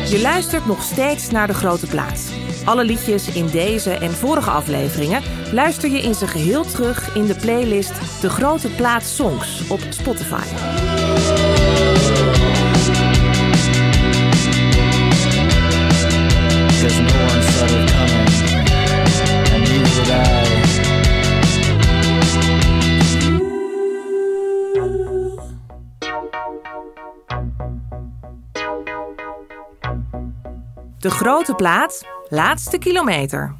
Je luistert nog steeds naar De Grote Plaats. Alle liedjes in deze en vorige afleveringen luister je in zijn geheel terug in de playlist De Grote Plaats Songs op Spotify. De Grote Plaats, laatste kilometer.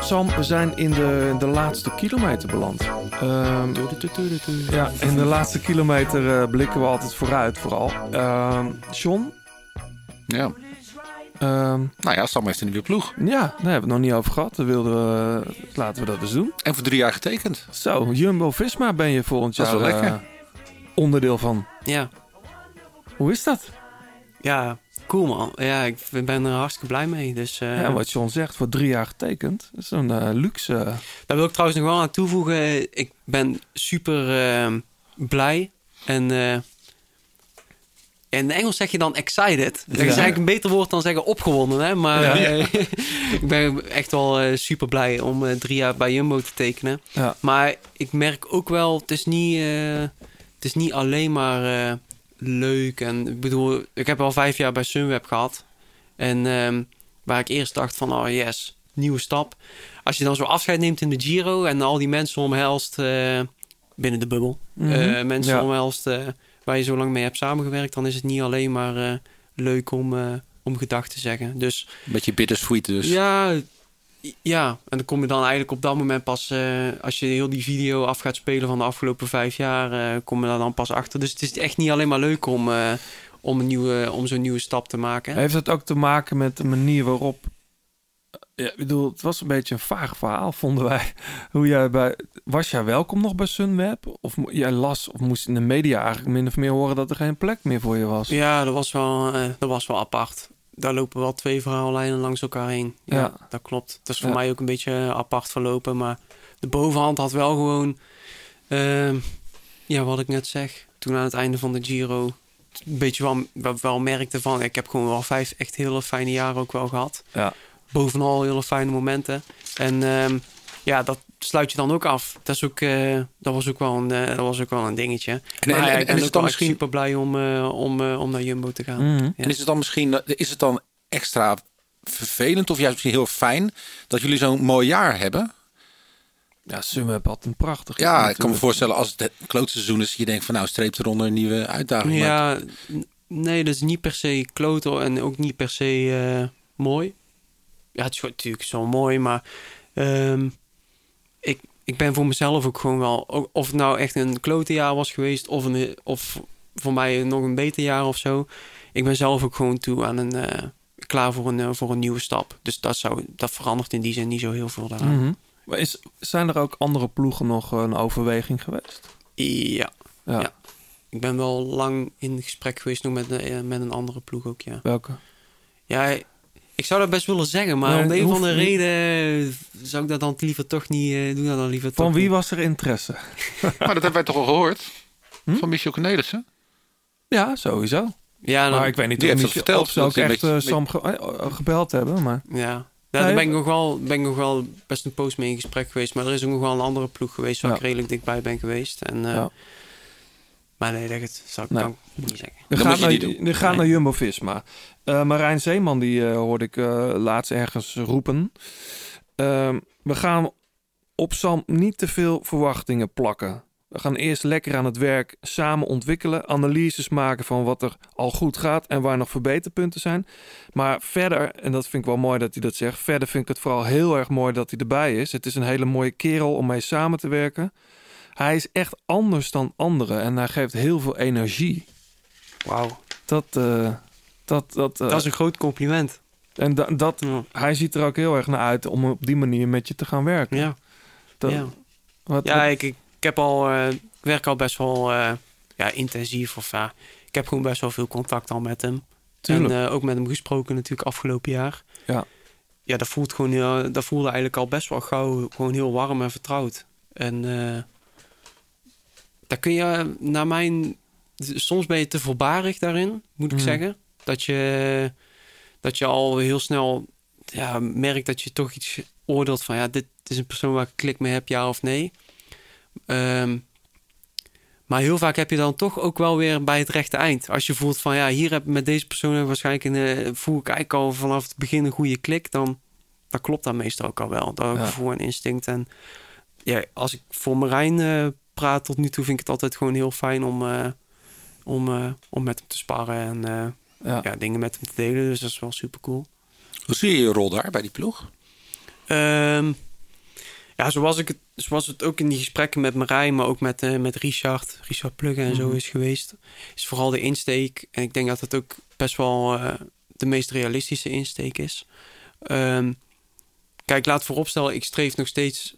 Sam, we zijn in de, de laatste kilometer beland. Ehm, ja, in de laatste kilometer eh, blikken we altijd vooruit, vooral. Ehm John? Ja. Ehm, Nou ja, Sam heeft een nieuwe ploeg. ja, daar hebben we het nog niet over gehad. Dan wilden we, laten we dat eens doen. En voor drie jaar getekend. Zo, Jumbo-Visma ben je volgend Dat is jaar wel lekker. eh, onderdeel van. Ja. Hoe is dat? Ja, cool man. Ja, ik ben er hartstikke blij mee. Dus, eh, Ja, wat John zegt, voor drie jaar getekend. Dat is een eh, luxe. Daar wil ik trouwens nog wel aan toevoegen. Ik ben super eh, blij. En in Engels zeg je dan excited. Dat is eigenlijk een beter woord dan zeggen opgewonden. Hè? Maar Ja. (laughs) ik ben echt wel super blij om drie jaar bij Jumbo te tekenen. Ja. Maar ik merk ook wel, het is niet, het is niet alleen maar leuk. En ik bedoel, ik heb al vijf jaar bij Sunweb gehad. En ehm, waar ik eerst dacht van, oh yes, nieuwe stap. Als je dan zo afscheid neemt in de Giro en al die mensen omhelst eh, binnen de bubbel. Mhm. eh, mensen Ja. omhelst eh, waar je zo lang mee hebt samengewerkt, dan is het niet alleen maar eh, leuk om, eh, om gedag te zeggen. Dus Een beetje bittersweet dus. ja, ja, en dan kom je dan eigenlijk op dat moment pas, eh, als je heel die video af gaat spelen van de afgelopen vijf jaar, eh, kom je daar dan pas achter. Dus het is echt niet alleen maar leuk om, eh, om, een nieuwe, om zo'n nieuwe stap te maken. Heeft het ook te maken met de manier waarop... Ja, ik bedoel, het was een beetje een vaag verhaal, vonden wij. (laughs) Hoe jij bij... Was jij welkom nog bij Sunweb? Of jij las of moest in de media eigenlijk min of meer horen dat er geen plek meer voor je was? Ja, dat was wel, dat was wel apart. Daar lopen wel twee verhaallijnen langs elkaar heen. Ja, Ja. dat klopt. Dat is voor Ja. mij ook een beetje eh, apart verlopen. Maar de bovenhand had wel gewoon... ehm, ja, wat ik net zeg. Toen aan het einde van de Giro... Een beetje wel, wel, wel merkte van... Ik heb gewoon wel vijf echt hele fijne jaren ook wel gehad. Ja. Bovenal hele fijne momenten. En ehm, ja, dat sluit je dan ook af. Dat, is ook, eh, dat, was, ook wel een, eh, dat was ook wel een dingetje. En- maar en- ja, en- ik en ben is het dan misschien- super blij om, eh, om, eh, om naar Jumbo te gaan. Mhm. Ja. En is het dan misschien is het dan extra vervelend of juist misschien heel fijn dat jullie zo'n mooi jaar hebben? Ja, Sunweb had een prachtig jaar Ja, ik kan me voorstellen als het het klote seizoen is, je denkt van nou streep eronder een nieuwe uitdaging. Ja, nee, dat is niet per se kloten en ook niet per se eh, mooi. Ja, het is natuurlijk zo mooi, maar ehm, ik, ben voor mezelf ook gewoon wel... Of het nou echt een klote jaar was geweest of, een, of voor mij nog een beter jaar of zo. Ik ben zelf ook gewoon toe aan een... eh, klaar voor een, eh, voor een nieuwe stap. Dus dat, zou, dat verandert in die zin niet zo heel veel daaraan. Mhm. Maar is, zijn er ook andere ploegen nog een overweging geweest? Ja. Ja. ja. Ik ben wel lang in gesprek geweest nog met, eh, met een andere ploeg ook, ja. Welke? Ja, ik zou dat best willen zeggen, maar Nee, om de een of andere niet. reden zou ik dat dan liever toch niet eh doen. Dan liever Van toch wie niet. was er interesse? Maar (laughs) dat hebben wij toch al gehoord? Hm? Van Michel Cornelissen? Ja, sowieso. Ja, dan- maar ik weet niet of, Michel- verteld, of ze ook echt eh, beetje- Sam ge- eh, gebeld hebben. Maar... Ja, ja Nee, daar ben ik, nog wel, ben ik nog wel best een post mee in gesprek geweest. Maar er is ook nog wel een andere ploeg geweest waar Ja. ik redelijk dichtbij ben geweest. En, eh, Ja. Maar nee, dat zou ik Nee. dan niet zeggen. Dat gaat, moet je naar, niet doen. er gaat Nee. naar Jumbo-Visma. Eh, Marijn Zeeman, die eh, hoorde ik eh, laatst ergens roepen. Ehm, we gaan op Sam niet te veel verwachtingen plakken. We gaan eerst lekker aan het werk samen ontwikkelen, analyses maken van wat er al goed gaat en waar nog verbeterpunten zijn. Maar verder, en dat vind ik wel mooi dat hij dat zegt, verder vind ik het vooral heel erg mooi dat hij erbij is. Het is een hele mooie kerel om mee samen te werken. Hij is echt anders dan anderen en hij geeft heel veel energie. Wauw. Dat, eh, dat, dat, eh, Dat is een groot compliment. En da- dat, hij ziet er ook heel erg naar uit om op die manier met je te gaan werken. Ja. Dat, ja. Wat, ja, wat- ik, ik, heb al, eh, ik werk al best wel ja, intensief. Of, ja, ik heb gewoon best wel veel contact al met hem. Tuurlijk. En ook met hem gesproken natuurlijk afgelopen jaar. Ja. Ja, dat voelt gewoon heel, dat voelde eigenlijk al best wel gauw gewoon heel warm en vertrouwd. En eh daar kun je naar mijn... Soms ben je te voorbarig daarin, moet ik Mhm. zeggen. Dat je, dat je al heel snel ja, merkt dat je toch iets oordeelt van... ja, dit is een persoon waar ik klik mee heb, ja of nee. Ehm, maar heel vaak heb je dan toch ook wel weer bij het rechte eind. Als je voelt van ja, hier heb met deze persoon waarschijnlijk een, eh, voel ik eigenlijk al vanaf het begin een goede klik, dan, dan klopt dat meestal ook al wel. Dat Ja. gevoel en instinct. En ja, als ik voor Marijn eh, praat tot nu toe, vind ik het altijd gewoon heel fijn om, eh, om, eh, om met hem te sparren en eh, ja. dingen met hem te delen. Dus dat is wel super cool. Hoe zie je je rol daar bij die ploeg? Ehm, ja, zoals, ik het, zoals het ook in die gesprekken met Marijn, maar ook met, met Richard, Richard Pluggen en zo Mhm. is geweest, is vooral de insteek. En ik denk dat het ook best wel de meest realistische insteek is. Ehm, kijk, laat vooropstellen, ik streef nog steeds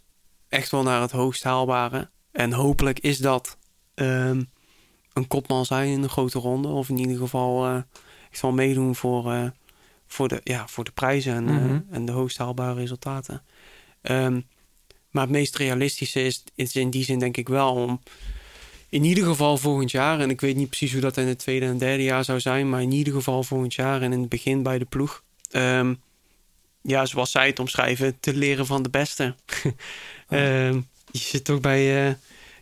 echt wel naar het hoogst haalbare. En hopelijk is dat ehm, een kopman zijn in een grote ronde. Of in ieder geval eh, echt wel meedoen voor, eh, voor, de, ja, voor de prijzen en, eh, Mhm. en de hoogst haalbare resultaten. Ehm, maar het meest realistische is, is in die zin denk ik wel om in ieder geval volgend jaar, en ik weet niet precies hoe dat in het tweede en derde jaar zou zijn, maar in ieder geval volgend jaar en in het begin bij de ploeg. ehm, ja, zoals zij het omschrijven, te leren van de beste. (laughs) Ehm, je zit toch bij, eh,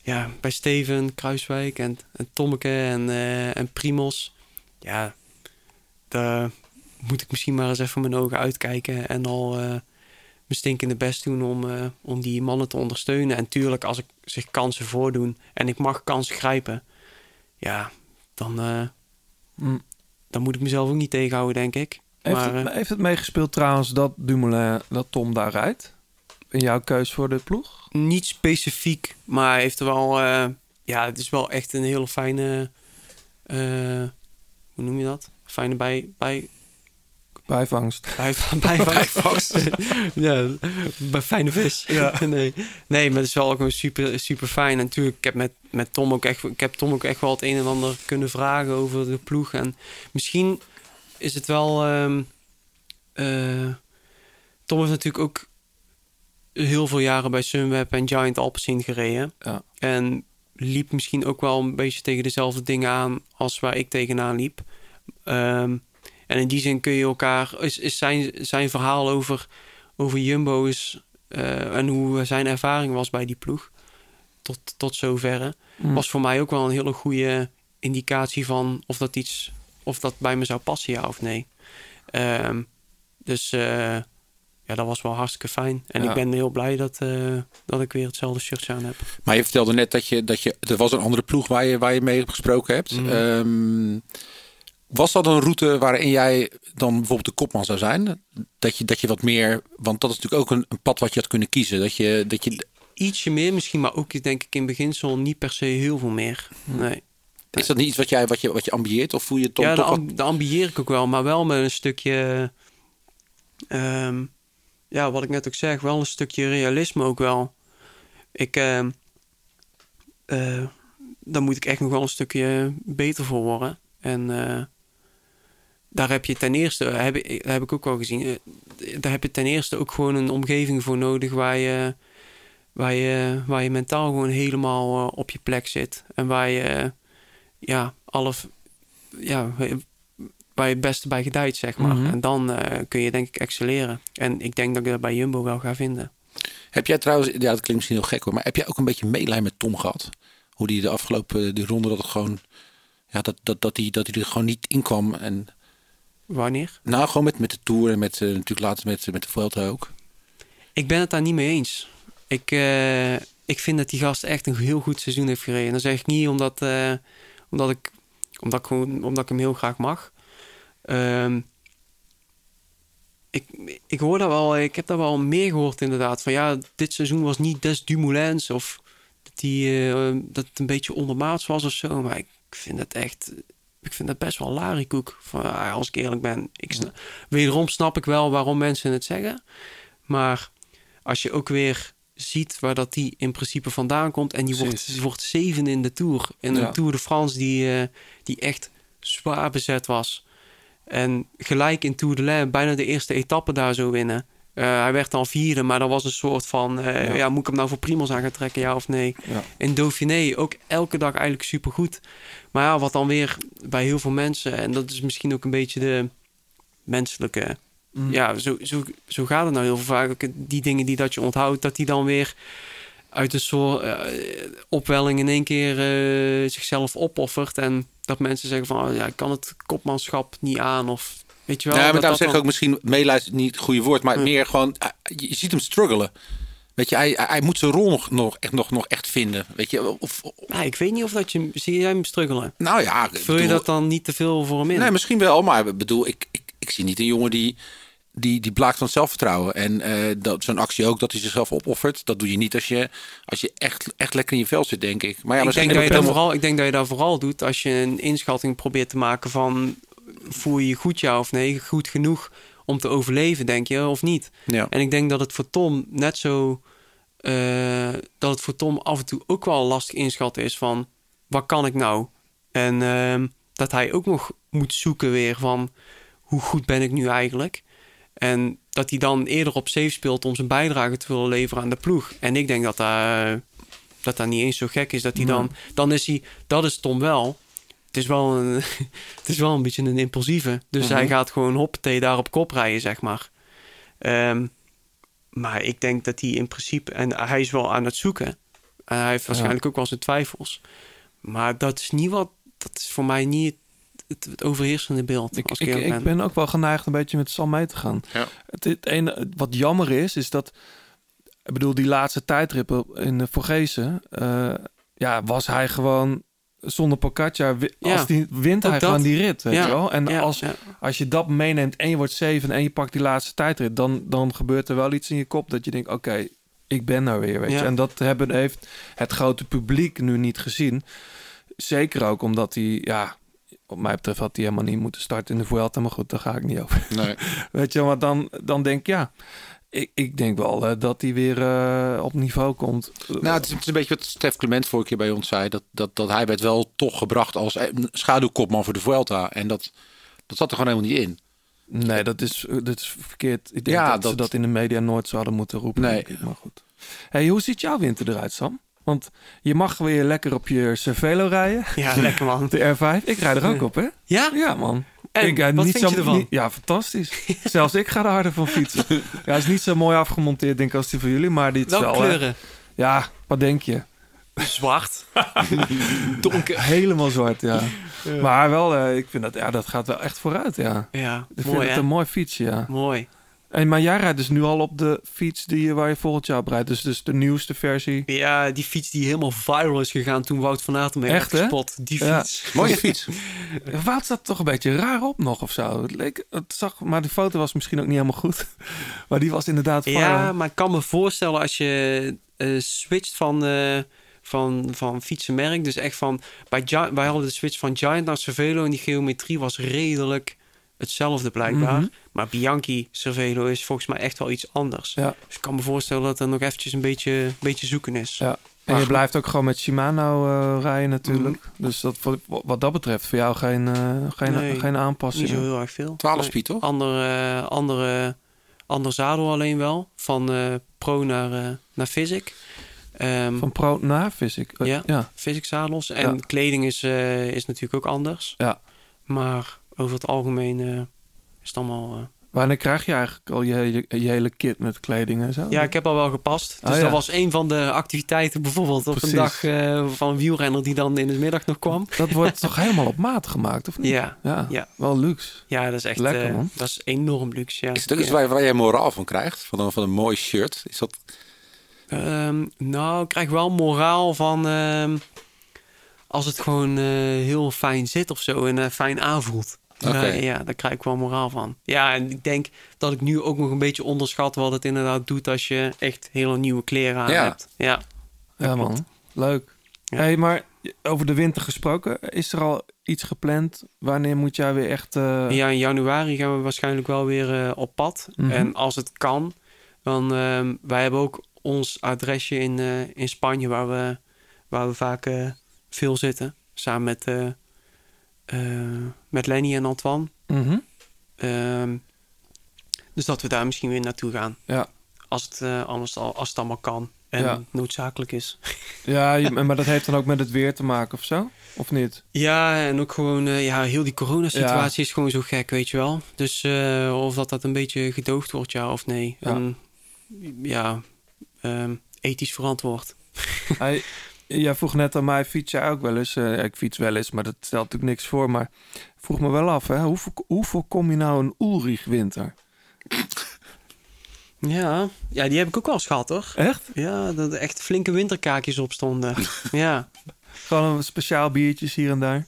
ja, bij Steven, Kruiswijk en, en Tommeke en, eh, en Primos. Ja, daar moet ik misschien maar eens even mijn ogen uitkijken en al eh, mijn stinkende best doen om, om die mannen te ondersteunen. En tuurlijk, als ik zich kansen voordoen en ik mag kansen grijpen, ja, dan, Mm. dan moet ik mezelf ook niet tegenhouden, denk ik. Heeft, maar, het, heeft het meegespeeld trouwens dat Dumoulin, dat Tom daar rijdt? In jouw keus voor de ploeg? Niet specifiek, maar heeft er wel... eh, ja, het is wel echt een hele fijne... eh, hoe noem je dat? Fijne bij... bij Bijvangst. (laughs) bij, bijvangst. ja, bij fijne vis. Ja. (laughs) nee. nee, maar het is wel gewoon super, super fijn. En natuurlijk, ik heb met, met Tom ook echt... Ik heb Tom ook echt wel het een en ander kunnen vragen over de ploeg. En misschien is het wel... ehm, eh, Tom heeft natuurlijk ook heel veel jaren bij Sunweb en Giant Alpecin gereden. Ja. En liep misschien ook wel een beetje tegen dezelfde dingen aan als waar ik tegenaan liep. Ehm, en in die zin kun je elkaar... Is, is zijn, zijn verhaal over, over Jumbo is, eh, en hoe zijn ervaring was bij die ploeg... tot, tot zoverre... Mm. was voor mij ook wel een hele goede indicatie van... of dat iets... of dat bij me zou passen, ja of nee. Ehm, dus eh, ja, dat was wel hartstikke fijn. En Ja. ik ben heel blij dat, eh, dat ik weer hetzelfde shirt aan heb. Maar je vertelde net dat je, dat je er was een andere ploeg waar je, waar je mee gesproken hebt. Mhm. Ehm, was dat een route waarin jij dan bijvoorbeeld de kopman zou zijn? Dat je, dat je wat meer, want dat is natuurlijk ook een, een pad wat je had kunnen kiezen. Dat je, dat je, Ietsje meer misschien, maar ook denk ik in beginsel niet per se heel veel meer. Nee. is dat niet iets wat, jij, wat, je, wat je ambieert? Of voel je het dan ja, toch dat, wat- dat ambieer ik ook wel, maar wel met een stukje... ehm, ja, wat ik net ook zeg, wel een stukje realisme ook wel. Ik... eh, daar moet ik echt nog wel een stukje beter voor worden. En eh, daar heb je ten eerste, heb heb ik ook wel gezien, daar heb je ten eerste ook gewoon een omgeving voor nodig waar je, waar je, waar je mentaal gewoon helemaal op je plek zit. En waar je, ja, alle, ja, je het beste bij gedijt, zeg maar. Mhm. En dan eh, kun je denk ik excelleren. En ik denk dat ik dat bij Jumbo wel ga vinden. Heb jij trouwens, ja, dat klinkt misschien heel gek hoor, maar heb jij ook een beetje meelijn met Tom gehad? Hoe die de afgelopen die ronde dat het gewoon, ja, dat, dat, dat, die, dat hij er gewoon niet in kwam. En, Wanneer? nou, gewoon met, met de Tour en met, eh, natuurlijk later met, met de Vuelta ook. Ik ben het daar niet mee eens. Ik, eh, ik vind dat die gast echt een heel goed seizoen heeft gereden. En dat zeg ik niet omdat, eh, omdat, ik, omdat, ik gewoon, omdat ik hem heel graag mag. Ehm, ik, ik hoor dat wel, ik heb daar wel meer gehoord inderdaad. Van ja, dit seizoen was niet des Dumoulins of dat, die, eh, dat het een beetje ondermaats was of zo. Maar ik vind het echt, ik vind dat best wel larikoek, van, als ik eerlijk ben. Ik sna- Wederom snap ik wel waarom mensen het zeggen. Maar als je ook weer ziet waar dat die in principe vandaan komt... en die wordt, wordt zeven in de Tour. In Ja. een Tour de France die, eh, die echt zwaar bezet was. En gelijk in Tour de Lens, bijna de eerste etappe daar zo winnen. Eh, hij werd dan vierde, maar dat was een soort van... eh, Ja. ja. moet ik hem nou voor Primos aan gaan trekken, ja of nee? Ja. In Dauphiné ook elke dag eigenlijk supergoed. Maar ja, wat dan weer bij heel veel mensen... en dat is misschien ook een beetje de menselijke... Mm. Ja, zo, zo, zo gaat het nou heel vaak. Die dingen die dat je onthoudt, dat die dan weer uit een soort eh, opwelling in één keer zichzelf opoffert. En dat mensen zeggen van, oh, ja, ik kan het kopmanschap niet aan. Of weet je wel. Ja, maar dat daarom dat zeg ik dan- ook misschien meeluisteren niet het goede woord, maar meer gewoon, ah, je ziet hem struggelen. Weet je, hij, hij- moet zijn rol nog, nog, echt, nog, nog echt vinden. Weet je, of, of- Ja, ik weet niet of dat je... Zie jij hem struggelen? nou ja. Vul je dat dan niet te veel voor hem in? Nee, misschien wel, maar ik bedoel, ik, ik, ik zie niet een jongen die, die, die blaakt van zelfvertrouwen. En eh, dat zo'n actie ook, dat hij zichzelf opoffert, dat doe je niet als je, als je echt, echt lekker in je vel zit, denk ik. Maar ja, ik, denk dat je dat vooral, ik denk dat je dat vooral doet als je een inschatting probeert te maken van... voel je je goed ja of nee, goed genoeg om te overleven, denk je, of niet? Ja. En ik denk dat het voor Tom net zo... eh, dat het voor Tom af en toe ook wel lastig inschatten is van... wat kan ik nou? En ehm, dat hij ook nog moet zoeken weer van... hoe goed ben ik nu eigenlijk? En dat hij dan eerder op safe speelt om zijn bijdrage te willen leveren aan de ploeg. En ik denk dat dat, dat, dat niet eens zo gek is. Dat hij dan, dan is hij, dat is Tom wel. Het is wel een, (laughs) het is wel een beetje een impulsieve. Dus Mhm. hij gaat gewoon hoppatee daar op kop rijden, zeg maar. Ehm, maar ik denk dat hij in principe... En hij is wel aan het zoeken. En hij heeft waarschijnlijk ook wel zijn twijfels. Maar dat is niet wat... Dat is voor mij niet het, het overheersende beeld. als ik, Ik, ben. ook wel geneigd een beetje met Sam mee te gaan. Ja. Het, het ene, wat jammer is, is dat... Ik bedoel, die laatste tijdrit in de Vorgezen... eh, ja, was hij gewoon zonder Ja, Als die wint ook hij dat. gewoon die rit, weet Ja, je wel? En ja, als, ja. als je dat meeneemt en je wordt zeven... en je pakt die laatste tijdrit... dan, dan gebeurt er wel iets in je kop dat je denkt... oké, ik ben nou weer, weet je. En dat hebben, heeft het grote publiek nu niet gezien. Zeker ook omdat hij... Ja, wat mij betreft had hij helemaal niet moeten starten in de Vuelta. Maar goed, daar ga ik niet over. Nee. (laughs) Weet je, maar dan, dan denk ik, ja... Ik, ik denk wel eh, dat hij weer eh, op niveau komt. Nou, het is, het is een beetje wat Stef Clement vorige keer bij ons zei. Dat, dat, dat hij werd wel toch gebracht als eh, schaduwkopman voor de Vuelta. En dat, dat zat er gewoon helemaal niet in. Nee, dat is, dat is verkeerd. Ik denk Ja, dat, ze dat- dat in de media nooit zouden moeten roepen. Nee. ik, Maar goed. Hey, hoe ziet jouw winter eruit, Sam? Want je mag weer lekker op je Cervelo rijden. Ja, lekker man. (laughs) De R5. Ik rijd er ook op, hè? Ja? Ja, man. En, ik, wat niet vind zo, je ervan? niet- ja, fantastisch. (laughs) Zelfs ik ga er harder van fietsen. Ja, hij is niet zo mooi afgemonteerd, denk ik, als die van jullie. Maar dit is wel... kleuren? ja, wat denk je? Zwart. (laughs) Donker. Helemaal zwart, ja. Maar wel, eh, ik vind dat, ja, dat gaat wel echt vooruit, ja. Ja, Ik vind mooi het hè? een mooi fietsje, ja. Mooi. Hey, maar jij rijdt dus nu al op de fiets die je, waar je volgend jaar op rijdt. Dus, dus de nieuwste versie. Ja, die fiets die helemaal viral is gegaan toen Wout van Aert werd Echt, hè? gespot. Die Ja. fiets. (laughs) Mooie fiets. (laughs) Wout zat toch een beetje raar op nog of zo. Het leek, het zag, maar de foto was misschien ook niet helemaal goed. (laughs) Maar die was inderdaad viral. Ja, maar ik kan me voorstellen als je eh, switcht van, eh, van, van fietsenmerk. Dus echt van... Bij Gi- wij hadden de switch van Giant naar Cervelo... en die geometrie was redelijk hetzelfde blijkbaar. Mhm. Maar Bianchi Cervelo is volgens mij echt wel iets anders. Ja. Dus ik kan me voorstellen dat er nog eventjes een beetje, een beetje zoeken is. Ja. En je blijft ook gewoon met Shimano eh, rijden natuurlijk. Dus dat, wat, wat dat betreft voor jou geen, eh, geen, Nee, geen aanpassing. Niet zo heel erg veel. 12 Nee. speed, toch? Andere, andere, ander zadel alleen wel. Van eh, Pro naar, eh, naar Physic. Ehm, Van pro naar Physic. Eh, ja, ja. Physic zadels. En Ja. kleding is, eh, is natuurlijk ook anders. Ja. Maar over het algemeen eh, is het allemaal... eh, Wanneer krijg je eigenlijk al je, hele- je hele kit met kleding en zo? ja, ik heb al wel gepast. Dus Oh, ja. dat was een van de activiteiten bijvoorbeeld op Precies. een dag eh, van een wielrenner die dan in de middag nog kwam. Dat wordt (laughs) toch helemaal op maat gemaakt, of niet? Ja, Ja, ja. wel luxe. Ja, dat is echt Lekker, eh, man. dat is enorm luxe. Ja. Is het ook iets Ja. waar, waar je moraal van krijgt? Van een, van een mooi shirt? Is dat... Ehm, nou, ik krijg wel moraal van ehm, als het gewoon eh, heel fijn zit of zo en eh, fijn aanvoelt. Ja, ja, daar krijg ik wel moraal van. Ja, en ik denk dat ik nu ook nog een beetje onderschat wat het inderdaad doet als je echt hele nieuwe kleren aan Ja. hebt. Ja, Ja, man. klopt. Leuk. Hey, maar over de winter gesproken, is er al iets gepland? Wanneer moet jij weer echt... eh, Ja, in januari gaan we waarschijnlijk wel weer eh, op pad. Mhm. En als het kan, dan... ehm, wij hebben ook ons adresje in, eh, in Spanje waar we, waar we vaak veel zitten. Samen met, met Lenny en Antoine. Mhm. Ehm, dus dat we daar misschien weer naartoe gaan. Ja. Als het, eh, anders al, als het allemaal kan en Ja. noodzakelijk is. (laughs) Ja, maar dat heeft dan ook met het weer te maken of zo? Of niet? Ja, en ook gewoon, eh, ja, heel die coronasituatie is gewoon zo gek, weet je wel. Dus eh, of dat dat een beetje gedoogd wordt, ja of nee. Ja. Ja, ehm, ethisch verantwoord. Hey, (laughs) jij vroeg net aan mij, fiets jij ook wel eens? Eh, ik fiets wel eens, maar dat stelt natuurlijk niks voor. Maar vroeg me wel af, hè? Hoe, hoe voorkom je nou een Ulrich winter? (laughs) Ja, ja, die heb ik ook wel eens gehad, hoor. Echt? Ja, dat er echt flinke winterkaakjes op stonden. (laughs) ja. Gewoon een speciaal biertjes hier en daar?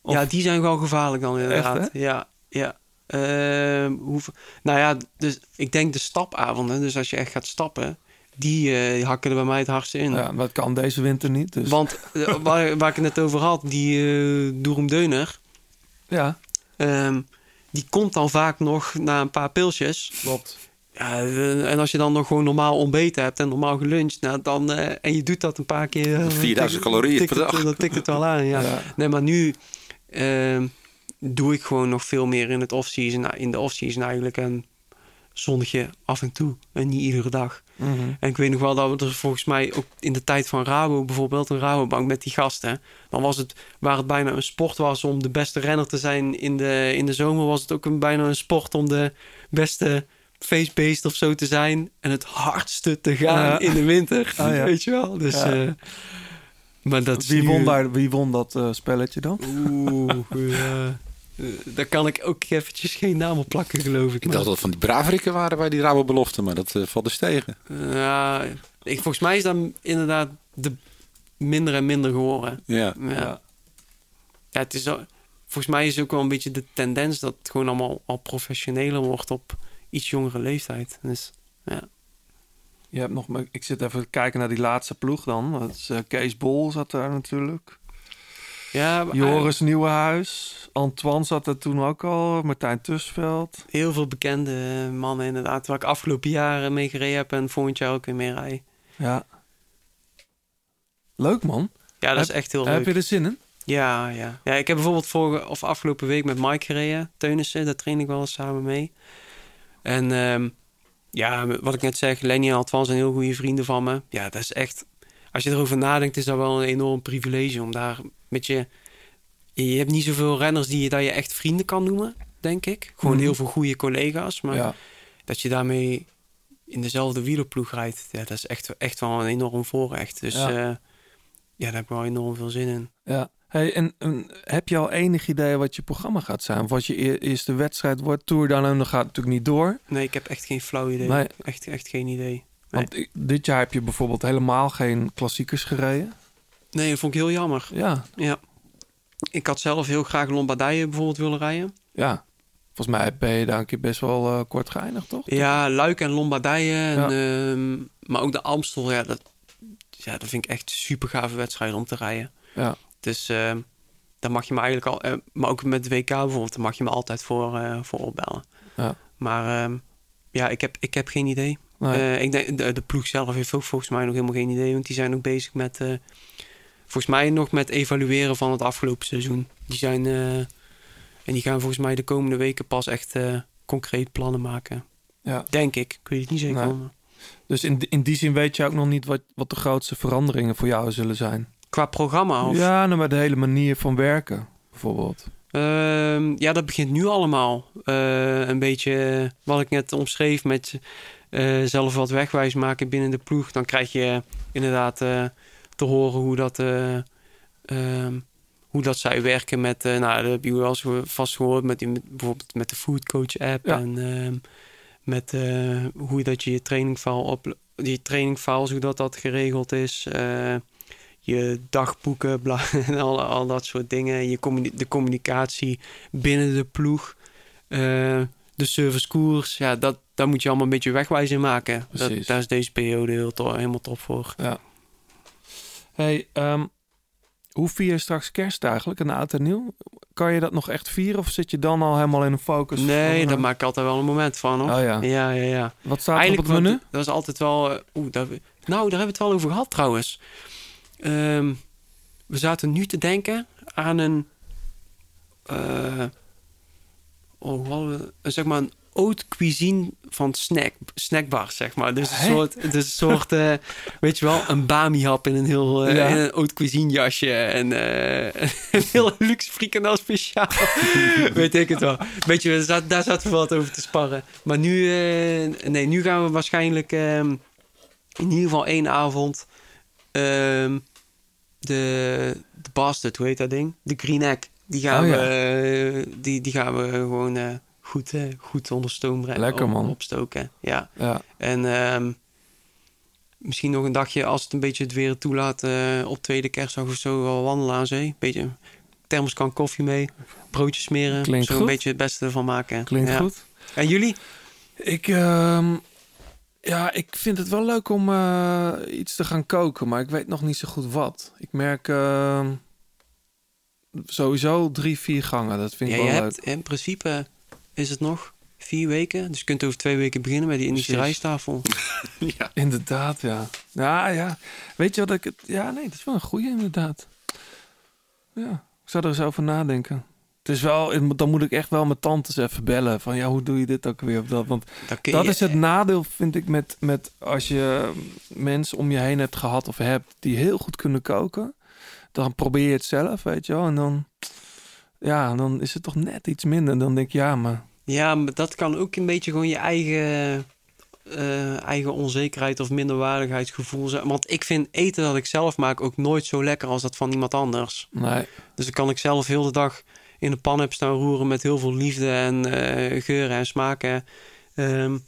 Of- ja, die zijn wel gevaarlijk dan inderdaad. Echt, hè? Ja, ja. Ehm, hoe, nou ja, dus ik denk de stapavonden, dus als je echt gaat stappen, die eh, hakken er bij mij het hardste in. Ja, maar dat kan deze winter niet. Dus. Want eh, (laughs) waar, waar ik het net over had, die uh, Doerum Deuner, Ja, ehm, die komt dan vaak nog na een paar pilsjes. klopt. Ja, eh, en als je dan nog gewoon normaal ontbeten hebt en normaal geluncht, nou, dan, eh, en je doet dat een paar keer. eh, 4000 tikt- calorieën tikt per het- dag. Dan tikt het wel aan, ja. Ja. Nee, maar nu ehm, doe ik gewoon nog veel meer in het off-season, nou, in de off-season eigenlijk. En zonnetje af en toe en niet iedere dag. Mhm. En ik weet nog wel dat we er volgens mij ook in de tijd van Rabo bijvoorbeeld, een Rabobank met die gasten. Dan was het, waar het bijna een sport was om de beste renner te zijn in de, in de zomer, was het ook een, bijna een sport om de beste feestbeest of zo te zijn. En het hardste te gaan Ja. in de winter. Oh (laughs) ja. Weet je wel? Dus, Ja. eh, maar dat Wie nu- won, daar, wie won dat eh, spelletje dan? Oeh, ja. Eh, Daar kan ik ook eventjes geen naam op plakken, geloof ik. Ik maar- dacht dat het van die braverikken waren bij die Rabo-belofte, maar dat eh, valt dus tegen. Ja, ik, volgens mij is dat inderdaad de minder en minder geworden. Ja. Ja. ja. het is al- volgens mij is ook wel een beetje de tendens dat het gewoon allemaal al professioneler wordt op iets jongere leeftijd. Dus ja. Je hebt nog, ik zit even te kijken naar die laatste ploeg dan. Dat is, eh, Kees Bol zat daar natuurlijk. Ja, Joris Nieuwenhuis. Antoine zat er toen ook al. Martijn Tusveld. Heel veel bekende mannen inderdaad, waar ik afgelopen jaren mee gereden heb en volgend jaar ook weer mee rij. Ja. Leuk man. Ja, dat is echt heel leuk. Heb je er zin in? Ja, ja. ja, ik heb bijvoorbeeld vorige of afgelopen week met Mike gereden. Teunissen, daar train ik wel eens samen mee. En ehm, ja, wat ik net zeg, Lenny en Antoine zijn heel goede vrienden van me. Ja, dat is echt... Als je erover nadenkt, is dat wel een enorm privilege om daar met je... Je hebt niet zoveel renners die je, dat je echt vrienden kan noemen, denk ik. Gewoon Mhm. heel veel goede collega's. Maar Ja. dat je daarmee in dezelfde wielerploeg rijdt, ja, dat is echt, echt wel een enorm voorrecht. Dus Ja. ja, ja daar heb ik wel enorm veel zin in. Ja. Hey, en, en heb je al enig idee wat je programma gaat zijn? Of wat je eerste wedstrijd wordt? Tour dan en dan gaat natuurlijk niet door. Nee, ik heb echt geen flauw idee. Nee. Echt, echt geen idee. Nee. Want dit jaar heb je bijvoorbeeld helemaal geen klassiekers gereden. nee, dat vond ik heel jammer. Ja, Ja. Ik had zelf heel graag Lombardije bijvoorbeeld willen rijden. ja. Volgens mij ben je daar een keer best wel eh, kort geëindigd, toch? Ja, Luik en Lombardije. En, Ja. ehm, maar ook de Amstel, ja dat, ja, dat vind ik echt super gave wedstrijden om te rijden. Ja. Dus ehm daar mag je me eigenlijk al... eh, maar ook met de WK bijvoorbeeld, daar mag je me altijd voor, eh, voor opbellen. Ja. Maar ehm, ja, ik heb, ik heb geen idee. Nee. Ik denk, de, de ploeg zelf heeft ook volgens mij nog helemaal geen idee. Want die zijn ook bezig met... volgens mij nog met evalueren van het afgelopen seizoen. Die zijn... eh, en die gaan volgens mij de komende weken pas echt eh, concreet plannen maken. Ja. Denk ik. Ik weet het niet zeker. Nee. Dus in, in die zin weet je ook nog niet wat, wat de grootste veranderingen voor jou zullen zijn. Qua programma of... Ja, nou, maar de hele manier van werken, bijvoorbeeld. Ehm, ja, dat begint nu allemaal. Eh, een beetje wat ik net omschreef met zelf wat wegwijs maken binnen de ploeg. Dan krijg je inderdaad te horen hoe dat, eh, ehm, hoe dat zij werken met... eh, nou, dat heb je wel vast gehoord met, die, met bijvoorbeeld met de Food Coach app. Ja. En ehm, met eh, hoe dat je je trainingfile op je trainingfiles, hoe dat, dat geregeld is. je dagboeken, bla, (laughs) en al, al dat soort dingen. Je communi- de communicatie binnen de ploeg. eh, de servicekoers. Ja, dat, daar moet je allemaal een beetje wegwijs in maken. Dat, daar is deze periode heel to- helemaal top voor. Ja. Hey, ehm, hoe vier je straks kerst eigenlijk, een oud en nieuw? Kan je dat nog echt vieren of zit je dan al helemaal in een focus? Nee, eh, daar maak ik altijd wel een moment van. Hoor. Oh ja. Ja, ja, ja. Wat staat er op het menu? Dat was altijd wel... eh, Oeh, daar, nou, daar hebben we het wel over gehad trouwens. Ehm, we zaten nu te denken aan een... eh, oh, zeg maar een haute cuisine van snack, snackbars, zeg maar. Dus een Hè? soort, dus een soort eh, weet je wel, een bami-hap in een heel eh, Ja. in een haute cuisine jasje en eh, (laughs) een heel luxe frikandel speciaal. (laughs) weet ik het wel. Weet je, daar zat- daar zaten we wat over te sparren. Maar nu, eh, nee, nu gaan we waarschijnlijk ehm, in ieder geval één avond ehm, de, de bastard, hoe heet dat ding? De green egg. Die gaan, Oh, ja. we, eh, die, die gaan we gewoon eh, goed, eh, goed onder stoom brengen. Lekker, man. opstoken. Ja. Ja. En ehm, misschien nog een dagje, als het een beetje het weer toelaat, eh, op tweede kerstdag of zo wel wandelen aan zee. Beetje thermoskan koffie mee, broodjes smeren. Klinkt zo goed. een beetje het beste ervan maken. Klinkt Ja. goed. En jullie? Ik, ehm, ja, ik vind het wel leuk om eh, iets te gaan koken, maar ik weet nog niet zo goed wat. Ik merk ehm, sowieso drie, vier gangen. Dat vind ik Ja, je wel hebt, leuk. in principe is het nog vier weken. Dus je kunt over twee weken beginnen met die Indische Precies. rijsttafel. (laughs) ja. Inderdaad, ja. Ja, ja. Weet je wat ik... Het, ja, nee, dat is wel een goeie inderdaad. Ja, ik zou er eens over nadenken. Het is wel, dan moet ik echt wel mijn tantes even bellen. Van ja, hoe doe je dit ook weer? Of dat? Want dat je- is het nadeel, vind ik, met, met als je mensen om je heen hebt gehad of hebt die heel goed kunnen koken. Dan probeer je het zelf, weet je wel. En dan, ja, dan is het toch net iets minder. Dan denk ik, ja, maar Ja, maar dat kan ook een beetje gewoon je eigen, eh, eigen onzekerheid of minderwaardigheidsgevoel zijn. Want ik vind eten dat ik zelf maak ook nooit zo lekker als dat van iemand anders. Nee. Dus dan kan ik zelf heel de dag in de pan heb staan roeren met heel veel liefde en eh, geuren en smaken. Ehm,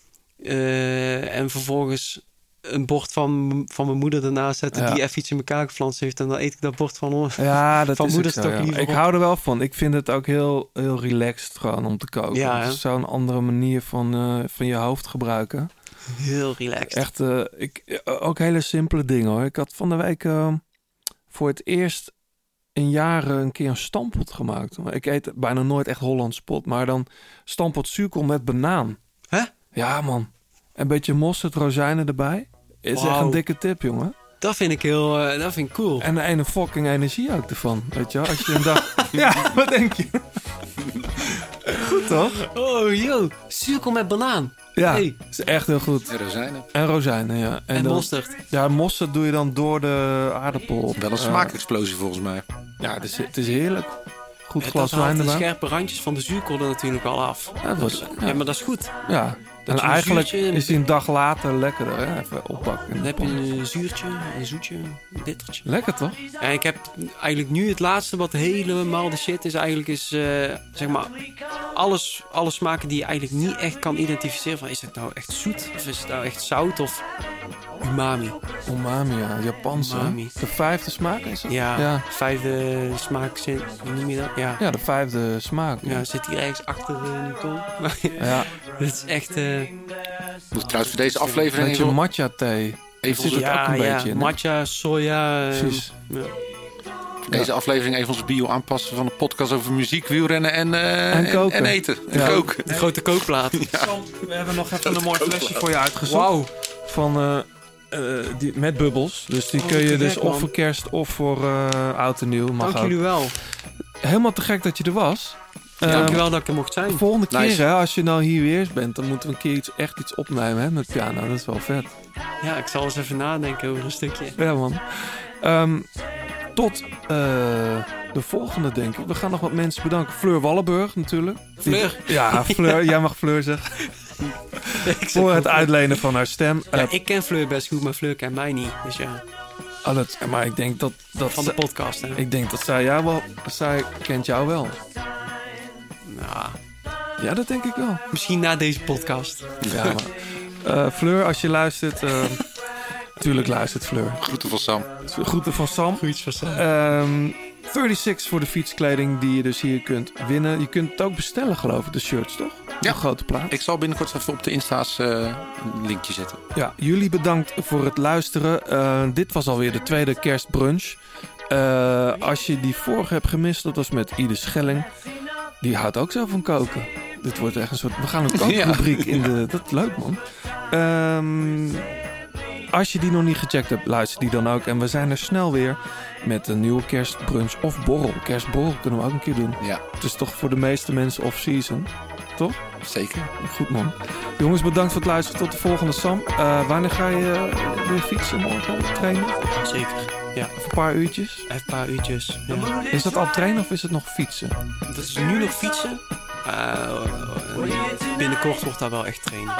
eh, en vervolgens een bord van, van mijn moeder ernaast zetten Ja. die even iets in elkaar geflanst heeft. En dan eet ik dat bord van, ons. Ja, (laughs) dat van is zo, toch liever Ik hou er wel van. Ik vind het ook heel, heel relaxed gewoon om te koken. Ja, het is zo'n andere manier van, eh, van je hoofd gebruiken. Heel relaxed. Echt, eh, ik, eh, ook hele simpele dingen hoor. Ik had van de week eh, voor het eerst in jaren een keer een stampot gemaakt. Ik eet bijna nooit echt Hollands pot, maar dan stampot zuurkool met banaan. Hè? Ja man. Een beetje mosterd, rozijnen erbij. Is echt een dikke tip, jongen. Dat vind ik heel, eh, dat vind ik cool. En de ene fucking energie ook ervan, weet je wel. Als je een dag... (laughs) ja, wat denk je? Goed toch? Oh, yo. Zuurkool met banaan. Ja, Hey. is echt heel goed. En rozijnen. En rozijnen, ja. En dan- mosterd. Ja, mosterd doe je dan door de aardappel. op. Wel een Eh, smaakexplosie volgens mij. ja, het is, het is heerlijk. Goed Het glas wijn de erbij. scherpe randjes van de zuurkool er natuurlijk al af. Ja, dat was- ja. ja. maar dat is goed. Ja, en eigenlijk zuurtje- is die een dag later lekkerder. Hè? Even oppakken. Dan heb je een zuurtje, een zoetje, een bittertje. Lekker toch? En ik heb eigenlijk nu het laatste wat helemaal de shit is eigenlijk is, eh, zeg maar, alles, alle smaken die je eigenlijk niet echt kan identificeren. Van, is het nou echt zoet of is het nou echt zout of umami? Umami, ja. Japanse. hè? Umami. De vijfde smaak is het? Ja, Ja, vijfde smaak, zit- hoe noem je dat? Ja, Ja, de vijfde smaak. ja zit hier ergens achter eh, in de tong. (laughs) Ja. Het is echt... eh, Moet trouwens voor deze aflevering Beetje even, matcha thee. even, zit het ook een ja, beetje in, matcha, soja. eh, Precies. ja. deze aflevering even onze bio aanpassen van de podcast over muziek, wielrennen en, eh, En koken. en eten. En Ja. koken. De grote kookplaat. (laughs) We hebben nog even een mooi flesje voor je uitgezocht. Wauw. Van, eh, eh, die, met bubbels. Dus die Oh, kun je dus gek, of voor kerst of voor eh oud en nieuw. Mag Dank ook. jullie wel. Helemaal te gek dat je er was. Dank Ehm, je wel dat ik er mocht zijn. De volgende keer, Nice. hè, als je nou hier weer eens bent, dan moeten we een keer iets, echt iets opnemen hè, met piano. Dat is wel vet. Ja, ik zal eens even nadenken over een stukje. Ja, man. Ehm, tot eh, de volgende, denk ik. We gaan nog wat mensen bedanken. Fleur Wallenburg, natuurlijk. Die- Fleur? Ja, Fleur. (laughs) jij mag Fleur zeggen. (laughs) Voor het uitlenen van haar stem. Ja, Eh, ik ken Fleur best goed, maar Fleur kent mij niet. Dus ja, oh, dat, maar ik denk dat, dat, van de podcast. Hè. ik denk dat zij jou wel... Zij kent jou wel. Nou, Ja, dat denk ik wel. Misschien na deze podcast. Ja, maar, eh, Fleur, als je luistert... eh, (laughs) tuurlijk luistert Fleur. Groeten van Sam. Groeten van Sam. Groetjes van Sam. Ehm, 36 voor de fietskleding die je dus hier kunt winnen. Je kunt het ook bestellen, geloof ik, de shirts, toch? Ja. Een grote plaat. Ik zal binnenkort even op de Insta's eh, een linkje zetten. Ja, jullie bedankt voor het luisteren. Eh, dit was alweer de tweede kerstbrunch. Eh, als je die vorige hebt gemist, dat was met Ide Schelling. Die houdt ook zo van koken. Dit wordt echt een soort... We gaan een (laughs) kookrubriek in de... Dat is leuk, man. Ehm, als je die nog niet gecheckt hebt, luister die dan ook. En we zijn er snel weer met een nieuwe kerstbrunch of borrel. Kerstborrel kunnen we ook een keer doen. Ja. Het is toch voor de meeste mensen off-season. Toch? Zeker. Goed man. Jongens, bedankt voor het luisteren. Tot de volgende Sam. Eh, wanneer ga je eh, weer fietsen morgen? Trainen? Zeker, ja. Even een paar uurtjes? Even een paar uurtjes. Ja. Is dat al trainen of is het nog fietsen? Dat is nu nog fietsen. Eh, binnenkort wordt daar wel echt trainen.